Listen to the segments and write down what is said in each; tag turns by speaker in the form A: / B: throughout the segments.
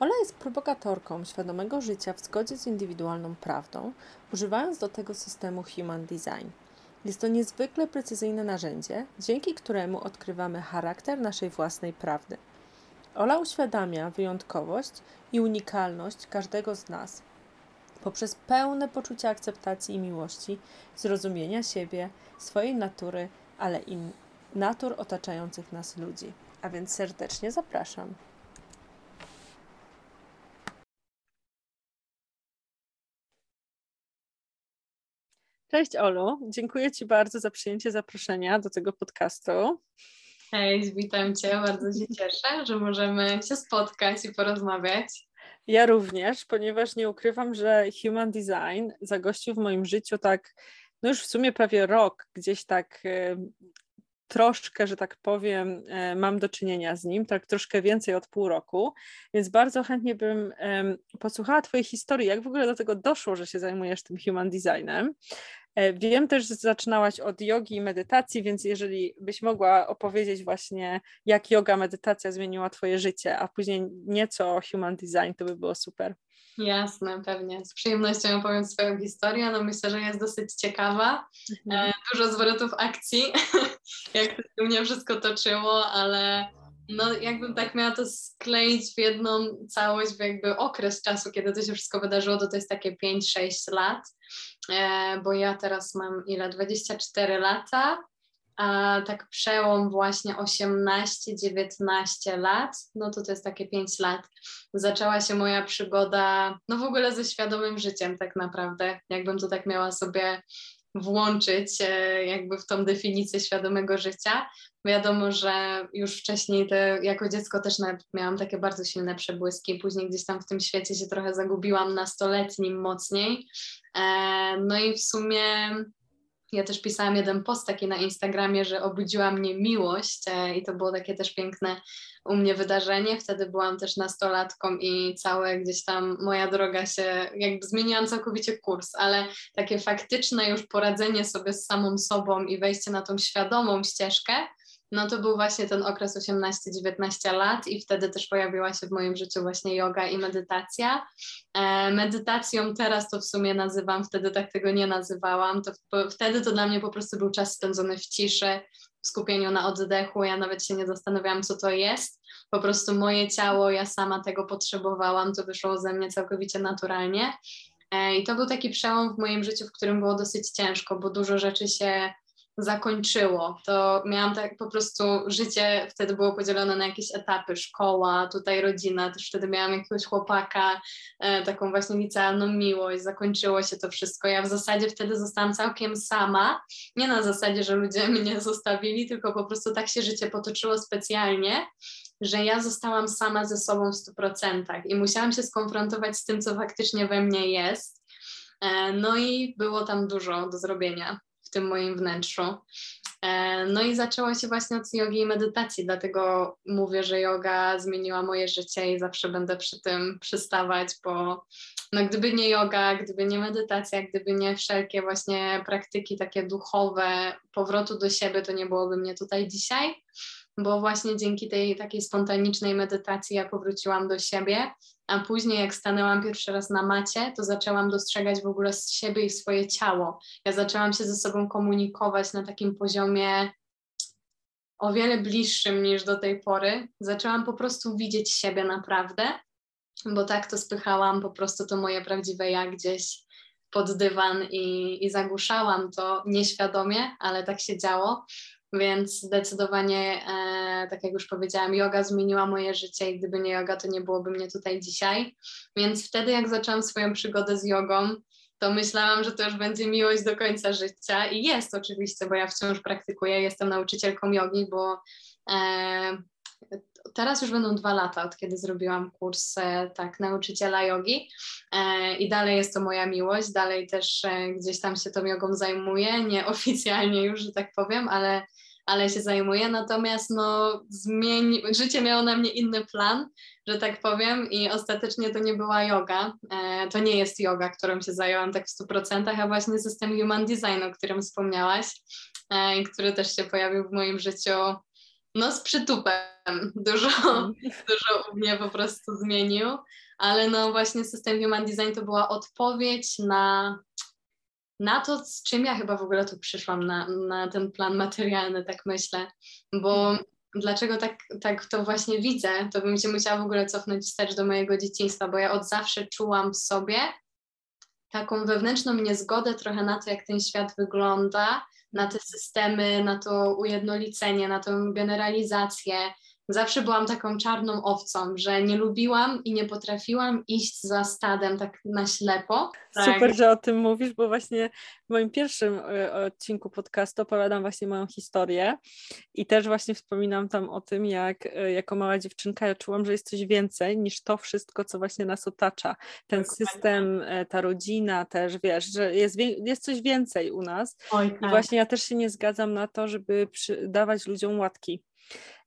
A: Ola jest propagatorką świadomego życia w zgodzie z indywidualną prawdą, używając do tego systemu Human Design. Jest to niezwykle precyzyjne narzędzie, dzięki któremu odkrywamy charakter naszej własnej prawdy. Ola uświadamia wyjątkowość i unikalność każdego z nas poprzez pełne poczucie akceptacji i miłości, zrozumienia siebie, swojej natury, ale i natur otaczających nas ludzi. A więc serdecznie zapraszam. Cześć Olu, dziękuję Ci bardzo za przyjęcie zaproszenia do tego podcastu.
B: Hej, witam Cię, bardzo się cieszę, że możemy się spotkać i porozmawiać.
A: Ja również, ponieważ nie ukrywam, że Human Design zagościł w moim życiu tak, no już w sumie prawie rok, gdzieś tak troszkę, że tak powiem, e, mam do czynienia z nim, tak troszkę więcej od pół roku, więc bardzo chętnie bym posłuchała Twojej historii, jak w ogóle do tego doszło, że się zajmujesz tym human designem. E, wiem też, że zaczynałaś od jogi i medytacji, więc jeżeli byś mogła opowiedzieć właśnie, jak yoga, medytacja zmieniła Twoje życie, a później nieco o human design, to by było super.
B: Jasne, pewnie. Z przyjemnością opowiem swoją historię. No myślę, że jest dosyć ciekawa. Mhm. E, dużo zwrotów akcji, jak to mnie wszystko toczyło, ale no jakbym tak miała to skleić w jedną całość, w jakby okres czasu, kiedy to się wszystko wydarzyło, to to jest takie 5-6 lat, e, bo ja teraz mam ile? 24 lata, a tak przełom właśnie 18-19 lat, no to to jest takie 5 lat. Zaczęła się moja przygoda, no w ogóle ze świadomym życiem tak naprawdę, jakbym to tak miała sobie włączyć e, jakby w tą definicję świadomego życia. Wiadomo, że już wcześniej te, jako dziecko też miałam takie bardzo silne przebłyski, później gdzieś tam w tym świecie się trochę zagubiłam nastoletnim mocniej. E, no i w sumie ja też pisałam jeden post taki na Instagramie, że obudziła mnie miłość e, i to było takie też piękne u mnie wydarzenie. Wtedy byłam też nastolatką i całe gdzieś tam moja droga się, jakby zmieniłam całkowicie kurs, ale takie faktyczne już poradzenie sobie z samą sobą i wejście na tą świadomą ścieżkę, no to był właśnie ten okres 18-19 lat i wtedy też pojawiła się w moim życiu właśnie yoga i medytacja. E, medytacją teraz to w sumie nazywam, wtedy tak tego nie nazywałam, to wtedy to dla mnie po prostu był czas spędzony w ciszy, w skupieniu na oddechu, ja nawet się nie zastanawiałam, co to jest, po prostu moje ciało, ja sama tego potrzebowałam, to wyszło ze mnie całkowicie naturalnie. E, I to był taki przełom w moim życiu, w którym było dosyć ciężko, bo dużo rzeczy się zakończyło. To miałam tak po prostu życie wtedy było podzielone na jakieś etapy, szkoła, tutaj rodzina, też wtedy miałam jakiegoś chłopaka, e, taką właśnie licealną miłość, zakończyło się to wszystko. Ja w zasadzie wtedy zostałam całkiem sama, nie na zasadzie, że ludzie mnie zostawili, tylko po prostu tak się życie potoczyło specjalnie, że ja zostałam sama ze sobą w 100% i musiałam się skonfrontować z tym, co faktycznie we mnie jest. E, no i było tam dużo do zrobienia tym moim wnętrzu. E, no i zaczęło się właśnie od jogi i medytacji, dlatego mówię, że yoga zmieniła moje życie i zawsze będę przy tym przystawać, bo no gdyby nie yoga, gdyby nie medytacja, gdyby nie wszelkie właśnie praktyki takie duchowe, powrotu do siebie, to nie byłoby mnie tutaj dzisiaj bo właśnie dzięki tej takiej spontanicznej medytacji ja powróciłam do siebie, a później jak stanęłam pierwszy raz na macie, to zaczęłam dostrzegać w ogóle siebie i swoje ciało. Ja zaczęłam się ze sobą komunikować na takim poziomie o wiele bliższym niż do tej pory. Zaczęłam po prostu widzieć siebie naprawdę, bo tak to spychałam po prostu to moje prawdziwe ja gdzieś pod dywan i, i zagłuszałam to nieświadomie, ale tak się działo. Więc zdecydowanie, e, tak jak już powiedziałam, yoga zmieniła moje życie i gdyby nie yoga, to nie byłoby mnie tutaj dzisiaj. Więc wtedy, jak zaczęłam swoją przygodę z jogą, to myślałam, że to już będzie miłość do końca życia i jest oczywiście, bo ja wciąż praktykuję, jestem nauczycielką jogi, bo e, teraz już będą dwa lata, od kiedy zrobiłam kurs e, tak nauczyciela jogi e, i dalej jest to moja miłość, dalej też e, gdzieś tam się tą jogą zajmuję, nieoficjalnie już, że tak powiem, ale ale się zajmuję. Natomiast no, życie miało na mnie inny plan, że tak powiem, i ostatecznie to nie była yoga. To nie jest yoga, którą się zajęłam tak w 100%, a właśnie system Human Design, o którym wspomniałaś, który też się pojawił w moim życiu no z przytupem. Dużo, dużo u mnie po prostu zmienił, ale no właśnie system Human Design to była odpowiedź na na to, z czym ja chyba w ogóle tu przyszłam na, na ten plan materialny, tak myślę, bo mhm. dlaczego tak, tak to właśnie widzę, to bym się musiała w ogóle cofnąć wstecz do mojego dzieciństwa, bo ja od zawsze czułam w sobie taką wewnętrzną niezgodę trochę na to, jak ten świat wygląda, na te systemy, na to ujednolicenie, na tą generalizację, zawsze byłam taką czarną owcą, że nie lubiłam i nie potrafiłam iść za stadem tak na ślepo.
A: Super, tak. że o tym mówisz, bo właśnie w moim pierwszym e, odcinku podcastu opowiadam właśnie moją historię i też właśnie wspominam tam o tym, jak e, jako mała dziewczynka ja czułam, że jest coś więcej niż to wszystko, co właśnie nas otacza. Ten Dokładnie. system, e, ta rodzina też, wiesz, że jest, jest coś więcej u nas. Oj, tak. I właśnie ja też się nie zgadzam na to, żeby dawać ludziom łatki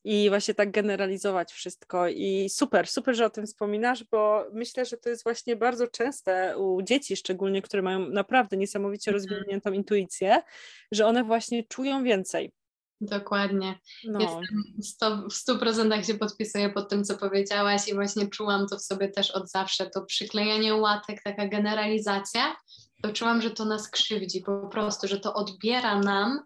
A: i właśnie tak generalizować wszystko. I super, super, że o tym wspominasz, bo myślę, że to jest właśnie bardzo częste u dzieci, szczególnie, które mają naprawdę niesamowicie mhm. rozwiniętą intuicję, że one właśnie czują więcej.
B: Dokładnie. No. Jestem w stu procentach się podpisuję pod tym, co powiedziałaś i właśnie czułam to w sobie też od zawsze. To przyklejanie łatek, taka generalizacja, to czułam, że to nas krzywdzi po prostu, że to odbiera nam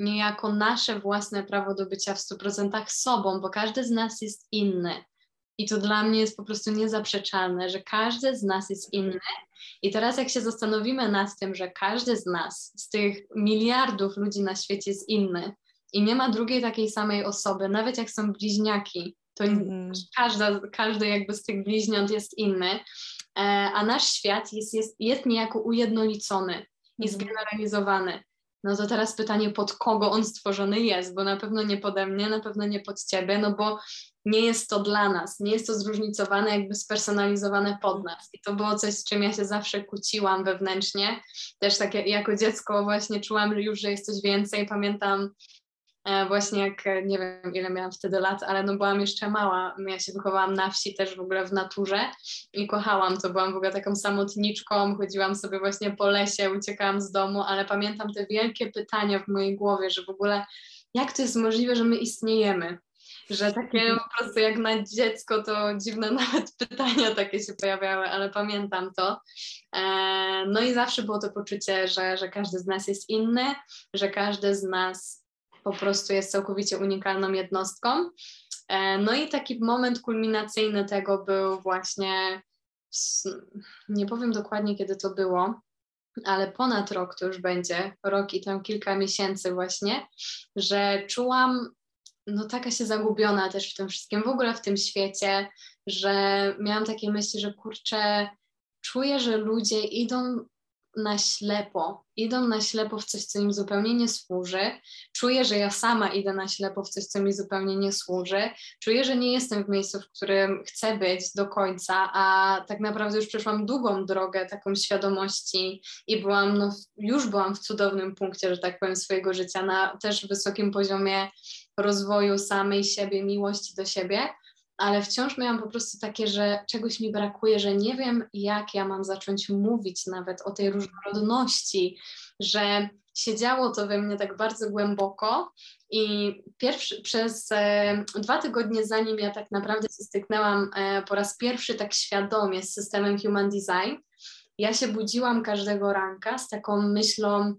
B: niejako nasze własne prawo do bycia w 100% sobą, bo każdy z nas jest inny. I to dla mnie jest po prostu niezaprzeczalne, że każdy z nas jest inny. I teraz, jak się zastanowimy nad tym, że każdy z nas, z tych miliardów ludzi na świecie jest inny i nie ma drugiej takiej samej osoby, nawet jak są bliźniaki, to mm. każda, każdy jakby z tych bliźniąt jest inny, e, a nasz świat jest, jest, jest niejako ujednolicony i mhm. zgeneralizowany. No to teraz pytanie, pod kogo on stworzony jest, bo na pewno nie pode mnie, na pewno nie pod ciebie, no bo nie jest to dla nas, nie jest to zróżnicowane, jakby spersonalizowane pod nas. I to było coś, z czym ja się zawsze kłóciłam wewnętrznie. Też takie jako dziecko właśnie czułam już, że jest coś więcej. Pamiętam właśnie jak, e, nie wiem ile miałam wtedy lat, ale no byłam jeszcze mała, ja się wychowałam na wsi też w ogóle w naturze i kochałam to, byłam w ogóle taką samotniczką, chodziłam sobie właśnie po lesie, uciekałam z domu, ale pamiętam te wielkie pytania w mojej głowie, że w ogóle jak to jest możliwe, że my istniejemy, że takie po prostu jak na dziecko to dziwne nawet pytania takie się pojawiały, ale pamiętam to. E, no i zawsze było to poczucie, że, że każdy z nas jest inny, że każdy z nas po prostu jest całkowicie unikalną jednostką. E, no i taki moment kulminacyjny tego był właśnie, nie powiem dokładnie kiedy to było, ale ponad rok to już będzie, rok i tam kilka miesięcy właśnie, że czułam no taka się zagubiona też w tym wszystkim, w ogóle w tym świecie, że miałam takie myśli, że kurczę, czuję, że ludzie idą na ślepo, idą na ślepo w coś, co im zupełnie nie służy. Czuję, że ja sama idę na ślepo w coś, co mi zupełnie nie służy. Czuję, że nie jestem w miejscu, w którym chcę być do końca, a tak naprawdę już przeszłam długą drogę taką świadomości i byłam, no, już byłam w cudownym punkcie, że tak powiem, swojego życia, na też wysokim poziomie rozwoju samej siebie, miłości do siebie ale wciąż miałam po prostu takie, że czegoś mi brakuje, że nie wiem, jak ja mam zacząć mówić nawet o tej różnorodności, że siedziało to we mnie tak bardzo głęboko i pierwszy, przez e, dwa tygodnie zanim ja tak naprawdę styknęłam e, po raz pierwszy tak świadomie z systemem Human Design, ja się budziłam każdego ranka z taką myślą,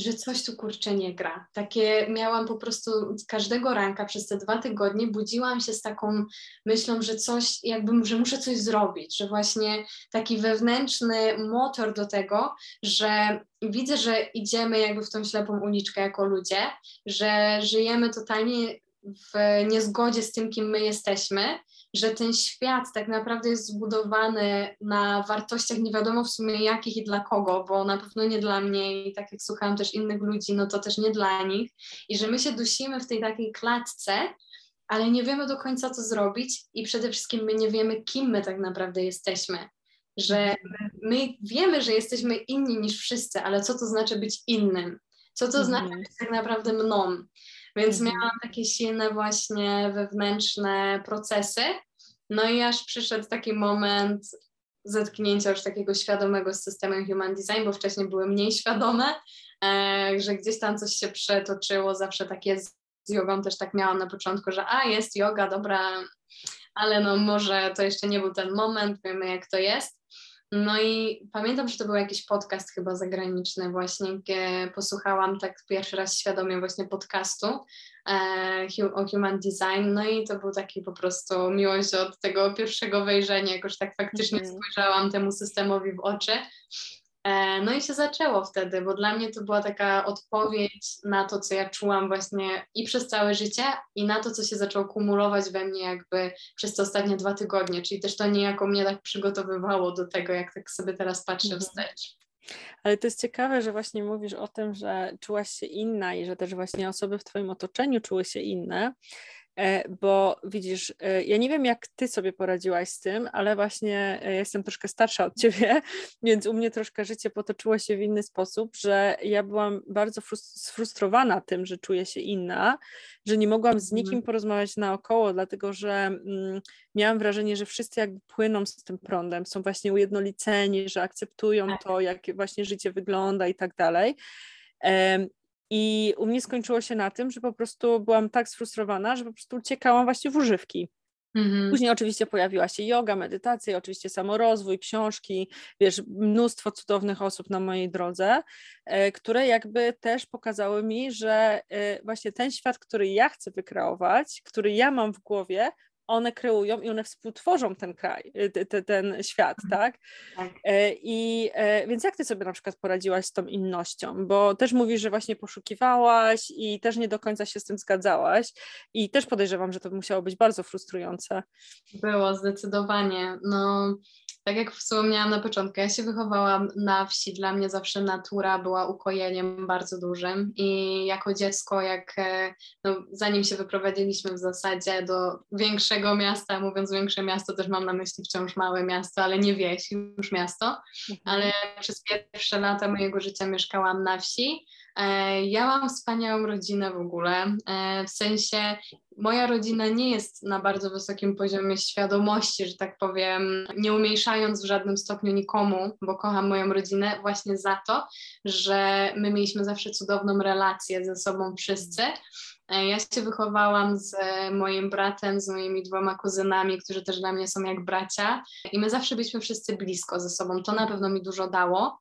B: że coś tu kurczę nie gra. Takie miałam po prostu każdego ranka przez te dwa tygodnie, budziłam się z taką myślą, że coś, jakbym, że muszę coś zrobić, że właśnie taki wewnętrzny motor do tego, że widzę, że idziemy jakby w tą ślepą uliczkę jako ludzie, że żyjemy totalnie w niezgodzie z tym, kim my jesteśmy, że ten świat tak naprawdę jest zbudowany na wartościach nie wiadomo w sumie jakich i dla kogo, bo na pewno nie dla mnie i tak jak słuchałam też innych ludzi, no to też nie dla nich i że my się dusimy w tej takiej klatce, ale nie wiemy do końca co zrobić i przede wszystkim my nie wiemy kim my tak naprawdę jesteśmy, że my wiemy, że jesteśmy inni niż wszyscy, ale co to znaczy być innym? Co to znaczy być tak naprawdę mną? Więc mhm. miałam takie silne właśnie wewnętrzne procesy. No i aż przyszedł taki moment zetknięcia już takiego świadomego z systemem Human Design, bo wcześniej były mniej świadome, e, że gdzieś tam coś się przetoczyło, zawsze takie z jogą też tak miałam na początku, że a jest yoga, dobra, ale no może to jeszcze nie był ten moment, wiemy jak to jest. No i pamiętam, że to był jakiś podcast chyba zagraniczny właśnie, gdzie posłuchałam tak pierwszy raz świadomie właśnie podcastu e, o Human Design, no i to był taki po prostu miłość od tego pierwszego wejrzenia, jakoś tak faktycznie mm -hmm. spojrzałam temu systemowi w oczy no i się zaczęło wtedy, bo dla mnie to była taka odpowiedź na to, co ja czułam właśnie i przez całe życie, i na to, co się zaczęło kumulować we mnie jakby przez te ostatnie dwa tygodnie, czyli też to niejako mnie tak przygotowywało do tego, jak tak sobie teraz patrzę mhm. wstecz.
A: Ale to jest ciekawe, że właśnie mówisz o tym, że czułaś się inna i że też właśnie osoby w Twoim otoczeniu czuły się inne. E, bo widzisz, e, ja nie wiem, jak ty sobie poradziłaś z tym, ale właśnie e, jestem troszkę starsza od ciebie, więc u mnie troszkę życie potoczyło się w inny sposób, że ja byłam bardzo sfrustrowana tym, że czuję się inna, że nie mogłam z nikim mhm. porozmawiać naokoło, dlatego że mm, miałam wrażenie, że wszyscy jakby płyną z tym prądem, są właśnie ujednoliceni, że akceptują tak. to, jak właśnie życie wygląda i tak dalej. I u mnie skończyło się na tym, że po prostu byłam tak sfrustrowana, że po prostu uciekałam właśnie w używki. Mhm. Później oczywiście pojawiła się yoga, medytacja, oczywiście samorozwój, książki, wiesz, mnóstwo cudownych osób na mojej drodze, e, które jakby też pokazały mi, że e, właśnie ten świat, który ja chcę wykreować, który ja mam w głowie, one kreują i one współtworzą ten kraj, y, ten świat, mhm. tak? tak? E, I e, więc jak ty sobie na przykład poradziłaś z tą innością? Bo też mówisz, że właśnie poszukiwałaś i też nie do końca się z tym zgadzałaś i też podejrzewam, że to musiało być bardzo frustrujące.
B: Było, zdecydowanie. No tak jak wspomniałam na początku, ja się wychowałam na wsi, dla mnie zawsze natura była ukojeniem bardzo dużym i jako dziecko, jak e, no, zanim się wyprowadziliśmy w zasadzie do większego miasta, mówiąc większe miasto, też mam na myśli wciąż małe miasto, ale nie wieś, już miasto, mhm. ale przez pierwsze lata mojego życia mieszkałam na wsi, E, ja mam wspaniałą rodzinę w ogóle, e, w sensie moja rodzina nie jest na bardzo wysokim poziomie świadomości, że tak powiem, nie umniejszając w żadnym stopniu nikomu, bo kocham moją rodzinę właśnie za to, że my mieliśmy zawsze cudowną relację ze sobą wszyscy. E, ja się wychowałam z moim bratem, z moimi dwoma kuzynami, którzy też dla mnie są jak bracia, i my zawsze byliśmy wszyscy blisko ze sobą. To na pewno mi dużo dało.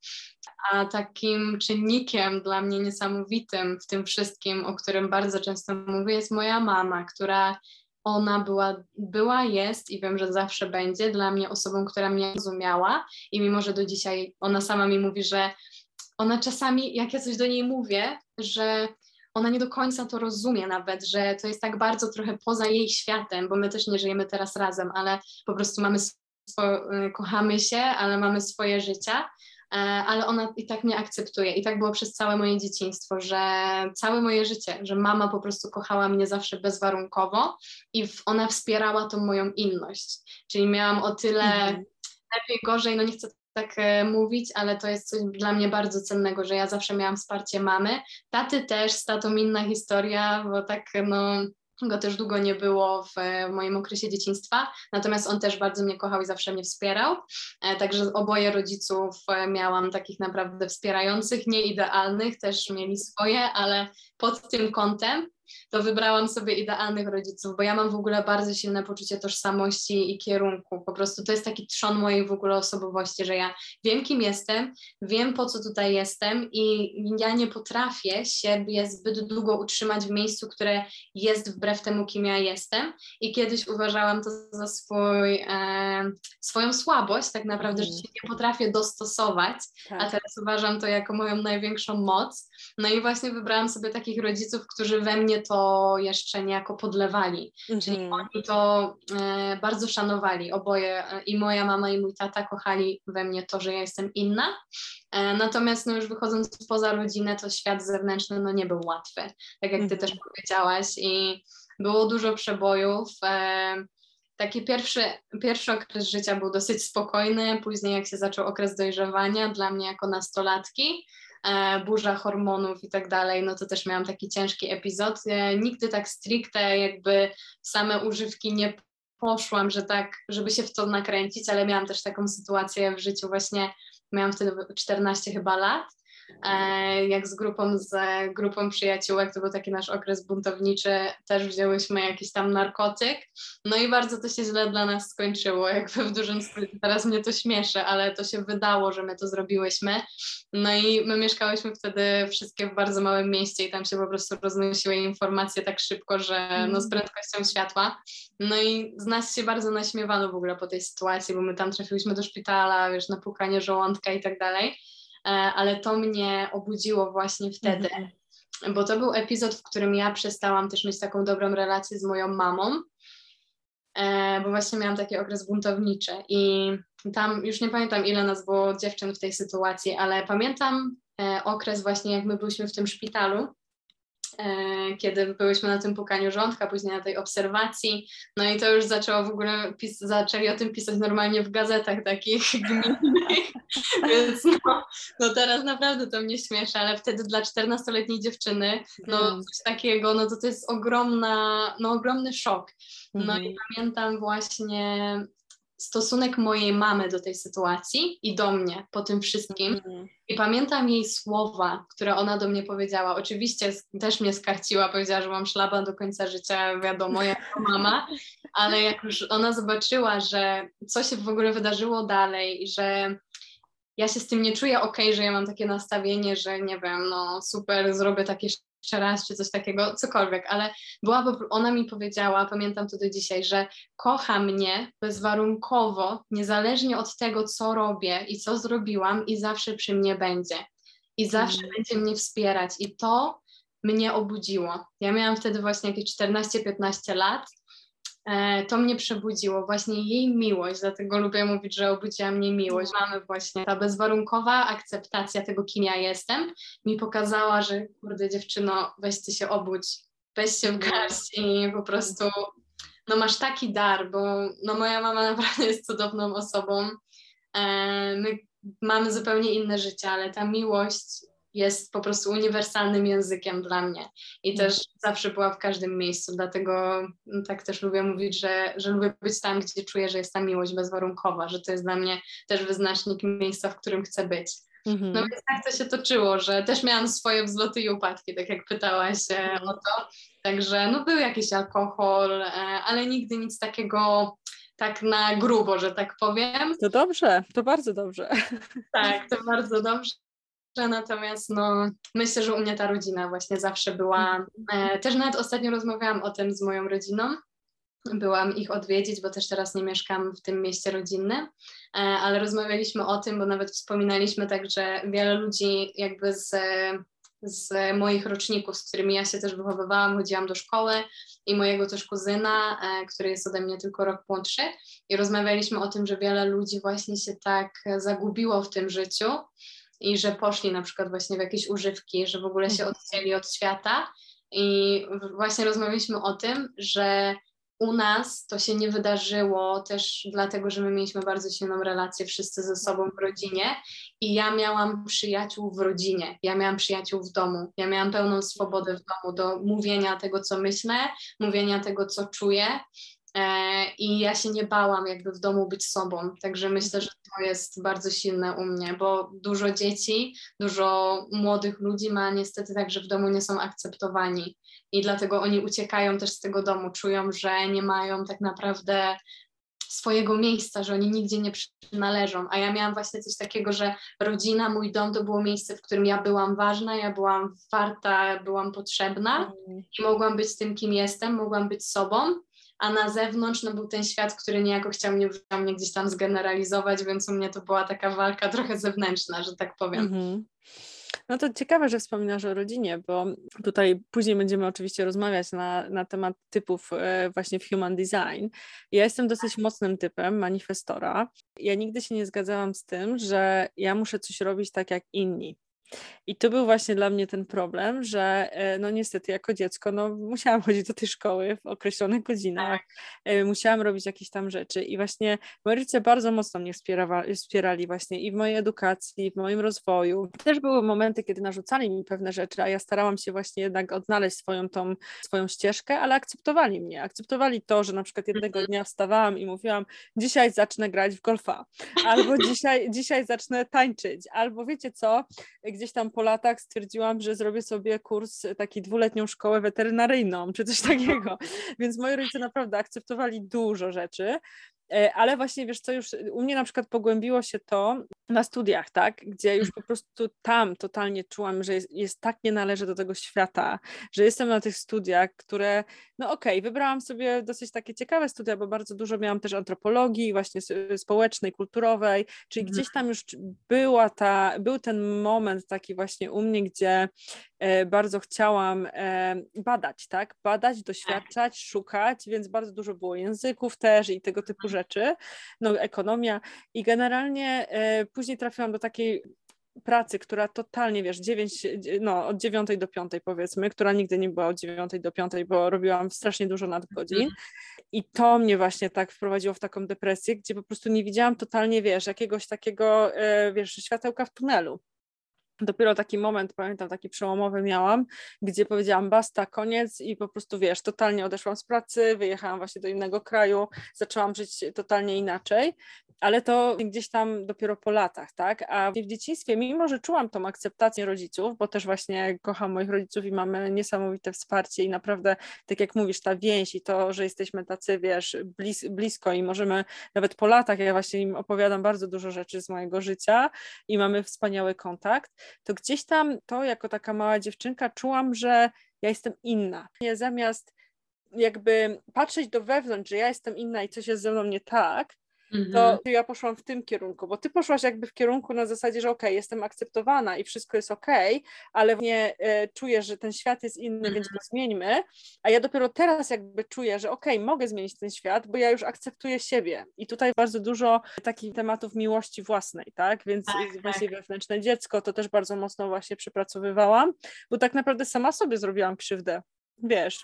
B: A takim czynnikiem dla mnie niesamowitym w tym wszystkim, o którym bardzo często mówię, jest moja mama, która ona była, była, jest i wiem, że zawsze będzie dla mnie osobą, która mnie rozumiała. I mimo, że do dzisiaj ona sama mi mówi, że ona czasami, jak ja coś do niej mówię, że ona nie do końca to rozumie nawet, że to jest tak bardzo trochę poza jej światem, bo my też nie żyjemy teraz razem, ale po prostu mamy, y, kochamy się, ale mamy swoje życia ale ona i tak mnie akceptuje. I tak było przez całe moje dzieciństwo, że całe moje życie, że mama po prostu kochała mnie zawsze bezwarunkowo i ona wspierała tą moją inność. Czyli miałam o tyle mhm. lepiej, gorzej, no nie chcę tak e, mówić, ale to jest coś dla mnie bardzo cennego, że ja zawsze miałam wsparcie mamy. Taty też, z tatą inna historia, bo tak no go też długo nie było w, moim okresie dzieciństwa, natomiast on też bardzo mnie kochał i zawsze mnie wspierał. E, także oboje rodziców e, miałam takich naprawdę wspierających, nieidealnych, też mieli swoje, ale pod tym kątem to wybrałam sobie idealnych rodziców, bo ja mam w ogóle bardzo silne poczucie tożsamości i kierunku. Po prostu to jest taki trzon mojej w ogóle osobowości, że ja wiem, kim jestem, wiem, po co tutaj jestem i ja nie potrafię siebie zbyt długo utrzymać w miejscu, które jest wbrew temu, kim ja jestem. I kiedyś uważałam to za swój, e, swoją słabość, tak naprawdę, mm. że się nie potrafię dostosować, tak. a teraz uważam to jako moją największą moc. No i właśnie wybrałam sobie takich rodziców, którzy we mnie to jeszcze niejako podlewali, mm -hmm. czyli mhm. oni to e, bardzo szanowali, oboje, e, i moja mama i mój tata kochali we mnie to, że ja jestem inna, e, natomiast no już wychodząc poza rodzinę, to świat zewnętrzny no nie był łatwy, tak jak ty mm -hmm. też powiedziałaś i było dużo przebojów, e, taki pierwszy, pierwszy okres życia był dosyć spokojny, później jak się zaczął okres dojrzewania dla mnie jako nastolatki, burza hormonów i tak dalej, no to też miałam taki ciężki epizod. E, nigdy tak stricte jakby same używki nie poszłam, że tak, żeby się w to nakręcić, ale miałam też taką sytuację w życiu właśnie, miałam wtedy 14 chyba lat E, jak z grupą, z grupą przyjaciółek, to był taki nasz okres buntowniczy, też wzięłyśmy jakiś tam narkotyk, no i bardzo to się źle dla nas skończyło, jakby w dużym skrócie, teraz mnie to śmieszy, ale to się wydało, że my to zrobiłyśmy, no i my mieszkałyśmy wtedy wszystkie w bardzo małym mieście i tam się po prostu roznosiły informacje tak szybko, że no z mm. prędkością światła, no i z nas się bardzo naśmiewano w ogóle po tej sytuacji, bo my tam trafiłyśmy do szpitala, wiesz, na pukanie żołądka i tak dalej, E, ale to mnie obudziło właśnie wtedy, -hmm. bo to był epizod, w którym ja przestałam też mieć taką dobrą relację z moją mamą, e, bo właśnie miałam taki okres buntowniczy i tam już nie pamiętam ile nas było dziewczyn w tej sytuacji, ale pamiętam e, okres właśnie jak my byliśmy w tym szpitalu E, kiedy byłyśmy na tym pukaniu rządka, później na tej obserwacji. No i to już zaczęło w ogóle, pis- zaczęli o tym pisać normalnie w gazetach takich gminnych, więc no, no teraz naprawdę to mnie śmieszy, ale wtedy dla 14-letniej dziewczyny, no hmm. coś takiego, no to to jest ogromna, no ogromny szok. No i mhm. pamiętam właśnie stosunek mojej mamy do tej sytuacji i do mnie po tym wszystkim. Mm. I pamiętam jej słowa, które ona do mnie powiedziała. Oczywiście też mnie skarciła, powiedziała, że mam szlaban do końca życia, wiadomo, jak mama, ale jak już ona zobaczyła, że co się w ogóle wydarzyło dalej że ja się z tym nie czuję ok, że ja mam takie nastawienie, że nie wiem, no super, zrobię takie jeszcze raz, czy coś takiego, cokolwiek, ale była, ona mi powiedziała, pamiętam to do dzisiaj, że kocha mnie bezwarunkowo, niezależnie od tego, co robię i co zrobiłam i zawsze przy mnie będzie. I zawsze mm. będzie mnie wspierać i to mnie obudziło. Ja miałam wtedy właśnie jakieś 14-15 lat to mnie przebudziło, właśnie jej miłość, dlatego lubię mówić, że obudziła mnie miłość. Mamy właśnie ta bezwarunkowa akceptacja tego, kim ja jestem, mi pokazała, że kurde dziewczyno, weźcie się obudź, weź się w garść i po prostu no masz taki dar, bo no moja mama naprawdę jest cudowną osobą. E, my mamy zupełnie inne życie, ale ta miłość jest po prostu uniwersalnym językiem dla mnie i też mm. zawsze była w każdym miejscu, dlatego no, tak też lubię mówić, że, że lubię być tam, gdzie czuję, że jest ta miłość bezwarunkowa, że to jest dla mnie też wyznacznik miejsca, w którym chcę być. Mm-hmm. No więc tak to się toczyło, że też miałam swoje wzloty i upadki, tak jak pytałaś mm. o to. Także no był jakiś alkohol, e, ale nigdy nic takiego tak na grubo, że tak powiem.
A: To dobrze, to bardzo dobrze.
B: Tak, to bardzo dobrze natomiast no, myślę, że u mnie ta rodzina właśnie zawsze była. E, też nawet ostatnio rozmawiałam o tym z moją rodziną. Byłam ich odwiedzić, bo też teraz nie mieszkam w tym mieście rodzinnym, e, ale rozmawialiśmy o tym, bo nawet wspominaliśmy tak, że wiele ludzi jakby z, z moich roczników, z którymi ja się też wychowywałam, chodziłam do szkoły i mojego też kuzyna, e, który jest ode mnie tylko rok młodszy i rozmawialiśmy o tym, że wiele ludzi właśnie się tak zagubiło w tym życiu, i że poszli na przykład właśnie w jakieś używki, że w ogóle się mhm. odcięli od świata. I właśnie rozmawialiśmy o tym, że u nas to się nie wydarzyło też dlatego, że my mieliśmy bardzo silną relację wszyscy ze sobą w rodzinie i ja miałam przyjaciół w rodzinie, ja miałam przyjaciół w domu, ja miałam pełną swobodę w domu do mówienia tego, co myślę, mówienia tego, co czuję I ja się nie bałam jakby w domu być sobą, także myślę, że to jest bardzo silne u mnie, bo dużo dzieci, dużo młodych ludzi ma niestety tak, że w domu nie są akceptowani i dlatego oni uciekają też z tego domu, czują, że nie mają tak naprawdę swojego miejsca, że oni nigdzie nie przynależą. A ja miałam właśnie coś takiego, że rodzina, mój dom to było miejsce, w którym ja byłam ważna, ja byłam warta, byłam potrzebna mm. i mogłam być tym, kim jestem, mogłam być sobą a na zewnątrz no, był ten świat, który niejako chciał mnie, chciał mnie gdzieś tam zgeneralizować, więc u mnie to była taka walka trochę zewnętrzna, że tak powiem. Mhm.
A: No to ciekawe, że wspominasz o rodzinie, bo tutaj później będziemy oczywiście rozmawiać na, na temat typów e, właśnie w human design. Ja jestem dosyć mocnym typem manifestora. Ja nigdy się nie zgadzałam z tym, że ja muszę coś robić tak jak inni. I to był właśnie dla mnie ten problem, że e, no niestety jako dziecko no, musiałam chodzić do tej szkoły w określonych godzinach, tak. musiałam robić jakieś tam rzeczy i właśnie moi rodzice bardzo mocno mnie wspierali właśnie i w mojej edukacji, i w moim rozwoju. Też były momenty, kiedy narzucali mi pewne rzeczy, a ja starałam się właśnie jednak odnaleźć swoją tą, swoją ścieżkę, ale akceptowali mnie, akceptowali to, że na przykład jednego mhm. dnia wstawałam i mówiłam, dzisiaj zacznę grać w golfa, albo dzisiaj, dzisiaj zacznę tańczyć, albo wiecie co, gdzieś tam po latach stwierdziłam, że zrobię sobie kurs, taki dwuletnią szkołę weterynaryjną, czy coś takiego. Więc moi rodzice naprawdę akceptowali dużo rzeczy. E, ale właśnie wiesz co, już u mnie na przykład pogłębiło się to na studiach, tak, gdzie już po prostu tam totalnie czułam, że jest, jest tak nie należy do tego świata, że jestem na tych studiach, które, no okej, okay, wybrałam sobie dosyć takie ciekawe studia, bo bardzo dużo miałam też antropologii, właśnie społecznej, kulturowej, czyli mhm. gdzieś tam już była ta, był ten moment taki właśnie u mnie, gdzie e, bardzo chciałam e, badać, tak, badać, tak. doświadczać, szukać, więc bardzo dużo było języków też i tego typu rzeczy rzeczy, no ekonomia. I generalnie e, później trafiłam do takiej pracy, która totalnie, wiesz, 9, no, od 9 do 5 powiedzmy, która nigdy nie była od 9 do 5, bo robiłam strasznie dużo nadgodzin. Mm. i to mnie właśnie tak wprowadziło w taką depresję, gdzie po prostu nie widziałam totalnie, wiesz, jakiegoś takiego, e, wiesz, światełka w tunelu dopiero taki moment, pamiętam, taki przełomowy miałam, gdzie powiedziałam basta, koniec i po prostu wiesz, totalnie odeszłam z pracy, wyjechałam właśnie do innego kraju, zaczęłam żyć totalnie inaczej ale to gdzieś tam dopiero po latach, tak? A w dzieciństwie, mimo że czułam tą akceptację rodziców, bo też właśnie kocham moich rodziców i mamy niesamowite wsparcie i naprawdę, tak jak mówisz, ta więź i to, że jesteśmy tacy, wiesz, blis blisko i możemy nawet po latach, ja właśnie im opowiadam bardzo dużo rzeczy z mojego życia i mamy wspaniały kontakt, to gdzieś tam to jako taka mała dziewczynka czułam, że ja jestem inna. Nie zamiast jakby patrzeć do wewnątrz, że ja jestem inna i coś jest ze mną nie tak, Mhm. to ja poszłam w tym kierunku, bo ty poszłaś jakby w kierunku na zasadzie, że okej, okay, jestem akceptowana i wszystko jest okej, okay, ale nie e, czuję, że ten świat jest inny, mhm. więc go zmieńmy, a ja dopiero teraz jakby czuję, że okej, okay, mogę zmienić ten świat, bo ja już akceptuję siebie i tutaj bardzo dużo takich tematów miłości własnej, tak, więc tak, właśnie tak. wewnętrzne dziecko to też bardzo mocno właśnie przepracowywałam, bo tak naprawdę sama sobie zrobiłam krzywdę, wiesz.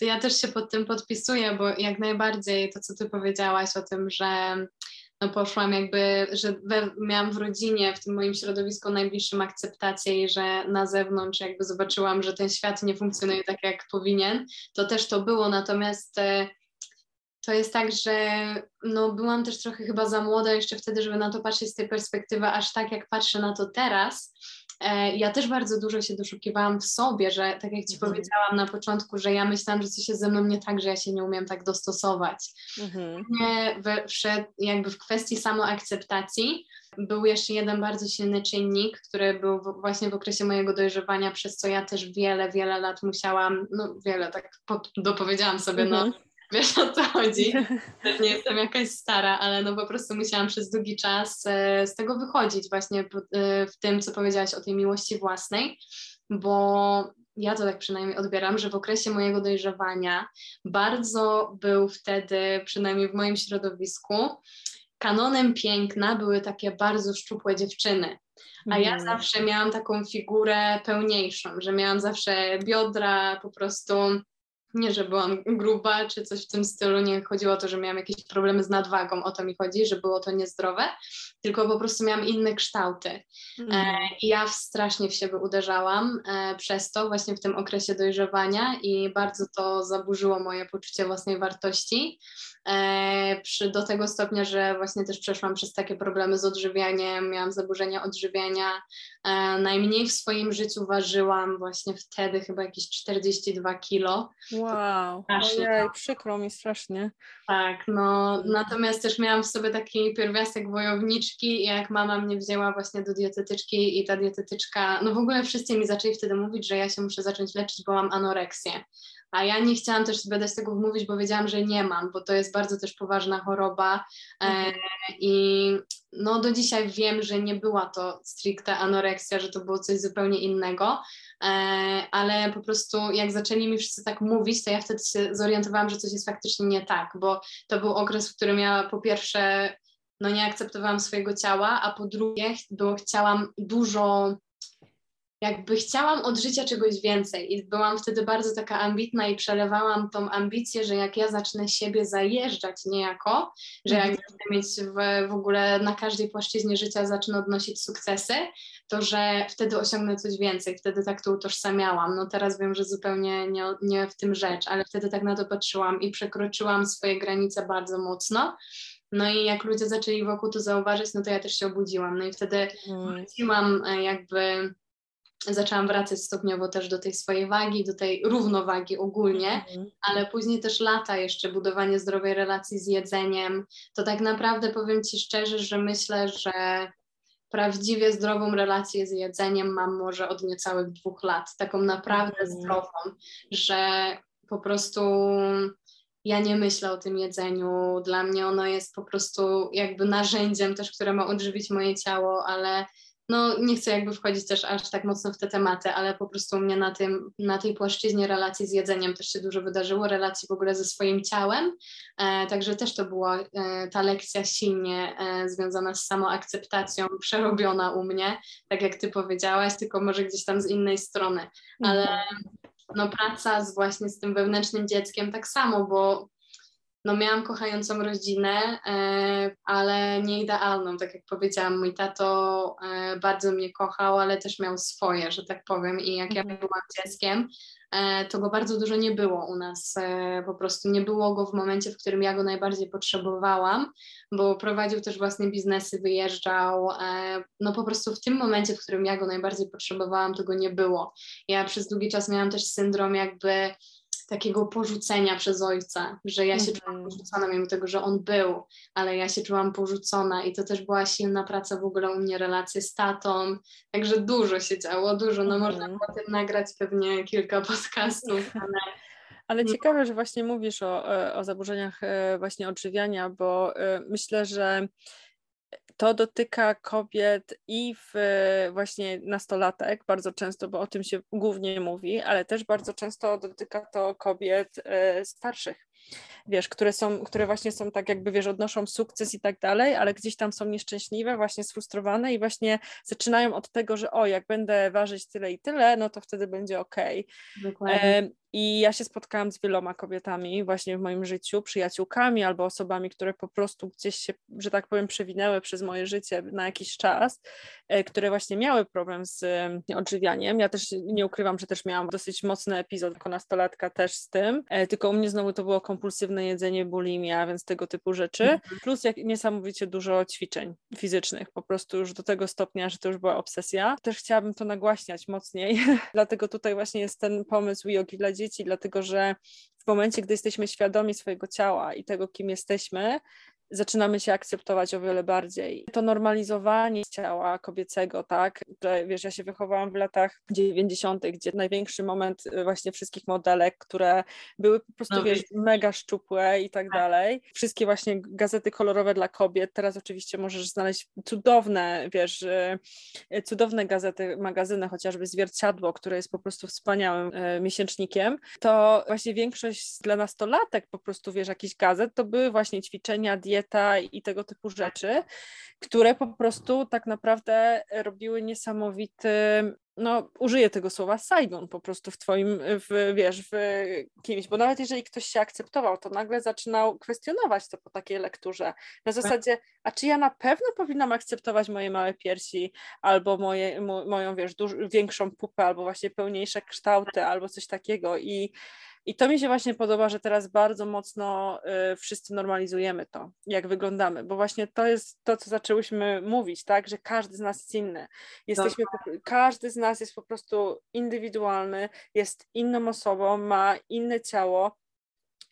B: Ja też się pod tym podpisuję, bo jak najbardziej to, co ty powiedziałaś o tym, że no poszłam jakby, że we, miałam w rodzinie, w tym moim środowisku najbliższym akceptację i że na zewnątrz jakby zobaczyłam, że ten świat nie funkcjonuje tak, jak powinien, to też to było, natomiast e, to jest tak, że no byłam też trochę chyba za młoda jeszcze wtedy, żeby na to patrzeć z tej perspektywy, aż tak jak patrzę na to teraz, ja też bardzo dużo się doszukiwałam w sobie, że tak jak Ci mhm. powiedziałam na początku, że ja myślałam, że coś jest ze mną nie tak, że ja się nie umiem tak dostosować. Mhm. Nie, we, wszedł, jakby w kwestii samoakceptacji był jeszcze jeden bardzo silny czynnik, który był właśnie w okresie mojego dojrzewania, przez co ja też wiele, wiele lat musiałam, no wiele tak pod, dopowiedziałam sobie, no, mhm. no Wiesz o co chodzi? Też nie jestem jakaś stara, ale no po prostu musiałam przez długi czas e, z tego wychodzić właśnie e, w tym, co powiedziałaś o tej miłości własnej, bo ja to tak przynajmniej odbieram, że w okresie mojego dojrzewania bardzo był wtedy, przynajmniej w moim środowisku, kanonem piękna były takie bardzo szczupłe dziewczyny. A ja mhm. zawsze miałam taką figurę pełniejszą, że miałam zawsze biodra po prostu nie, że byłam gruba czy coś w tym stylu, nie chodziło o to, że miałam jakieś problemy z nadwagą, o to mi chodzi, że było to niezdrowe, tylko po prostu miałam inne kształty. Mm. E, mhm. I ja strasznie w siebie uderzałam e, przez to właśnie w tym okresie dojrzewania i bardzo to zaburzyło moje poczucie własnej wartości. E, przy, do tego stopnia, że właśnie też przeszłam przez takie problemy z odżywianiem, miałam zaburzenia odżywiania. E, najmniej w swoim życiu ważyłam właśnie wtedy chyba jakieś 42 kilo.
A: Wow, ojej, przykro mi strasznie.
B: Tak, no natomiast też miałam w sobie taki pierwiastek wojowniczki i jak mama mnie wzięła właśnie do dietetyczki i ta dietetyczka, no w ogóle wszyscy mi zaczęli wtedy mówić, że ja się muszę zacząć leczyć, bo mam anoreksję a ja nie chciałam też sobie dać tego wmówić, bo wiedziałam, że nie mam, bo to jest bardzo też poważna choroba e, mhm. i no do dzisiaj wiem, że nie była to stricte anoreksja, że to było coś zupełnie innego, e, ale po prostu jak zaczęli mi wszyscy tak mówić, to ja wtedy się zorientowałam, że coś jest faktycznie nie tak, bo to był okres, w którym ja po pierwsze no nie akceptowałam swojego ciała, a po drugie było, chciałam dużo jakby chciałam od życia czegoś więcej i byłam wtedy bardzo taka ambitna i przelewałam tą ambicję, że jak ja zacznę siebie zajeżdżać niejako, że jak mhm. zacznę mieć w, w ogóle na każdej płaszczyźnie życia zacznę odnosić sukcesy, to że wtedy osiągnę coś więcej, wtedy tak to utożsamiałam. No teraz wiem, że zupełnie nie, nie w tym rzecz, ale wtedy tak na to patrzyłam i przekroczyłam swoje granice bardzo mocno. No i jak ludzie zaczęli wokół to zauważyć, no to ja też się obudziłam. No i wtedy mhm. wróciłam e, jakby zaczęłam wracać stopniowo też do tej swojej wagi, do tej równowagi ogólnie, mm. ale później też lata jeszcze budowanie zdrowej relacji z jedzeniem. To tak naprawdę powiem Ci szczerze, że myślę, że prawdziwie zdrową relację z jedzeniem mam może od niecałych dwóch lat, taką naprawdę mm. zdrową, że po prostu ja nie myślę o tym jedzeniu. Dla mnie ono jest po prostu jakby narzędziem też, które ma odżywić moje ciało, ale no nie chcę jakby wchodzić też aż tak mocno w te tematy, ale po prostu u mnie na, tym, na tej płaszczyźnie relacji z jedzeniem też się dużo wydarzyło, relacji w ogóle ze swoim ciałem, e, także też to była e, ta lekcja silnie e, związana z samoakceptacją, przerobiona u mnie, tak jak ty powiedziałaś, tylko może gdzieś tam z innej strony, ale mhm. no praca z właśnie z tym wewnętrznym dzieckiem tak samo, bo no miałam kochającą rodzinę, e, ale nie idealną, tak jak powiedziałam. Mój tato e, bardzo mnie kochał, ale też miał swoje, że tak powiem. I jak ja mhm. byłam dzieckiem, e, to go bardzo dużo nie było u nas. Po prostu nie było go w momencie, w którym ja go najbardziej potrzebowałam, bo prowadził też własne biznesy, wyjeżdżał. No po prostu w tym momencie, w którym ja go najbardziej potrzebowałam, to go nie było. Ja przez długi czas miałam też syndrom jakby takiego porzucenia przez ojca, że ja się mm czułam porzucona, mimo tego, że on był, ale ja się czułam porzucona i to też była silna praca w ogóle u mnie, relacje z tatą, także dużo się działo, dużo, no mm -hmm. można było tym nagrać pewnie kilka podcastów, ale...
A: Ale ciekawe, że właśnie mówisz o, e, o zaburzeniach e, właśnie odżywiania, bo e, myślę, że to dotyka kobiet i w właśnie nastolatek bardzo często, bo o tym się głównie mówi, ale też bardzo często dotyka to kobiet e, starszych wiesz, które są, które właśnie są tak jakby, wiesz, odnoszą sukces i tak dalej, ale gdzieś tam są nieszczęśliwe, właśnie sfrustrowane i właśnie zaczynają od tego, że o, jak będę ważyć tyle i tyle, no to wtedy będzie okej. Okay. I ja się spotkałam z wieloma kobietami właśnie w moim życiu, przyjaciółkami albo osobami, które po prostu gdzieś się, że tak powiem, przewinęły przez moje życie na jakiś czas, e, które właśnie miały problem z odżywianiem. Ja też nie ukrywam, że też miałam dosyć mocny epizod jako nastolatka też z tym, e, tylko u mnie znowu to było kompulsywne jedzenie, bulimia, więc tego typu rzeczy, mhm. plus jak niesamowicie dużo ćwiczeń fizycznych, po prostu już do tego stopnia, że to już była obsesja. Też chciałabym to nagłaśniać mocniej, dlatego tutaj właśnie jest ten pomysł jogi dla dzieci, dzieci, dlatego że w momencie, gdy jesteśmy świadomi swojego ciała i tego, kim jesteśmy, zaczynamy się akceptować o wiele bardziej. To normalizowanie ciała kobiecego, tak, że wiesz, ja się wychowałam w latach 90., gdzie największy moment y, właśnie wszystkich modelek, które były po prostu, no, wiesz, mega szczupłe i tak, tak dalej. Wszystkie właśnie gazety kolorowe dla kobiet, teraz oczywiście możesz znaleźć cudowne, wiesz, y, y, cudowne gazety, magazyny, chociażby Zwierciadło, które jest po prostu wspaniałym miesięcznikiem, to właśnie większość dla nastolatek po prostu, wiesz, jakichś gazet, to były właśnie ćwiczenia, diety, i tego typu rzeczy, które po prostu tak naprawdę robiły niesamowity, no użyję tego słowa, Saigon po prostu w twoim, w, wiesz, w kimś, bo nawet jeżeli ktoś się akceptował, to nagle zaczynał kwestionować to po takiej lekturze, na tak. zasadzie, a czy ja na pewno powinnam akceptować moje małe piersi, albo moje, mo, moją, wiesz, duż, większą pupę, albo właśnie pełniejsze kształty, albo coś takiego i i to mi się właśnie podoba, że teraz bardzo mocno y, wszyscy normalizujemy to, jak wyglądamy, bo właśnie to jest to, co zaczęłyśmy mówić, tak, że każdy z nas jest inny. Jesteśmy, tak. każdy z nas jest po prostu indywidualny, jest inną osobą, ma inne ciało,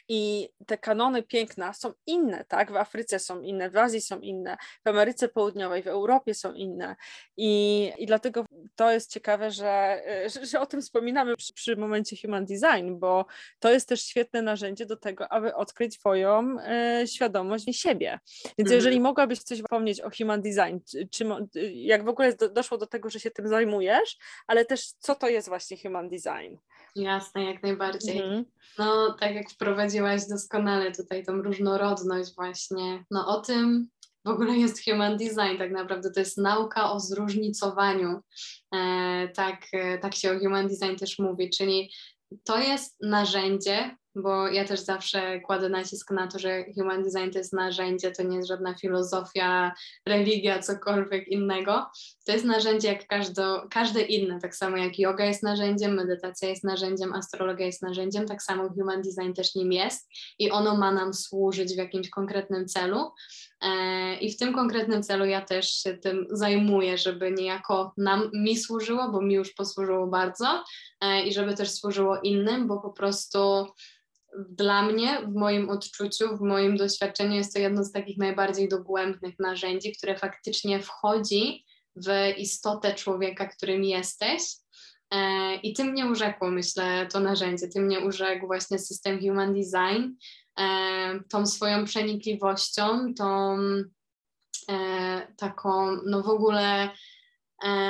A: i te kanony piękna są inne, tak? W Afryce są inne, w Azji są inne, w Ameryce Południowej, w Europie są inne. I, i dlatego to jest ciekawe, że, że, że o tym wspominamy przy, przy, momencie Human Design, bo to jest też świetne narzędzie do tego, aby odkryć Twoją e, świadomość siebie. Więc mhm. jeżeli mogłabyś coś wspomnieć o Human Design, czy, czy jak w ogóle do, doszło do tego, że się tym zajmujesz, ale też co to jest właśnie Human Design?
B: Jasne, jak najbardziej. Mhm. No, tak jak wprowadziłaś doskonale tutaj tą różnorodność właśnie, no o tym w ogóle jest human design tak naprawdę, to jest nauka o zróżnicowaniu, e, tak, e, tak się o human design też mówi, czyli to jest narzędzie, bo ja też zawsze kładę nacisk na to, że human design to jest narzędzie, to nie jest żadna filozofia, religia, cokolwiek innego. To jest narzędzie jak każdo, każde inne, tak samo jak yoga jest narzędziem, medytacja jest narzędziem, astrologia jest narzędziem, tak samo human design też nim jest i ono ma nam służyć w jakimś konkretnym celu. E, I w tym konkretnym celu ja też się tym zajmuję, żeby niejako nam, mi służyło, bo mi już posłużyło bardzo e, i żeby też służyło innym, bo po prostu dla mnie, w moim odczuciu, w moim doświadczeniu jest to jedno z takich najbardziej dogłębnych narzędzi, które faktycznie wchodzi w istotę człowieka, którym jesteś. E, I tym mnie urzekło, myślę, to narzędzie. Tym mnie urzekł właśnie system Human Design, e, tą swoją przenikliwością, tą e, taką, no w ogóle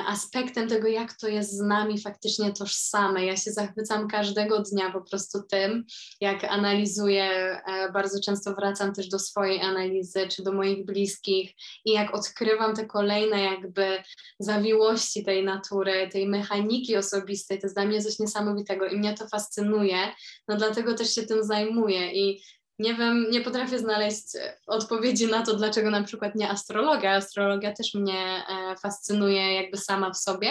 B: aspektem tego, jak to jest z nami faktycznie tożsame. Ja się zachwycam każdego dnia po prostu tym, jak analizuję, e, bardzo często wracam też do swojej analizy, czy do moich bliskich i jak odkrywam te kolejne jakby zawiłości tej natury, tej mechaniki osobistej, to jest dla mnie coś niesamowitego i mnie to fascynuje, no dlatego też się tym zajmuję i nie wiem, nie potrafię znaleźć e, odpowiedzi na to, dlaczego na przykład nie astrologia. Astrologia też mnie e, fascynuje jakby sama w sobie,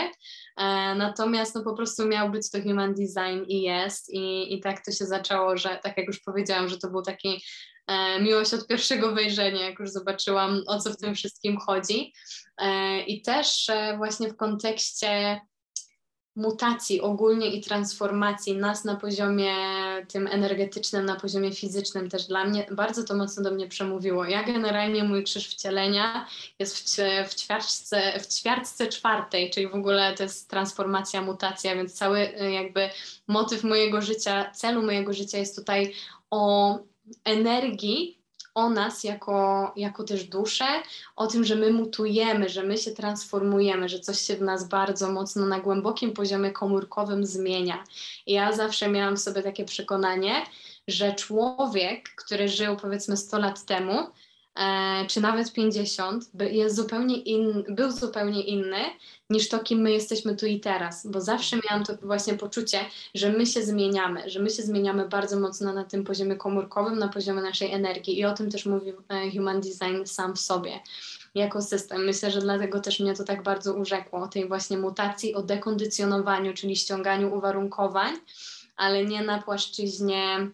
B: e, natomiast no po prostu miał być to human design i jest. I, i tak to się zaczęło, że tak jak już powiedziałam, że to był taki miłość od pierwszego wejrzenia, jak już zobaczyłam o co w tym wszystkim chodzi. I też właśnie w kontekście mutacji ogólnie i transformacji nas na poziomie tym energetycznym, na poziomie fizycznym też dla mnie, bardzo to mocno do mnie przemówiło. Ja generalnie mój krzyż wcielenia jest w, w, ćwiartce, w ćwiartce czwartej, czyli w ogóle to jest transformacja, mutacja, więc cały y, jakby motyw mojego życia, celu mojego życia jest tutaj o energii, o nas jako, jako też duszę, o tym, że my mutujemy, że my się transformujemy, że coś się w nas bardzo mocno na głębokim poziomie komórkowym zmienia. I ja zawsze miałam w sobie takie przekonanie, że człowiek, który żył powiedzmy 100 lat temu, czy nawet 50, jest zupełnie in, był zupełnie inny niż to, kim my jesteśmy tu i teraz, bo zawsze miałam to właśnie poczucie, że my się zmieniamy, że my się zmieniamy bardzo mocno na tym poziomie komórkowym, na poziomie naszej energii i o tym też mówi e, Human Design sam w sobie jako system. Myślę, że dlatego też mnie to tak bardzo urzekło, o tej właśnie mutacji, o dekondycjonowaniu, czyli ściąganiu uwarunkowań, ale nie na płaszczyźnie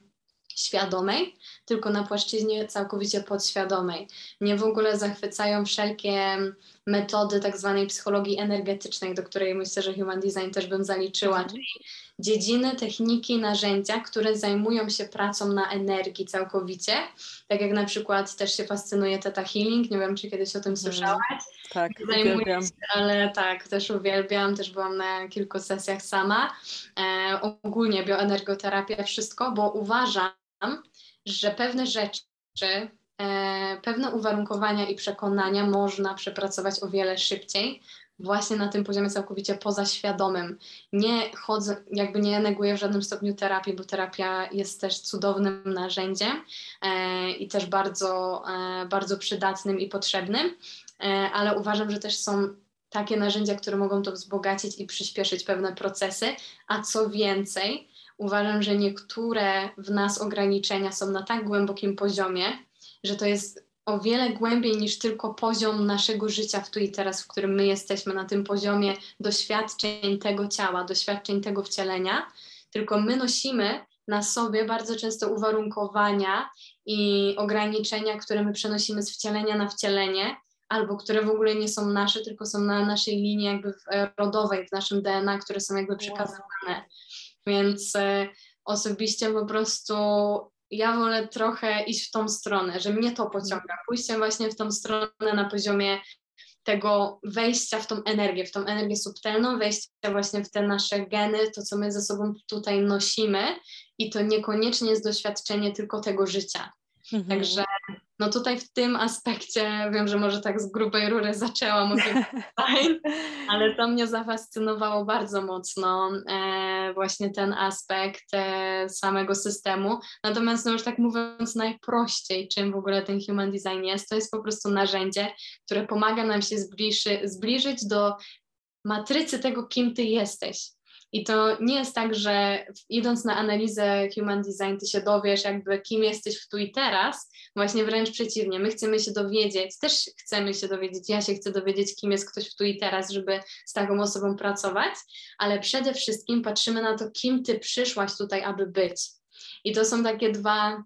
B: świadomej, tylko na płaszczyźnie całkowicie podświadomej. Mnie w ogóle zachwycają wszelkie metody tak zwanej psychologii energetycznej, do której myślę, że Human Design też bym zaliczyła, mhm. czyli dziedziny, techniki, narzędzia, które zajmują się pracą na energii całkowicie. Tak jak na przykład też się fascynuje Teta Healing, nie wiem, czy kiedyś o tym mhm. słyszałaś.
A: Tak, uwielbiam. Się,
B: ale tak, też uwielbiam, też byłam na kilku sesjach sama. E, ogólnie bioenergoterapia, wszystko, bo uważam, że pewne rzeczy, e, pewne uwarunkowania i przekonania można przepracować o wiele szybciej, właśnie na tym poziomie całkowicie pozaświadomym. Nie chodzę, jakby nie neguję w żadnym stopniu terapii, bo terapia jest też cudownym narzędziem e, i też bardzo, e, bardzo przydatnym i potrzebnym, e, ale uważam, że też są takie narzędzia, które mogą to wzbogacić i przyspieszyć pewne procesy, a co więcej, uważam, że niektóre w nas ograniczenia są na tak głębokim poziomie, że to jest o wiele głębiej niż tylko poziom naszego życia w tu i teraz, w którym my jesteśmy, na tym poziomie doświadczeń tego ciała, doświadczeń tego wcielenia, tylko my nosimy na sobie bardzo często uwarunkowania i ograniczenia, które my przenosimy z wcielenia na wcielenie, albo które w ogóle nie są nasze, tylko są na naszej linii jakby rodowej, w naszym DNA, które są jakby przekazywane. Więc e, osobiście po prostu ja wolę trochę iść w tą stronę, że mnie to pociąga. Pójście właśnie w tą stronę na poziomie tego wejścia w tą energię, w tą energię subtelną, wejścia właśnie w te nasze geny, to co my ze sobą tutaj nosimy i to niekoniecznie jest doświadczenie tylko tego życia. Mhm. Także no tutaj w tym aspekcie wiem, że może tak z grubej rury zaczęłam o tym ale to mnie zafascynowało bardzo mocno e, właśnie ten aspekt e, samego systemu. Natomiast no już tak mówiąc najprościej, czym w ogóle ten human design jest, to jest po prostu narzędzie, które pomaga nam się zbliży, zbliżyć do matrycy tego, kim ty jesteś. I to nie jest tak, że idąc na analizę human design, ty się dowiesz, jakby kim jesteś w tu i teraz. Właśnie wręcz przeciwnie, my chcemy się dowiedzieć, też chcemy się dowiedzieć, ja się chcę dowiedzieć, kim jest ktoś w tu i teraz, żeby z taką osobą pracować, ale przede wszystkim patrzymy na to, kim ty przyszłaś tutaj, aby być. I to są takie dwa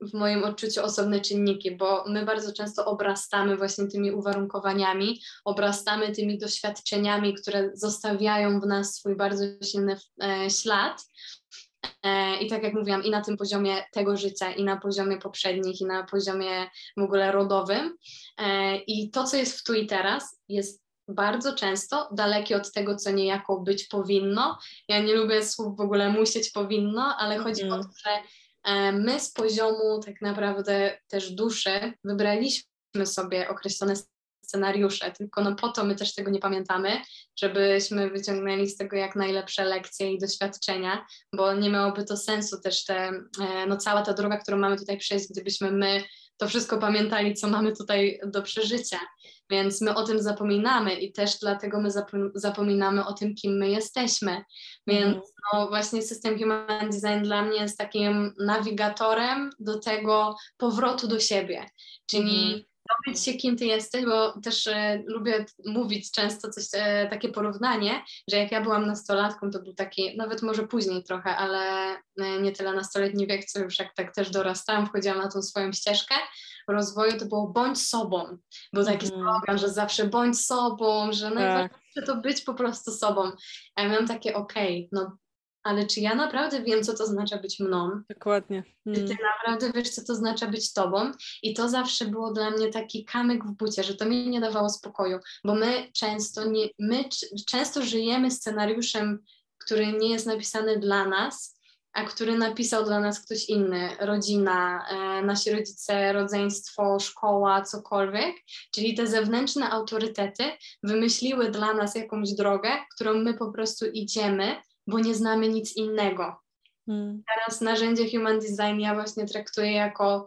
B: w moim odczuciu osobne czynniki, bo my bardzo często obrastamy właśnie tymi uwarunkowaniami, obrastamy tymi doświadczeniami, które zostawiają w nas swój bardzo silny e, ślad. E, I tak jak mówiłam, i na tym poziomie tego życia, i na poziomie poprzednich, i na poziomie w ogóle rodowym. E, I to, co jest w tu i teraz, jest bardzo często dalekie od tego, co niejako być powinno. Ja nie lubię słów w ogóle musieć powinno, ale chodzi mm. o to, że my z poziomu tak naprawdę też duszy wybraliśmy sobie określone scenariusze, tylko no po to my też tego nie pamiętamy, żebyśmy wyciągnęli z tego jak najlepsze lekcje i doświadczenia, bo nie miałoby to sensu też te, e, no cała ta droga, którą mamy tutaj przejść, gdybyśmy my to wszystko pamiętali, co mamy tutaj do przeżycia. Więc my o tym zapominamy i też dlatego my zapominamy o tym, kim my jesteśmy. Więc mm. no, właśnie system Human Design dla mnie jest takim nawigatorem do tego powrotu do siebie. Czyli mm dowiedz się, kim ty jesteś, bo też e, lubię mówić często coś, e, takie porównanie, że jak ja byłam nastolatką, to był taki, nawet może później trochę, ale e, nie tyle nastoletni wiek, co już jak tak też dorastałam, wchodziłam na tą swoją ścieżkę rozwoju, to było bądź sobą. Był taki mm. slogan, że zawsze bądź sobą, że najważniejsze tak. to być po prostu sobą. A ja miałam takie, okej, okay, no ale czy ja naprawdę wiem, co to znaczy być mną?
A: Dokładnie.
B: Hmm. Czy ty mm. naprawdę wiesz, co to znaczy być tobą? I to zawsze było dla mnie taki kamyk w bucie, że to mi nie dawało spokoju, bo my często, nie, my często żyjemy scenariuszem, który nie jest napisany dla nas, a który napisał dla nas ktoś inny, rodzina, e, nasi rodzice, rodzeństwo, szkoła, cokolwiek. Czyli te zewnętrzne autorytety wymyśliły dla nas jakąś drogę, którą my po prostu idziemy bo nie znamy nic innego. Hmm. Teraz narzędzie Human Design ja właśnie traktuję jako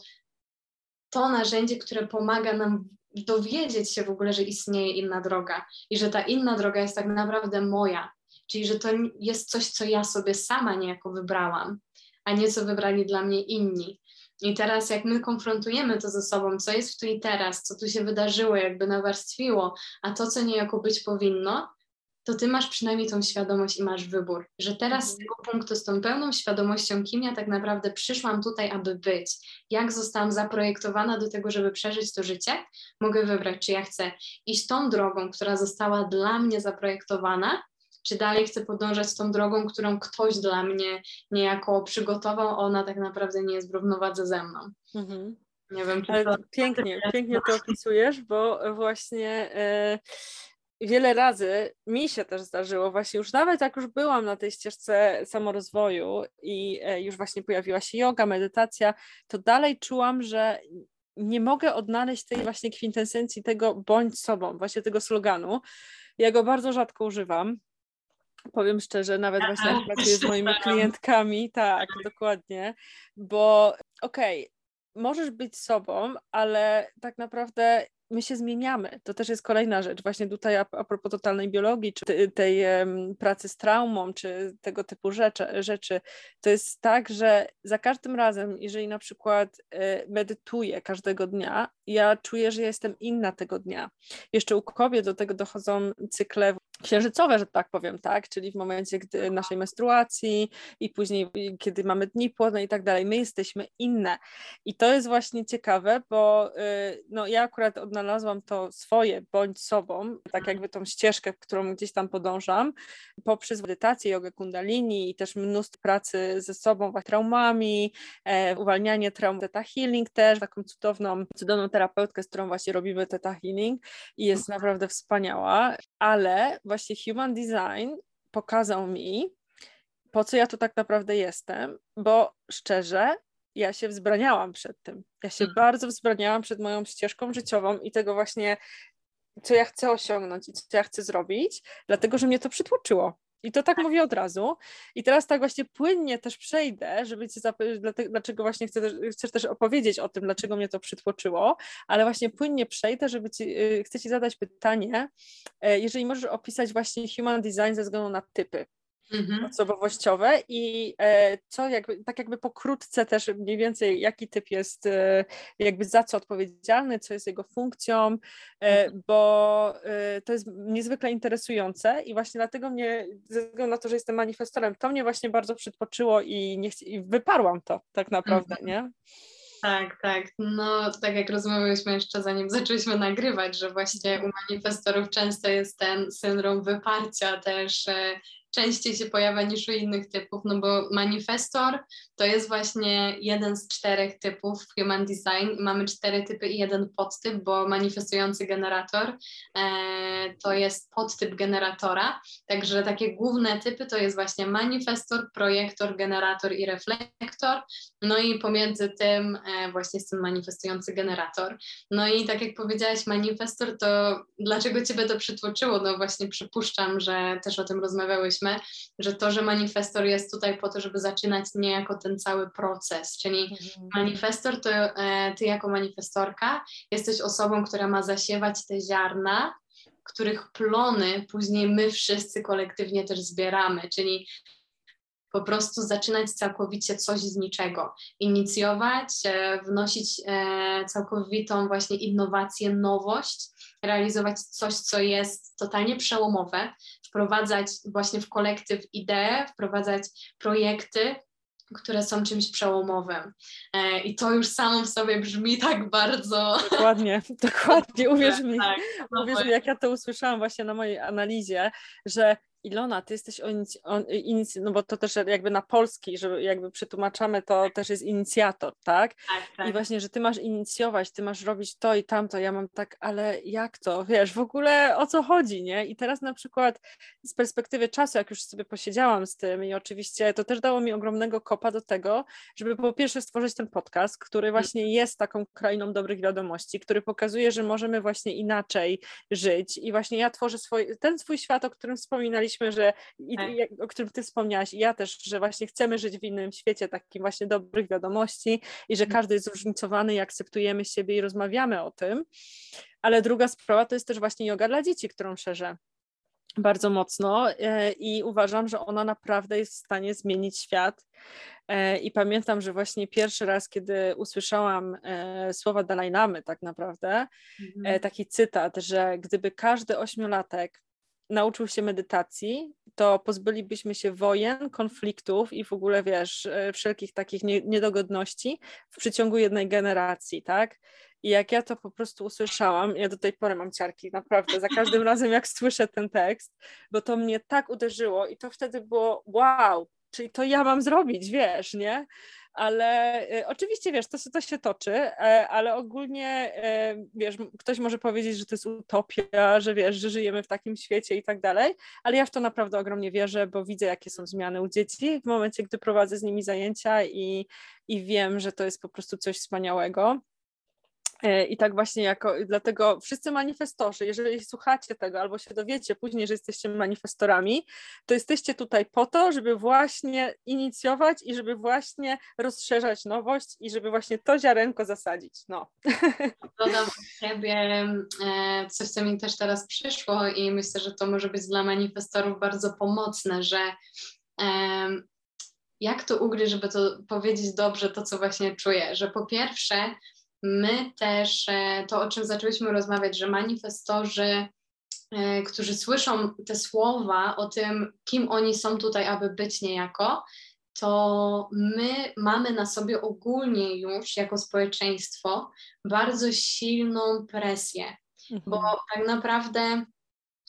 B: to narzędzie, które pomaga nam dowiedzieć się w ogóle, że istnieje inna droga i że ta inna droga jest tak naprawdę moja, czyli że to jest coś, co ja sobie sama niejako wybrałam, a nie co wybrali dla mnie inni. I teraz, jak my konfrontujemy to ze sobą, co jest w tu i teraz, co tu się wydarzyło, jakby nawarstwiło, a to, co niejako być powinno, to ty masz przynajmniej tą świadomość i masz wybór, że teraz z mhm. tego punktu, z tą pełną świadomością, kim ja tak naprawdę przyszłam tutaj, aby być, jak zostałam zaprojektowana do tego, żeby przeżyć to życie, mogę wybrać, czy ja chcę iść tą drogą, która została dla mnie zaprojektowana, czy dalej chcę podążać tą drogą, którą ktoś dla mnie niejako przygotował, ona tak naprawdę nie jest w równowadze ze mną. Mhm.
A: Nie wiem, czy to... Pięknie, pięknie to opisujesz, bo właśnie... Yy wiele razy mi się też zdarzyło, właśnie już nawet jak już byłam na tej ścieżce samorozwoju i e, już właśnie pojawiła się yoga, medytacja, to dalej czułam, że nie mogę odnaleźć tej właśnie kwintesencji tego bądź sobą, właśnie tego sloganu. Ja go bardzo rzadko używam. Powiem szczerze, nawet właśnie jak pracuję z moimi klientkami, tak, dokładnie, bo okej, okay, możesz być sobą, ale tak naprawdę my się zmieniamy. To też jest kolejna rzecz. Właśnie tutaj a, a propos totalnej biologii, czy tej, tej um, pracy z traumą, czy tego typu rzeczy, rzeczy, to jest tak, że za każdym razem, jeżeli na przykład y, medytuję każdego dnia, ja czuję, że jestem inna tego dnia. Jeszcze u kobiet do tego dochodzą cykle księżycowe, że tak powiem, tak? Czyli w momencie gdy naszej menstruacji i później, kiedy mamy dni płodne i tak dalej, my jesteśmy inne. I to jest właśnie ciekawe, bo y, no, ja akurat odnalazłam to swoje, bądź sobą, tak jakby tą ścieżkę, którą gdzieś tam podążam, poprzez medytację, jogę kundalini i też mnóstwo pracy ze sobą, traumami, e, uwalnianie traum, Theta Healing też, taką cudowną, cudowną terapeutkę, z którą właśnie robimy Theta Healing i jest naprawdę wspaniała, ale właśnie human design pokazał mi, po co ja tu tak naprawdę jestem, bo szczerze, ja się wzbraniałam przed tym. Ja się mhm. bardzo wzbraniałam przed moją ścieżką życiową i tego właśnie, co ja chcę osiągnąć i co ja chcę zrobić, dlatego że mnie to przytłoczyło. I to tak mówię od razu. I teraz tak właśnie płynnie też przejdę, żeby cię dlaczego właśnie chcę też, chcę też opowiedzieć o tym, dlaczego mnie to przytłoczyło, ale właśnie płynnie przejdę, żeby ci, y, chcę ci zadać pytanie, e, jeżeli możesz opisać właśnie human design ze względu na typy mhm. osobowościowe i e, co jakby, tak jakby pokrótce też mniej więcej jaki typ jest e, jakby za co odpowiedzialny, co jest jego funkcją, e, mhm. bo to jest niezwykle interesujące i właśnie dlatego mnie, ze względu na to, że jestem manifestorem, to mnie właśnie bardzo przytłoczyło i, nie i wyparłam to tak naprawdę, mhm. nie?
B: Tak, tak. No, tak jak rozmawialiśmy jeszcze zanim zaczęliśmy nagrywać, że właśnie u manifestorów często jest ten syndrom wyparcia też częściej się pojawia niż u innych typów, no bo manifestor to jest właśnie jeden z czterech typów Human Design. Mamy cztery typy i jeden podtyp, bo manifestujący generator e, to jest podtyp generatora. Także takie główne typy to jest właśnie manifestor, projektor, generator i reflektor. No i pomiędzy tym e, właśnie jest ten manifestujący generator. No i tak jak powiedziałaś, manifestor, to dlaczego Ciebie to przytłoczyło? No właśnie przypuszczam, że też o tym rozmawiałyśmy, że to, że manifestor jest tutaj po to, żeby zaczynać niejako ten cały proces, czyli mhm. manifestor to e, Ty jako manifestorka jesteś osobą, która ma zasiewać te ziarna, których plony później my wszyscy kolektywnie też zbieramy, czyli po prostu zaczynać całkowicie coś z niczego, inicjować, e, wnosić e, całkowitą właśnie innowację, nowość, realizować coś, co jest totalnie przełomowe, wprowadzać właśnie w kolektyw idee, wprowadzać projekty, które są czymś przełomowym. E, I to już samo w sobie brzmi tak bardzo.
A: Dokładnie, dokładnie. Uwierz mi, tak, uwierz mi, jak ja to usłyszałam właśnie na mojej analizie, że Ilona, ty jesteś inic, no bo to też jakby na polski, że jakby przetłumaczamy, to też jest inicjator, tak?
B: Tak, tak?
A: I właśnie, że ty masz inicjować, ty masz robić to i tamto, ja mam tak, ale jak to? Wiesz, w ogóle o co chodzi, nie? I teraz na przykład z perspektywy czasu, jak już sobie posiedziałam z tym i oczywiście to też dało mi ogromnego kopa do tego, żeby po pierwsze stworzyć ten podcast, który mm. właśnie jest taką krainą dobrych wiadomości, który pokazuje, że możemy właśnie inaczej żyć i właśnie ja tworzę swój, ten swój świat, o którym wspominaliśmy rozmawialiśmy, że i, tak. o którym ty wspomniałaś i ja też, że właśnie chcemy żyć w innym świecie, takim właśnie dobrych wiadomości i że mhm. każdy jest zróżnicowany i akceptujemy siebie i rozmawiamy o tym. Ale druga sprawa to jest też właśnie yoga dla dzieci, którą szerzę bardzo mocno e, i uważam, że ona naprawdę jest w stanie zmienić świat. E, I pamiętam, że właśnie pierwszy raz, kiedy usłyszałam e, słowa Dalajnamy, tak naprawdę, mhm. taki cytat, że gdyby każdy ośmiolatek nauczył się medytacji, to pozbylibyśmy się wojen, konfliktów i w ogóle, wiesz, e, wszelkich takich niedogodności w przeciągu jednej generacji, tak? I jak ja to po prostu usłyszałam, ja do tej pory mam ciarki, naprawdę, za każdym razem jak słyszę ten tekst, bo to mnie tak uderzyło i to wtedy było wow, czyli to ja mam zrobić, wiesz, nie? ale y, oczywiście wiesz, to, to się toczy, e, ale ogólnie e, wiesz, ktoś może powiedzieć, że to jest utopia, że wiesz, że żyjemy w takim świecie i tak dalej, ale ja w to naprawdę ogromnie wierzę, bo widzę, jakie są zmiany u dzieci w momencie, gdy prowadzę z nimi zajęcia i, i wiem, że to jest po prostu coś wspaniałego. E, I tak właśnie jako, dlatego wszyscy manifestorzy, jeżeli słuchacie tego albo się dowiecie później, że jesteście manifestorami, to jesteście tutaj po to, żeby właśnie inicjować i żeby właśnie rozszerzać nowość i żeby właśnie to ziarenko zasadzić. No.
B: Dodam od siebie e, coś, co mi też teraz przyszło i myślę, że to może być dla manifestorów bardzo pomocne, że jak to ugryźć, żeby to powiedzieć dobrze, to co właśnie czuję, że po pierwsze my też, e, to o czym zaczęliśmy rozmawiać, że manifestorzy e, którzy słyszą te słowa o tym, kim oni są tutaj, aby być niejako, to my mamy na sobie ogólnie już jako społeczeństwo bardzo silną presję, mhm. bo tak naprawdę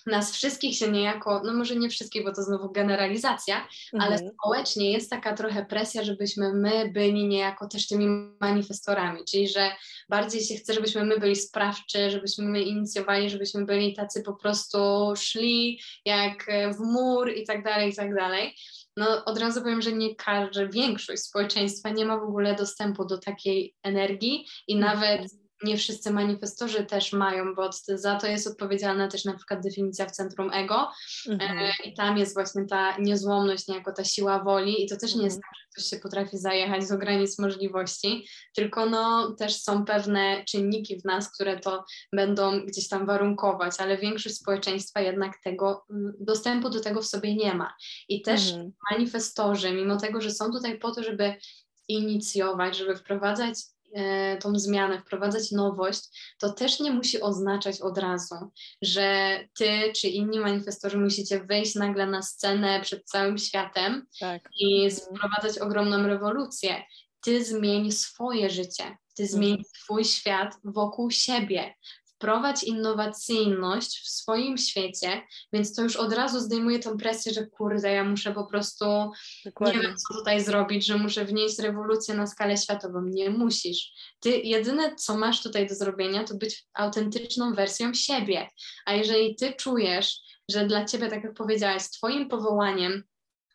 B: nas wszystkich się niejako, no może nie wszystkich, bo to znowu generalizacja, mhm. ale społecznie jest taka trochę presja, żebyśmy my byli niejako też tymi manifestorami, czyli że bardziej się chce, żebyśmy my byli sprawczy, żebyśmy my inicjowali, żebyśmy byli tacy po prostu szli jak w mur i tak dalej, i tak dalej. No od razu powiem, że nie każda, większość społeczeństwa nie ma w ogóle dostępu do takiej energii i mhm. nawet nie wszyscy manifestorzy też mają, bo za to jest odpowiedzialna też na przykład definicja w centrum ego mhm. e, i tam jest właśnie ta niezłomność, niejako ta siła woli i to też nie jest mhm. tak, że ktoś się potrafi zajechać z granic możliwości, tylko no też są pewne czynniki w nas, które to będą gdzieś tam warunkować, ale większość społeczeństwa jednak tego mm, dostępu do tego w sobie nie ma. I też mhm. manifestorzy, mimo tego, że są tutaj po to, żeby inicjować, żeby wprowadzać tą zmianę, wprowadzać nowość, to też nie musi oznaczać od razu, że ty czy inni manifestorzy musicie wyjść nagle na scenę przed całym światem tak. i wprowadzać ogromną rewolucję. Ty zmień swoje życie, ty zmień mhm. swój świat wokół siebie wprowadź innowacyjność w swoim świecie, więc to już od razu zdejmuje tą presję, że kurde, ja muszę po prostu Dokładnie. nie wiem, co tutaj zrobić, że muszę wnieść rewolucję na skalę światową. Nie musisz. Ty jedyne, co masz tutaj do zrobienia, to być autentyczną wersją siebie. A jeżeli ty czujesz, że dla ciebie, tak jak powiedziałaś, twoim powołaniem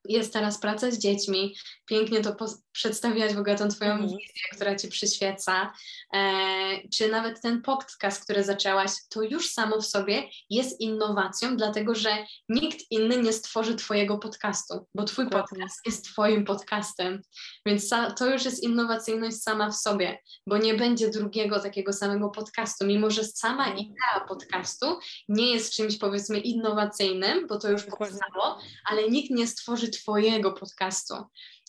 B: jest teraz praca z dziećmi, pięknie to przedstawiać w ogóle tą Twoją mm. wizję, która Ci przyświeca, e, czy nawet ten podcast, który zaczęłaś, to już samo w sobie jest innowacją, dlatego że nikt inny nie stworzy Twojego podcastu, bo Twój podcast jest Twoim podcastem, więc to już jest innowacyjność sama w sobie, bo nie będzie drugiego takiego samego podcastu, mimo że sama mhm. idea podcastu nie jest czymś powiedzmy innowacyjnym, bo to już powstało, ale nikt nie stworzy Twojego podcastu.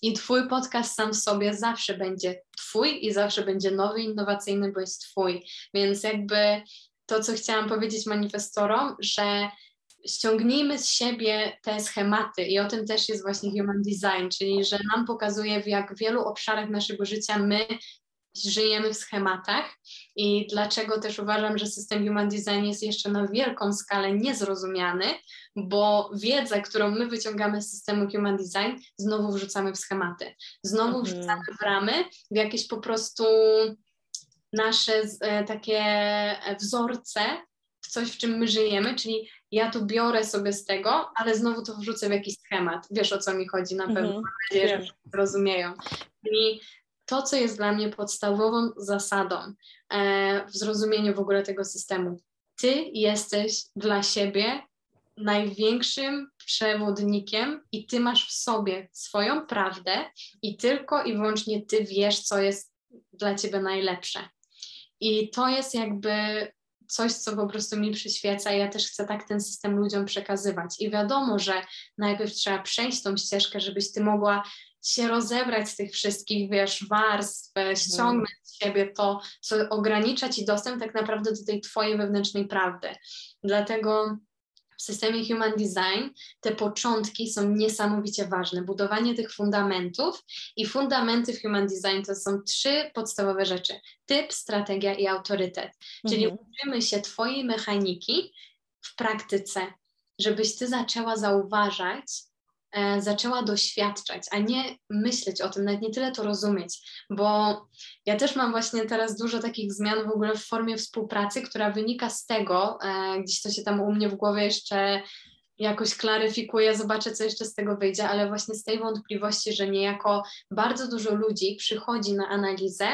B: I Twój podcast sam w sobie zawsze będzie Twój i zawsze będzie nowy, innowacyjny, bo jest Twój. Więc jakby to, co chciałam powiedzieć manifestorom, że ściągnijmy z siebie te schematy i o tym też jest właśnie Human Design, czyli że nam pokazuje w jak wielu obszarach naszego życia my żyjemy w schematach i dlaczego też uważam, że system Human Design jest jeszcze na wielką skalę niezrozumiany, bo wiedzę, którą my wyciągamy z systemu Human Design, znowu wrzucamy w schematy. Znowu mhm. wrzucamy w ramy, w jakieś po prostu nasze e, takie wzorce, w coś, w czym my żyjemy, czyli ja tu biorę sobie z tego, ale znowu to wrzucę w jakiś schemat. Wiesz o co mi chodzi na pewno, mhm. mam nadzieję, że rozumieją. Czyli to, co jest dla mnie podstawową zasadą e, w zrozumieniu w ogóle tego systemu. Ty jesteś dla siebie największym przewodnikiem i ty masz w sobie swoją prawdę i tylko i wyłącznie ty wiesz, co jest dla ciebie najlepsze. I to jest jakby coś, co po prostu mi przyświeca. Ja też chcę tak ten system ludziom przekazywać. I wiadomo, że najpierw trzeba przejść tą ścieżkę, żebyś ty mogła się rozebrać z tych wszystkich, wiesz, warstw, mhm. ściągnąć z siebie to, co ogranicza ci dostęp tak naprawdę do tej twojej wewnętrznej prawdy. Dlatego w systemie Human Design te początki są niesamowicie ważne. Budowanie tych fundamentów i fundamenty w Human Design to są trzy podstawowe rzeczy: typ, strategia i autorytet. Czyli mhm. uczymy się Twojej mechaniki w praktyce, żebyś Ty zaczęła zauważać, E, zaczęła doświadczać, a nie myśleć o tym, nawet nie tyle to rozumieć, bo ja też mam właśnie teraz dużo takich zmian w ogóle w formie współpracy, która wynika z tego, e, gdzieś to się tam u mnie w głowie jeszcze jakoś klaryfikuje, zobaczę, co jeszcze z tego wyjdzie, ale właśnie z tej wątpliwości, że niejako bardzo dużo ludzi przychodzi na analizę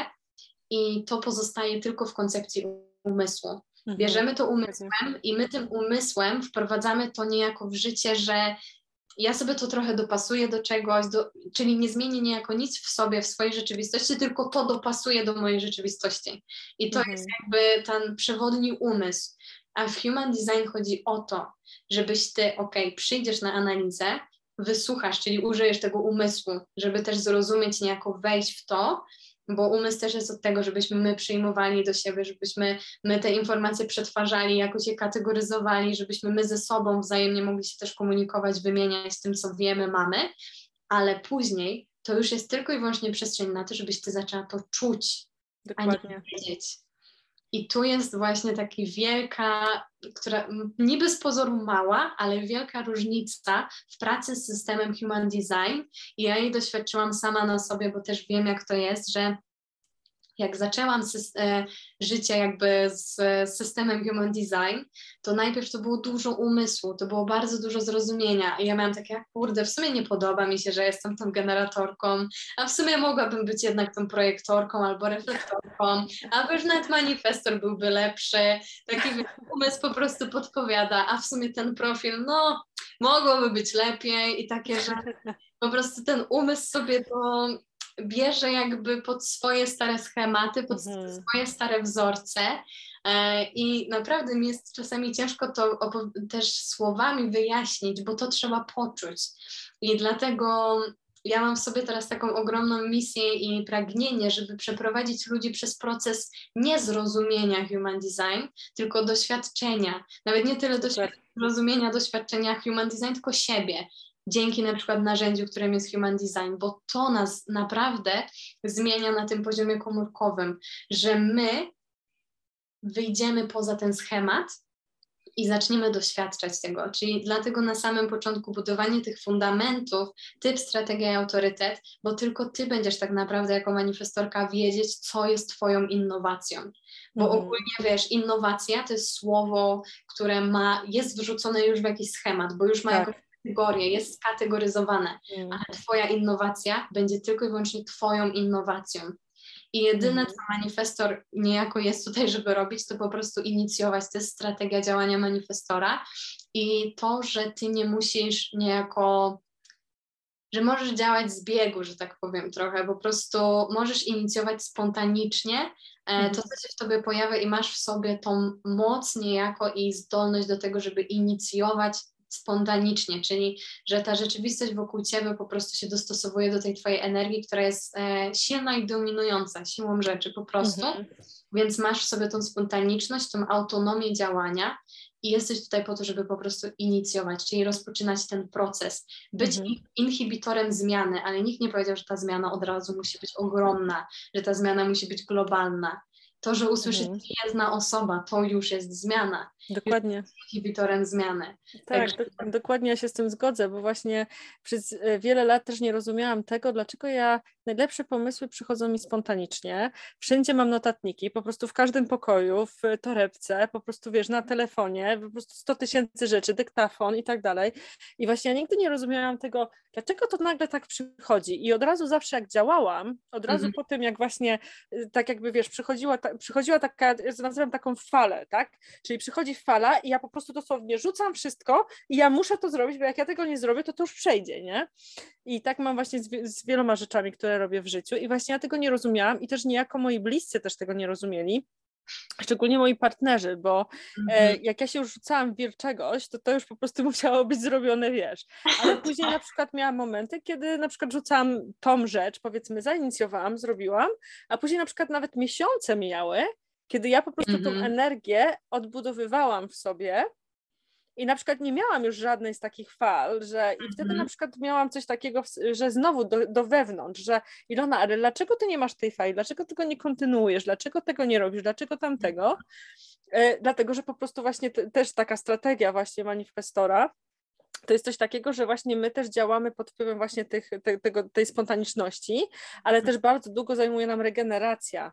B: i to pozostaje tylko w koncepcji umysłu. Mhm. Bierzemy to umysłem i my tym umysłem wprowadzamy to niejako w życie, że ja sobie to trochę dopasuję do czegoś, do, czyli nie zmienię niejako nic w sobie, w swojej rzeczywistości, tylko to dopasuje do mojej rzeczywistości. I to mhm. jest jakby ten przewodni umysł. A w Human Design chodzi o to, żebyś ty, ok, przyjdziesz na analizę, wysłuchasz, czyli użyjesz tego umysłu, żeby też zrozumieć, niejako wejść w to, bo umysł też jest od tego, żebyśmy my przyjmowali do siebie, żebyśmy my te informacje przetwarzali, jakoś je kategoryzowali, żebyśmy my ze sobą wzajemnie mogli się też komunikować, wymieniać tym, co wiemy, mamy, ale później to już jest tylko i wyłącznie przestrzeń na to, żebyś ty zaczęła to czuć, Dokładnie. a nie wiedzieć. I tu jest właśnie taka wielka, która niby z pozoru mała, ale wielka różnica w pracy z systemem Human Design. I ja jej doświadczyłam sama na sobie, bo też wiem, jak to jest, że jak zaczęłam e, życie jakby z systemem Human Design, to najpierw to było dużo umysłu, to było bardzo dużo zrozumienia. I ja miałam takie, kurde, w sumie nie podoba mi się, że jestem tą generatorką, a w sumie mogłabym być jednak tą projektorką albo reflektorką, albo już nawet manifestor byłby lepszy, taki umysł po prostu podpowiada, a w sumie ten profil, no, mogłoby być lepiej i takie, że po prostu ten umysł sobie to bierze jakby pod swoje stare schematy, pod mhm. swoje stare wzorce. E, I naprawdę mi jest czasami ciężko to też słowami wyjaśnić, bo to trzeba poczuć. I dlatego ja mam w sobie teraz taką ogromną misję i pragnienie, żeby przeprowadzić ludzi przez proces nie zrozumienia human design, tylko doświadczenia. Nawet nie tyle doświadczenia, zrozumienia doświadczenia human design, tylko siebie dzięki na przykład narzędziu, którym jest Human Design, bo to nas naprawdę zmienia na tym poziomie komórkowym, że my wyjdziemy poza ten schemat i zaczniemy doświadczać tego. Czyli dlatego na samym początku budowanie tych fundamentów, typ, strategia i autorytet, bo tylko ty będziesz tak naprawdę jako manifestorka wiedzieć, co jest twoją innowacją. Bo mm. ogólnie wiesz, innowacja to jest słowo, które ma, jest wrzucone już w jakiś schemat, bo już ma tak. jakąś kategorie, jest skategoryzowane, mm. ale Twoja innowacja będzie tylko i wyłącznie Twoją innowacją. I jedyne, mm. co manifestor niejako jest tutaj, żeby robić, to po prostu inicjować. To jest strategia działania manifestora i to, że Ty nie musisz niejako że możesz działać z biegu, że tak powiem trochę, po prostu możesz inicjować spontanicznie e, to, mhm. co się w tobie pojawia i masz w sobie tą moc niejako i zdolność do tego, żeby inicjować spontanicznie, czyli że ta rzeczywistość wokół ciebie po prostu się dostosowuje do tej twojej energii, która jest e, silna i dominująca siłą rzeczy po prostu, mhm. więc masz w sobie tą spontaniczność, tą autonomię działania i jesteś tutaj po to, żeby po prostu inicjować, czyli rozpoczynać ten proces, być mhm. inhibitorem zmiany, ale nikt nie powiedział, że ta zmiana od razu musi być ogromna, że ta zmiana musi być globalna. To, że usłyszycie mhm. jedna osoba, to już jest zmiana.
A: Dokładnie.
B: Jest inhibitorem zmiany.
A: Tak, do, dokładnie ja się z tym zgodzę, bo właśnie przez e, wiele lat też nie rozumiałam tego, dlaczego ja najlepsze pomysły przychodzą mi spontanicznie. Wszędzie mam notatniki, po prostu w każdym pokoju, w torebce, po prostu wiesz, na telefonie, po prostu 100 tysięcy rzeczy, dyktafon i tak dalej. I właśnie ja nigdy nie rozumiałam tego, dlaczego to nagle tak przychodzi. I od razu zawsze jak działałam, od razu mhm. po tym jak właśnie, y, tak jakby wiesz, przychodziła, ta, przychodziła taka, ja nazywam taką falę, tak? Czyli przychodzi fala i ja po prostu dosłownie rzucam wszystko i ja muszę to zrobić, bo jak ja tego nie zrobię, to to już przejdzie, nie? I tak mam właśnie z, z wieloma rzeczami, które robię w życiu i właśnie ja tego nie rozumiałam i też niejako moi bliscy też tego nie rozumieli szczególnie moi partnerzy, bo e, mhm. jak ja się już rzucałam w czegoś, to to już po prostu musiało być zrobione, wiesz. Ale później na przykład miałam momenty, kiedy na przykład rzucałam tą rzecz, powiedzmy, zainicjowałam, zrobiłam, a później na przykład nawet miesiące mijały, kiedy ja po prostu tą mhm. energię odbudowywałam w sobie i na przykład nie miałam już żadnej z takich fal, że i wtedy na mhm. przykład miałam coś takiego, że znowu do, do wewnątrz, że Ilona, ale dlaczego ty nie masz tej fali, dlaczego tego nie kontynuujesz, dlaczego tego nie robisz, dlaczego tamtego? E, dlatego, że po prostu właśnie te, też taka strategia właśnie manifestora, to jest coś takiego, że właśnie my też działamy pod wpływem właśnie tych, te, tego, tej spontaniczności, ale też bardzo długo zajmuje nam regeneracja.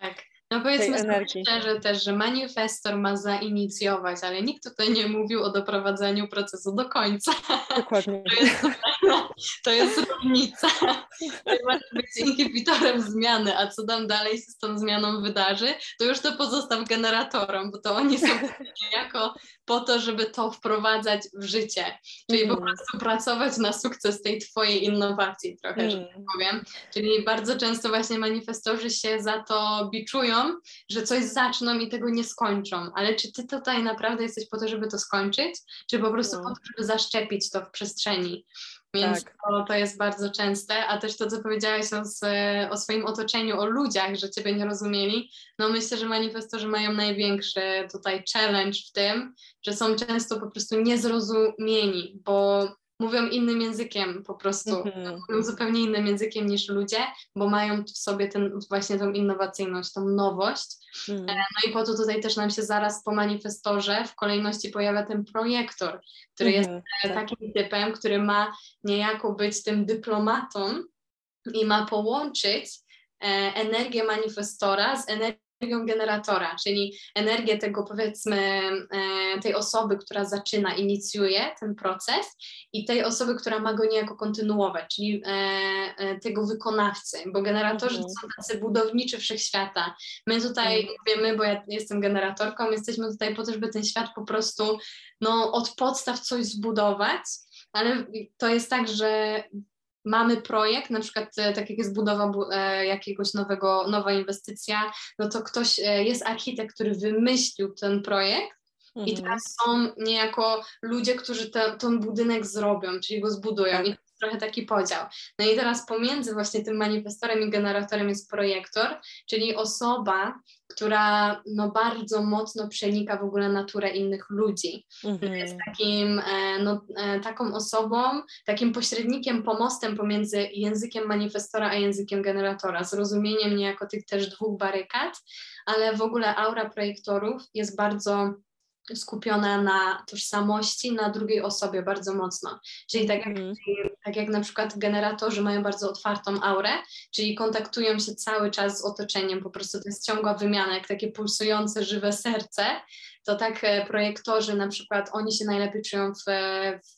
B: Tak. No powiedzmy sobie szczerze też, że manifestor ma zainicjować, ale nikt tutaj nie mówił o doprowadzeniu procesu do końca.
A: Dokładnie.
B: To jest, to jest różnica. Masz być inhibitorem zmiany, a co tam dalej się z tą zmianą wydarzy, to już to pozostaw generatorom, bo to oni są jako po to, żeby to wprowadzać w życie. Czyli mm. po prostu pracować na sukces tej twojej innowacji trochę, mm. że tak powiem. Czyli bardzo często właśnie manifestorzy się za to biczują, że coś zaczną i tego nie skończą. Ale czy ty tutaj naprawdę jesteś po to, żeby to skończyć, czy po prostu no. po to, żeby zaszczepić to w przestrzeni? Więc tak. to, to jest bardzo częste, a też to, co powiedziałeś o, o swoim otoczeniu, o ludziach, że Ciebie nie rozumieli, no myślę, że manifestorzy mają największy tutaj challenge w tym, że są często po prostu niezrozumieni, bo mówią innym językiem po prostu, mm-hmm. mówią zupełnie innym językiem niż ludzie, bo mają w sobie ten, właśnie tą innowacyjność, tą nowość. Mm. No i po to tutaj też nam się zaraz po manifestorze w kolejności pojawia ten projektor, który mm-hmm. jest e, tak. takim typem, który ma niejako być tym dyplomatą i ma połączyć e, energię manifestora z energią energią generatora, czyli energię tego powiedzmy e, tej osoby, która zaczyna, inicjuje ten proces i tej osoby, która ma go niejako kontynuować, czyli e, e, tego wykonawcy, bo generatorzy to mhm. są tacy budowniczy wszechświata. My tutaj mhm. wiemy, bo ja jestem generatorką, jesteśmy tutaj po to, żeby ten świat po prostu no, od podstaw coś zbudować, ale to jest tak, że mamy projekt, na przykład e, tak jak jest budowa e, jakiegoś nowego, nowa inwestycja, no to ktoś, e, jest architekt, który wymyślił ten projekt mhm. i teraz są niejako ludzie, którzy te, ten budynek zrobią, czyli go zbudują i trochę taki podział. No i teraz pomiędzy właśnie tym manifestorem i generatorem jest projektor, czyli osoba, która no bardzo mocno przenika w ogóle naturę innych ludzi. Mhm. Jest takim, e, no, e, taką osobą, takim pośrednikiem, pomostem pomiędzy językiem manifestora a językiem generatora, zrozumieniem niejako tych też dwóch barykad, ale w ogóle aura projektorów jest bardzo skupiona na tożsamości, na drugiej osobie bardzo mocno. Czyli tak jak, mm. Tak jak na przykład generatorzy mają bardzo otwartą aurę, czyli kontaktują się cały czas z otoczeniem, po prostu to jest ciągła wymiana, jak takie pulsujące, żywe serce, to tak e, projektorzy na przykład, oni się najlepiej czują w,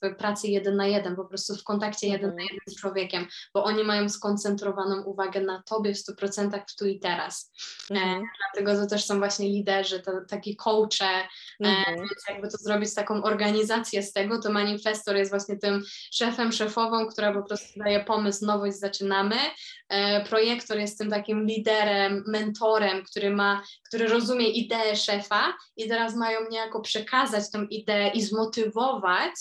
B: w pracy jeden na jeden, po prostu w kontakcie jeden na mhm. jeden z człowiekiem, bo oni mają skoncentrowaną uwagę na tobie w 100% w tu i teraz. E, mhm. E, dlatego to też są właśnie liderzy, to, taki coache, e, mhm. więc jakby to zrobić taką organizację z tego, to manifestor jest właśnie tym szefem, szefową, która po prostu daje pomysł, nowość, zaczynamy. E, projektor jest tym takim liderem, mentorem, który ma, który rozumie ideę szefa i teraz mają niejako przekazać tą ideę i zmotywować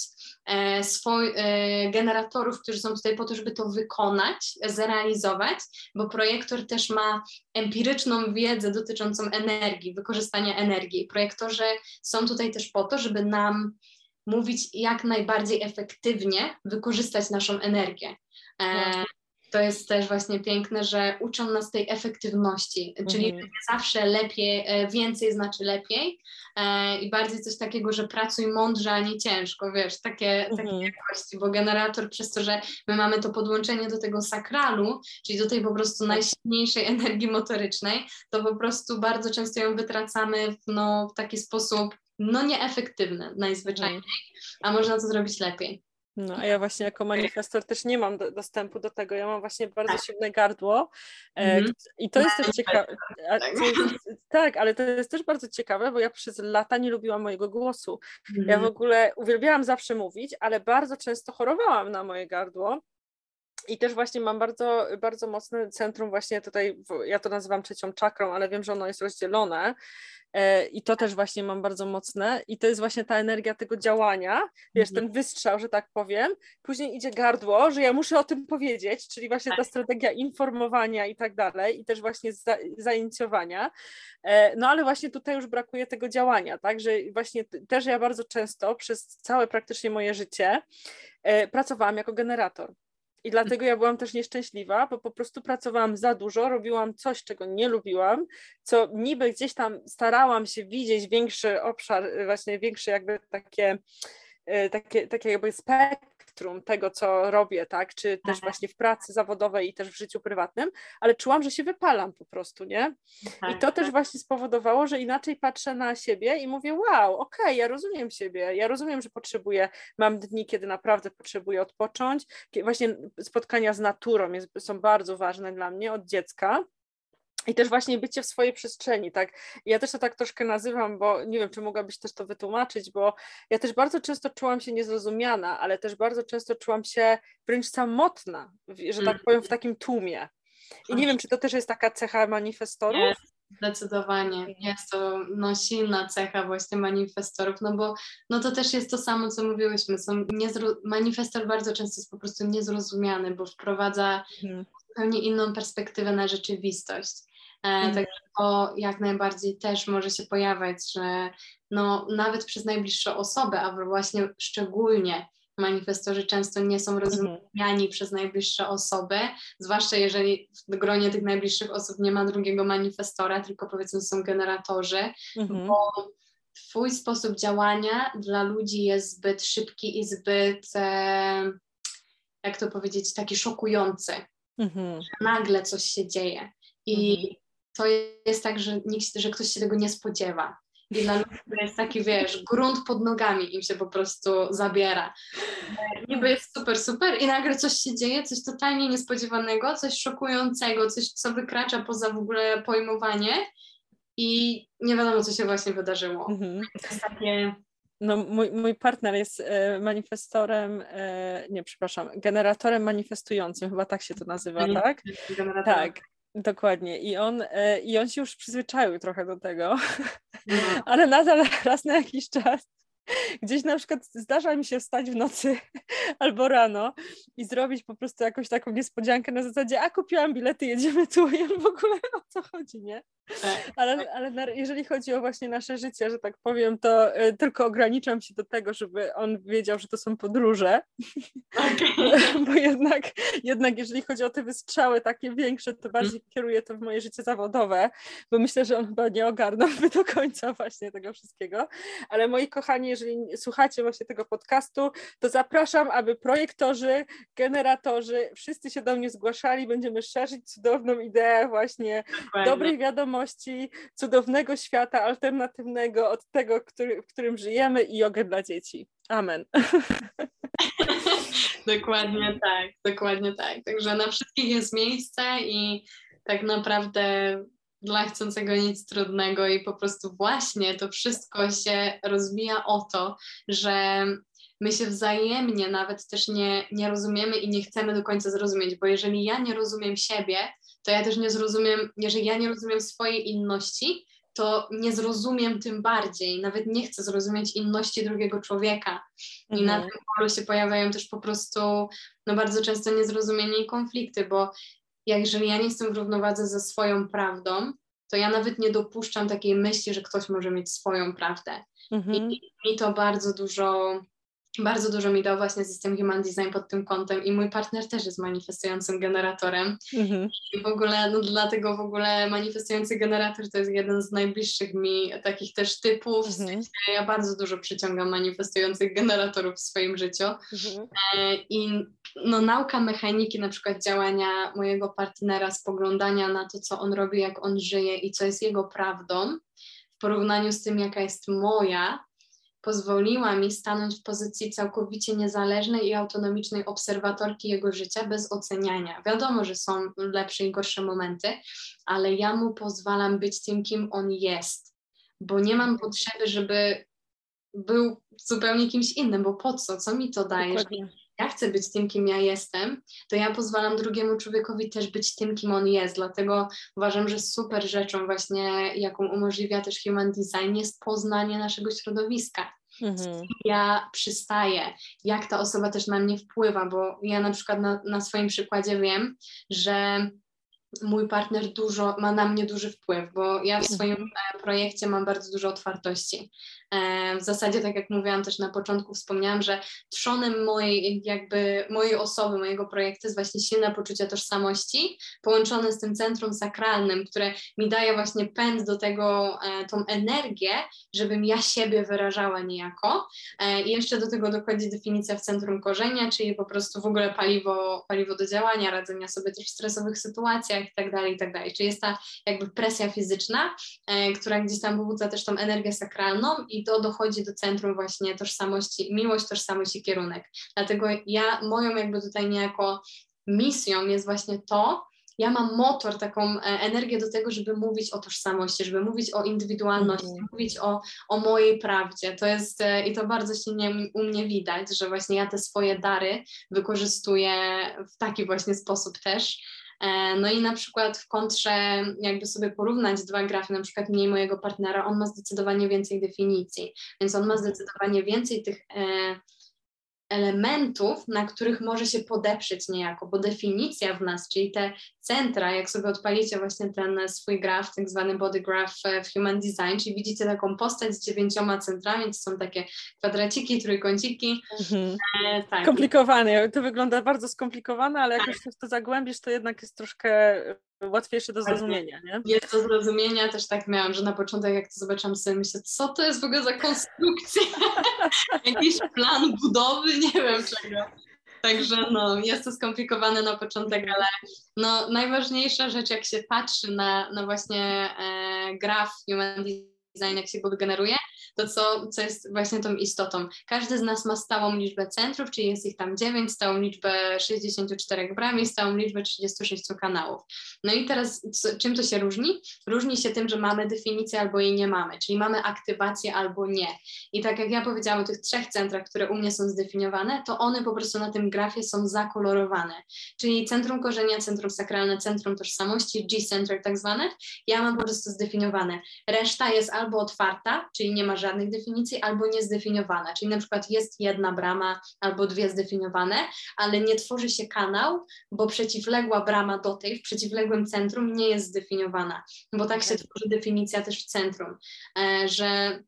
B: e, swoich e, generatorów, którzy są tutaj po to, żeby to wykonać, zrealizować, bo projektor też ma empiryczną wiedzę dotyczącą energii, wykorzystania energii. Projektorzy są tutaj też po to, żeby nam mówić, jak najbardziej efektywnie wykorzystać naszą energię. E, tak to jest też właśnie piękne, że uczą nas tej efektywności, czyli mhm. zawsze lepiej, e, więcej znaczy lepiej e, i bardziej coś takiego, że pracuj mądrze, a nie ciężko, wiesz, takie, takie mhm. jakości, bo generator przez to, że my mamy to podłączenie do tego sakralu, czyli do tej po prostu najsilniejszej energii motorycznej, to po prostu bardzo często ją wytracamy w, no, w taki sposób no nieefektywny najzwyczajniej, mhm. a można to zrobić lepiej.
A: No, a ja właśnie jako manifestor też nie mam do, dostępu do tego. Ja mam właśnie bardzo tak. silne gardło mm -hmm. i to jest też ciekawe. Tak, ale to jest też bardzo ciekawe, bo ja przez lata nie lubiłam mojego głosu. Mm -hmm. Ja w mhm. ogóle uwielbiałam zawsze mówić, ale bardzo często chorowałam na moje gardło. I też właśnie mam bardzo, bardzo mocne centrum właśnie tutaj, ja to nazywam trzecią czakrą, ale wiem, że ono jest rozdzielone e, i to też właśnie mam bardzo mocne i to jest właśnie ta energia tego działania, wiesz, mhm. ten wystrzał, że tak powiem, później idzie gardło, że ja muszę o tym powiedzieć, czyli właśnie ta tak. strategia informowania i tak dalej i też właśnie za, zainicjowania, e, no ale właśnie tutaj już brakuje tego działania, tak, że właśnie też ja bardzo często przez całe praktycznie moje życie e, pracowałam jako generator. I dlatego ja byłam też nieszczęśliwa, bo po prostu pracowałam za dużo, robiłam coś, czego nie lubiłam, co niby gdzieś tam starałam się widzieć większy obszar, właśnie większe jakby takie, e, takie, takie jakby spektrum spektrum tego, co robię, tak, czy też właśnie w pracy zawodowej i też w życiu prywatnym, ale czułam, że się wypalam po prostu, nie? I to też właśnie spowodowało, że inaczej patrzę na siebie i mówię, wow, okej, okay, ja rozumiem siebie, ja rozumiem, że potrzebuję, mam dni, kiedy naprawdę potrzebuję odpocząć, właśnie spotkania z naturą jest, są bardzo ważne dla mnie od dziecka, i też właśnie bycie w swojej przestrzeni, tak? Ja też to tak troszkę nazywam, bo nie wiem, czy mogłabyś też to wytłumaczyć, bo ja też bardzo często czułam się niezrozumiana, ale też bardzo często czułam się wręcz samotna, że tak powiem, w takim tłumie. I nie wiem, czy to też jest taka cecha manifestorów?
B: Zdecydowanie. Mhm. Jest to no, silna cecha właśnie manifestorów, no bo no to też jest to samo, co mówiłyśmy. Są niezro... Manifestor bardzo często jest po prostu niezrozumiany, bo wprowadza mhm. zupełnie inną perspektywę na rzeczywistość. Mhm. Także to jak najbardziej też może się pojawiać, że no, nawet przez najbliższe osoby, a właśnie szczególnie manifestorzy często nie są mhm. rozumiani przez najbliższe osoby, zwłaszcza jeżeli w gronie tych najbliższych osób nie ma drugiego manifestora, tylko powiedzmy są generatorzy, mhm. bo Twój sposób działania dla ludzi jest zbyt szybki i zbyt, e, jak to powiedzieć, taki szokujący. Mhm. Nagle coś się dzieje. I mhm. To jest tak, że, nikt, że ktoś się tego nie spodziewa. I dla ludzi to jest taki, wiesz, grunt pod nogami im się po prostu zabiera. Niby jest super, super i nagle coś się dzieje, coś totalnie niespodziewanego, coś szokującego, coś, co wykracza poza w ogóle pojmowanie i nie wiadomo, co się właśnie wydarzyło. Mhm. To jest takie...
A: No, mój, mój partner jest e, manifestorem, e, nie, przepraszam, generatorem manifestującym, chyba tak się to nazywa, tak? Tak. Dokładnie. I on, e, I on się już przyzwyczaił trochę do tego, no. ale nadal raz na jakiś czas Gdzieś na przykład zdarza mi się wstać w nocy albo rano i zrobić po prostu jakąś taką niespodziankę na zasadzie, a kupiłam bilety, jedziemy tu i w ogóle o co chodzi, nie? Tak. Ale, ale jeżeli chodzi o właśnie nasze życie, że tak powiem, to y, tylko ograniczam się do tego, żeby on wiedział, że to są podróże, okay. bo jednak, jednak jeżeli chodzi o te wystrzały takie większe, to bardziej hmm. kieruję to w moje życie zawodowe, bo myślę, że on chyba nie ogarnąłby do końca właśnie tego wszystkiego, ale moi kochani, jeżeli słuchacie właśnie tego podcastu, to zapraszam, aby projektorzy, generatorzy, wszyscy się do mnie zgłaszali, będziemy szerzyć cudowną ideę właśnie Dokładnie. dobrych wiadomości, cudownego świata alternatywnego od tego, który, w którym żyjemy i jogę dla dzieci. Amen.
B: dokładnie tak, dokładnie tak. Także na wszystkich jest miejsce i tak naprawdę dla chcącego nic trudnego i po prostu właśnie to wszystko się rozwija o to, że my się wzajemnie nawet też nie, nie rozumiemy i nie chcemy do końca zrozumieć, bo jeżeli ja nie rozumiem siebie, to ja też nie zrozumiem, jeżeli ja nie rozumiem swojej inności, to nie zrozumiem tym bardziej, nawet nie chcę zrozumieć inności drugiego człowieka. I mhm. na tym polu się pojawiają też po prostu no bardzo często niezrozumienie i konflikty, bo jeżeli ja nie jestem w równowadze ze swoją prawdą, to ja nawet nie dopuszczam takiej myśli, że ktoś może mieć swoją prawdę. Mhm. I mi to bardzo dużo bardzo dużo mi dał właśnie system Human Design pod tym kątem i mój partner też jest manifestującym generatorem. Mhm. I w ogóle, no dlatego w ogóle manifestujący generator to jest jeden z najbliższych mi takich też typów. Mhm. Ja bardzo dużo przyciągam manifestujących generatorów w swoim życiu. Mhm. E, I no, nauka mechaniki, na przykład działania mojego partnera, spoglądania na to, co on robi, jak on żyje i co jest jego prawdą, w porównaniu z tym, jaka jest moja, pozwoliła mi stanąć w pozycji całkowicie niezależnej i autonomicznej obserwatorki jego życia bez oceniania. Wiadomo, że są lepsze i gorsze momenty, ale ja mu pozwalam być tym, kim on jest, bo nie mam potrzeby, żeby był zupełnie kimś innym, bo po co? Co mi to daje? Ja chcę być tym, kim ja jestem, to ja pozwalam drugiemu człowiekowi też być tym, kim on jest. Dlatego uważam, że super rzeczą właśnie, jaką umożliwia też Human Design, jest poznanie naszego środowiska. Mhm. Ja przystaję, jak ta osoba też na mnie wpływa, bo ja na przykład na, na swoim przykładzie wiem, że mój partner dużo, ma na mnie duży wpływ, bo ja w swoim mhm. e, projekcie mam bardzo dużo otwartości. E, w zasadzie, tak jak mówiłam też na początku, wspomniałam, że trzonem mojej, jakby mojej osoby, mojego projektu jest właśnie silne poczucie tożsamości, połączone z tym centrum sakralnym, które mi daje właśnie pęd do tego, e, tą energię, żebym ja siebie wyrażała niejako. I jeszcze do tego dochodzi definicja w centrum korzenia, czyli po prostu w ogóle paliwo, paliwo do działania, radzenia sobie też w stresowych sytuacjach, i tak dalej, i tak dalej. Czyli jest ta jakby presja fizyczna, e, która gdzieś tam pobudza też tą energię sakralną i to dochodzi do centrum właśnie tożsamości, miłość, tożsamość i kierunek. Dlatego ja, moją jakby tutaj niejako misją jest właśnie to, ja mam motor, taką e, energię do tego, żeby mówić o tożsamości, żeby mówić o indywidualności, mm. mówić o, o mojej prawdzie. To jest e, i to bardzo silnie u mnie widać, że właśnie ja te swoje dary wykorzystuję w taki właśnie sposób też. E, no i na przykład w kontrze, jakby sobie porównać dwa grafy, na przykład mniej mojego partnera, on ma zdecydowanie więcej definicji, więc on ma zdecydowanie więcej tych e, elementów, na których może się podeprzeć niejako, bo definicja w nas, czyli te centra, jak sobie odpalicie właśnie ten swój graf, tak zwany body graph e, w Human Design, czyli widzicie taką postać z dziewięcioma centrami, to są takie kwadraciki, trójkąciki. Mhm.
A: E, tak. Komplikowane, to wygląda bardzo skomplikowane, ale jak tak. już to zagłębisz, to jednak jest troszkę łatwiejsze do zrozumienia, nie?
B: Jest do zrozumienia, też tak miałam, że na początek jak to zobaczyłam sobie myślę, co to jest w ogóle za konstrukcja? Jakiś plan budowy, nie wiem czego. Także no, jest to skomplikowane na początek, ale no, najważniejsza rzecz, jak się patrzy na, na właśnie e, graf Human Design, jak się go generuje, to co, co jest właśnie tą istotą. Każdy z nas ma stałą liczbę centrów, czyli jest ich tam 9, stałą liczbę 64 bram i stałą liczbę 36 kanałów. No i teraz co, czym to się różni? Różni się tym, że mamy definicję albo jej nie mamy, czyli mamy aktywację albo nie. I tak jak ja powiedziałam o tych trzech centrach, które u mnie są zdefiniowane, to one po prostu na tym grafie są zakolorowane. Czyli centrum korzenia, centrum sakralne, centrum tożsamości, G-center tak zwane, ja mam po prostu zdefiniowane. Reszta jest albo otwarta, czyli nie ma żadnych definicji, albo niezdefiniowana, czyli na przykład jest jedna brama albo dwie zdefiniowane, ale nie tworzy się kanał, bo przeciwległa brama do tej w przeciwległym centrum nie jest zdefiniowana, bo tak się tworzy definicja też w centrum, e, że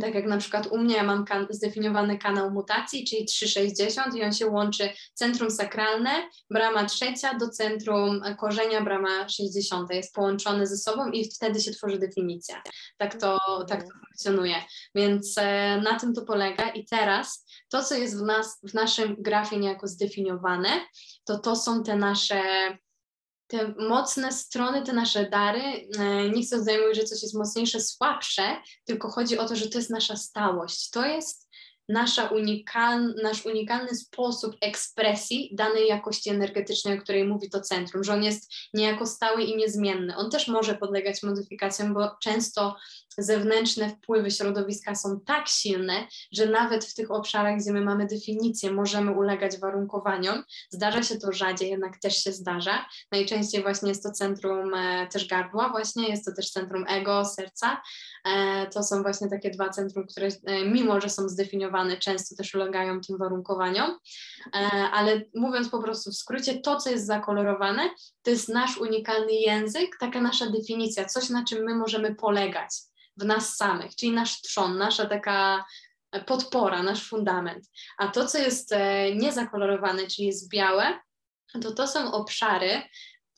B: tak jak na przykład u mnie mam kan zdefiniowany kanał mutacji, czyli 360 i on się łączy centrum sakralne, brama trzecia do centrum korzenia, brama 60 jest połączone ze sobą i wtedy się tworzy definicja. Tak to, tak to funkcjonuje. Więc e, na tym to polega i teraz to, co jest w, nas, w naszym grafie niejako zdefiniowane, to to są te nasze te mocne strony, te nasze dary, e, nie chcę tutaj mówić, że coś jest mocniejsze, słabsze, tylko chodzi o to, że to jest nasza stałość. To jest nasza unikal, nasz unikalny sposób ekspresji danej jakości energetycznej, o której mówi to centrum, że on jest niejako stały i niezmienny. On też może podlegać modyfikacjom, bo często zewnętrzne wpływy środowiska są tak silne, że nawet w tych obszarach, gdzie my mamy definicję, możemy ulegać warunkowaniom. Zdarza się to rzadziej, jednak też się zdarza. Najczęściej właśnie jest to centrum e, też gardła, właśnie jest to też centrum ego, serca. E, to są właśnie takie dwa centrum, które e, mimo, że są zdefiniowane, często też ulegają tym warunkowaniom. Ale mówiąc po prostu w skrócie, to, co jest zakolorowane, to jest nasz unikalny język, taka nasza definicja, coś, na czym my możemy polegać w nas samych, czyli nasz trzon, nasza taka podpora, nasz fundament. A to, co jest e, niezakolorowane, czyli jest białe, to to są obszary,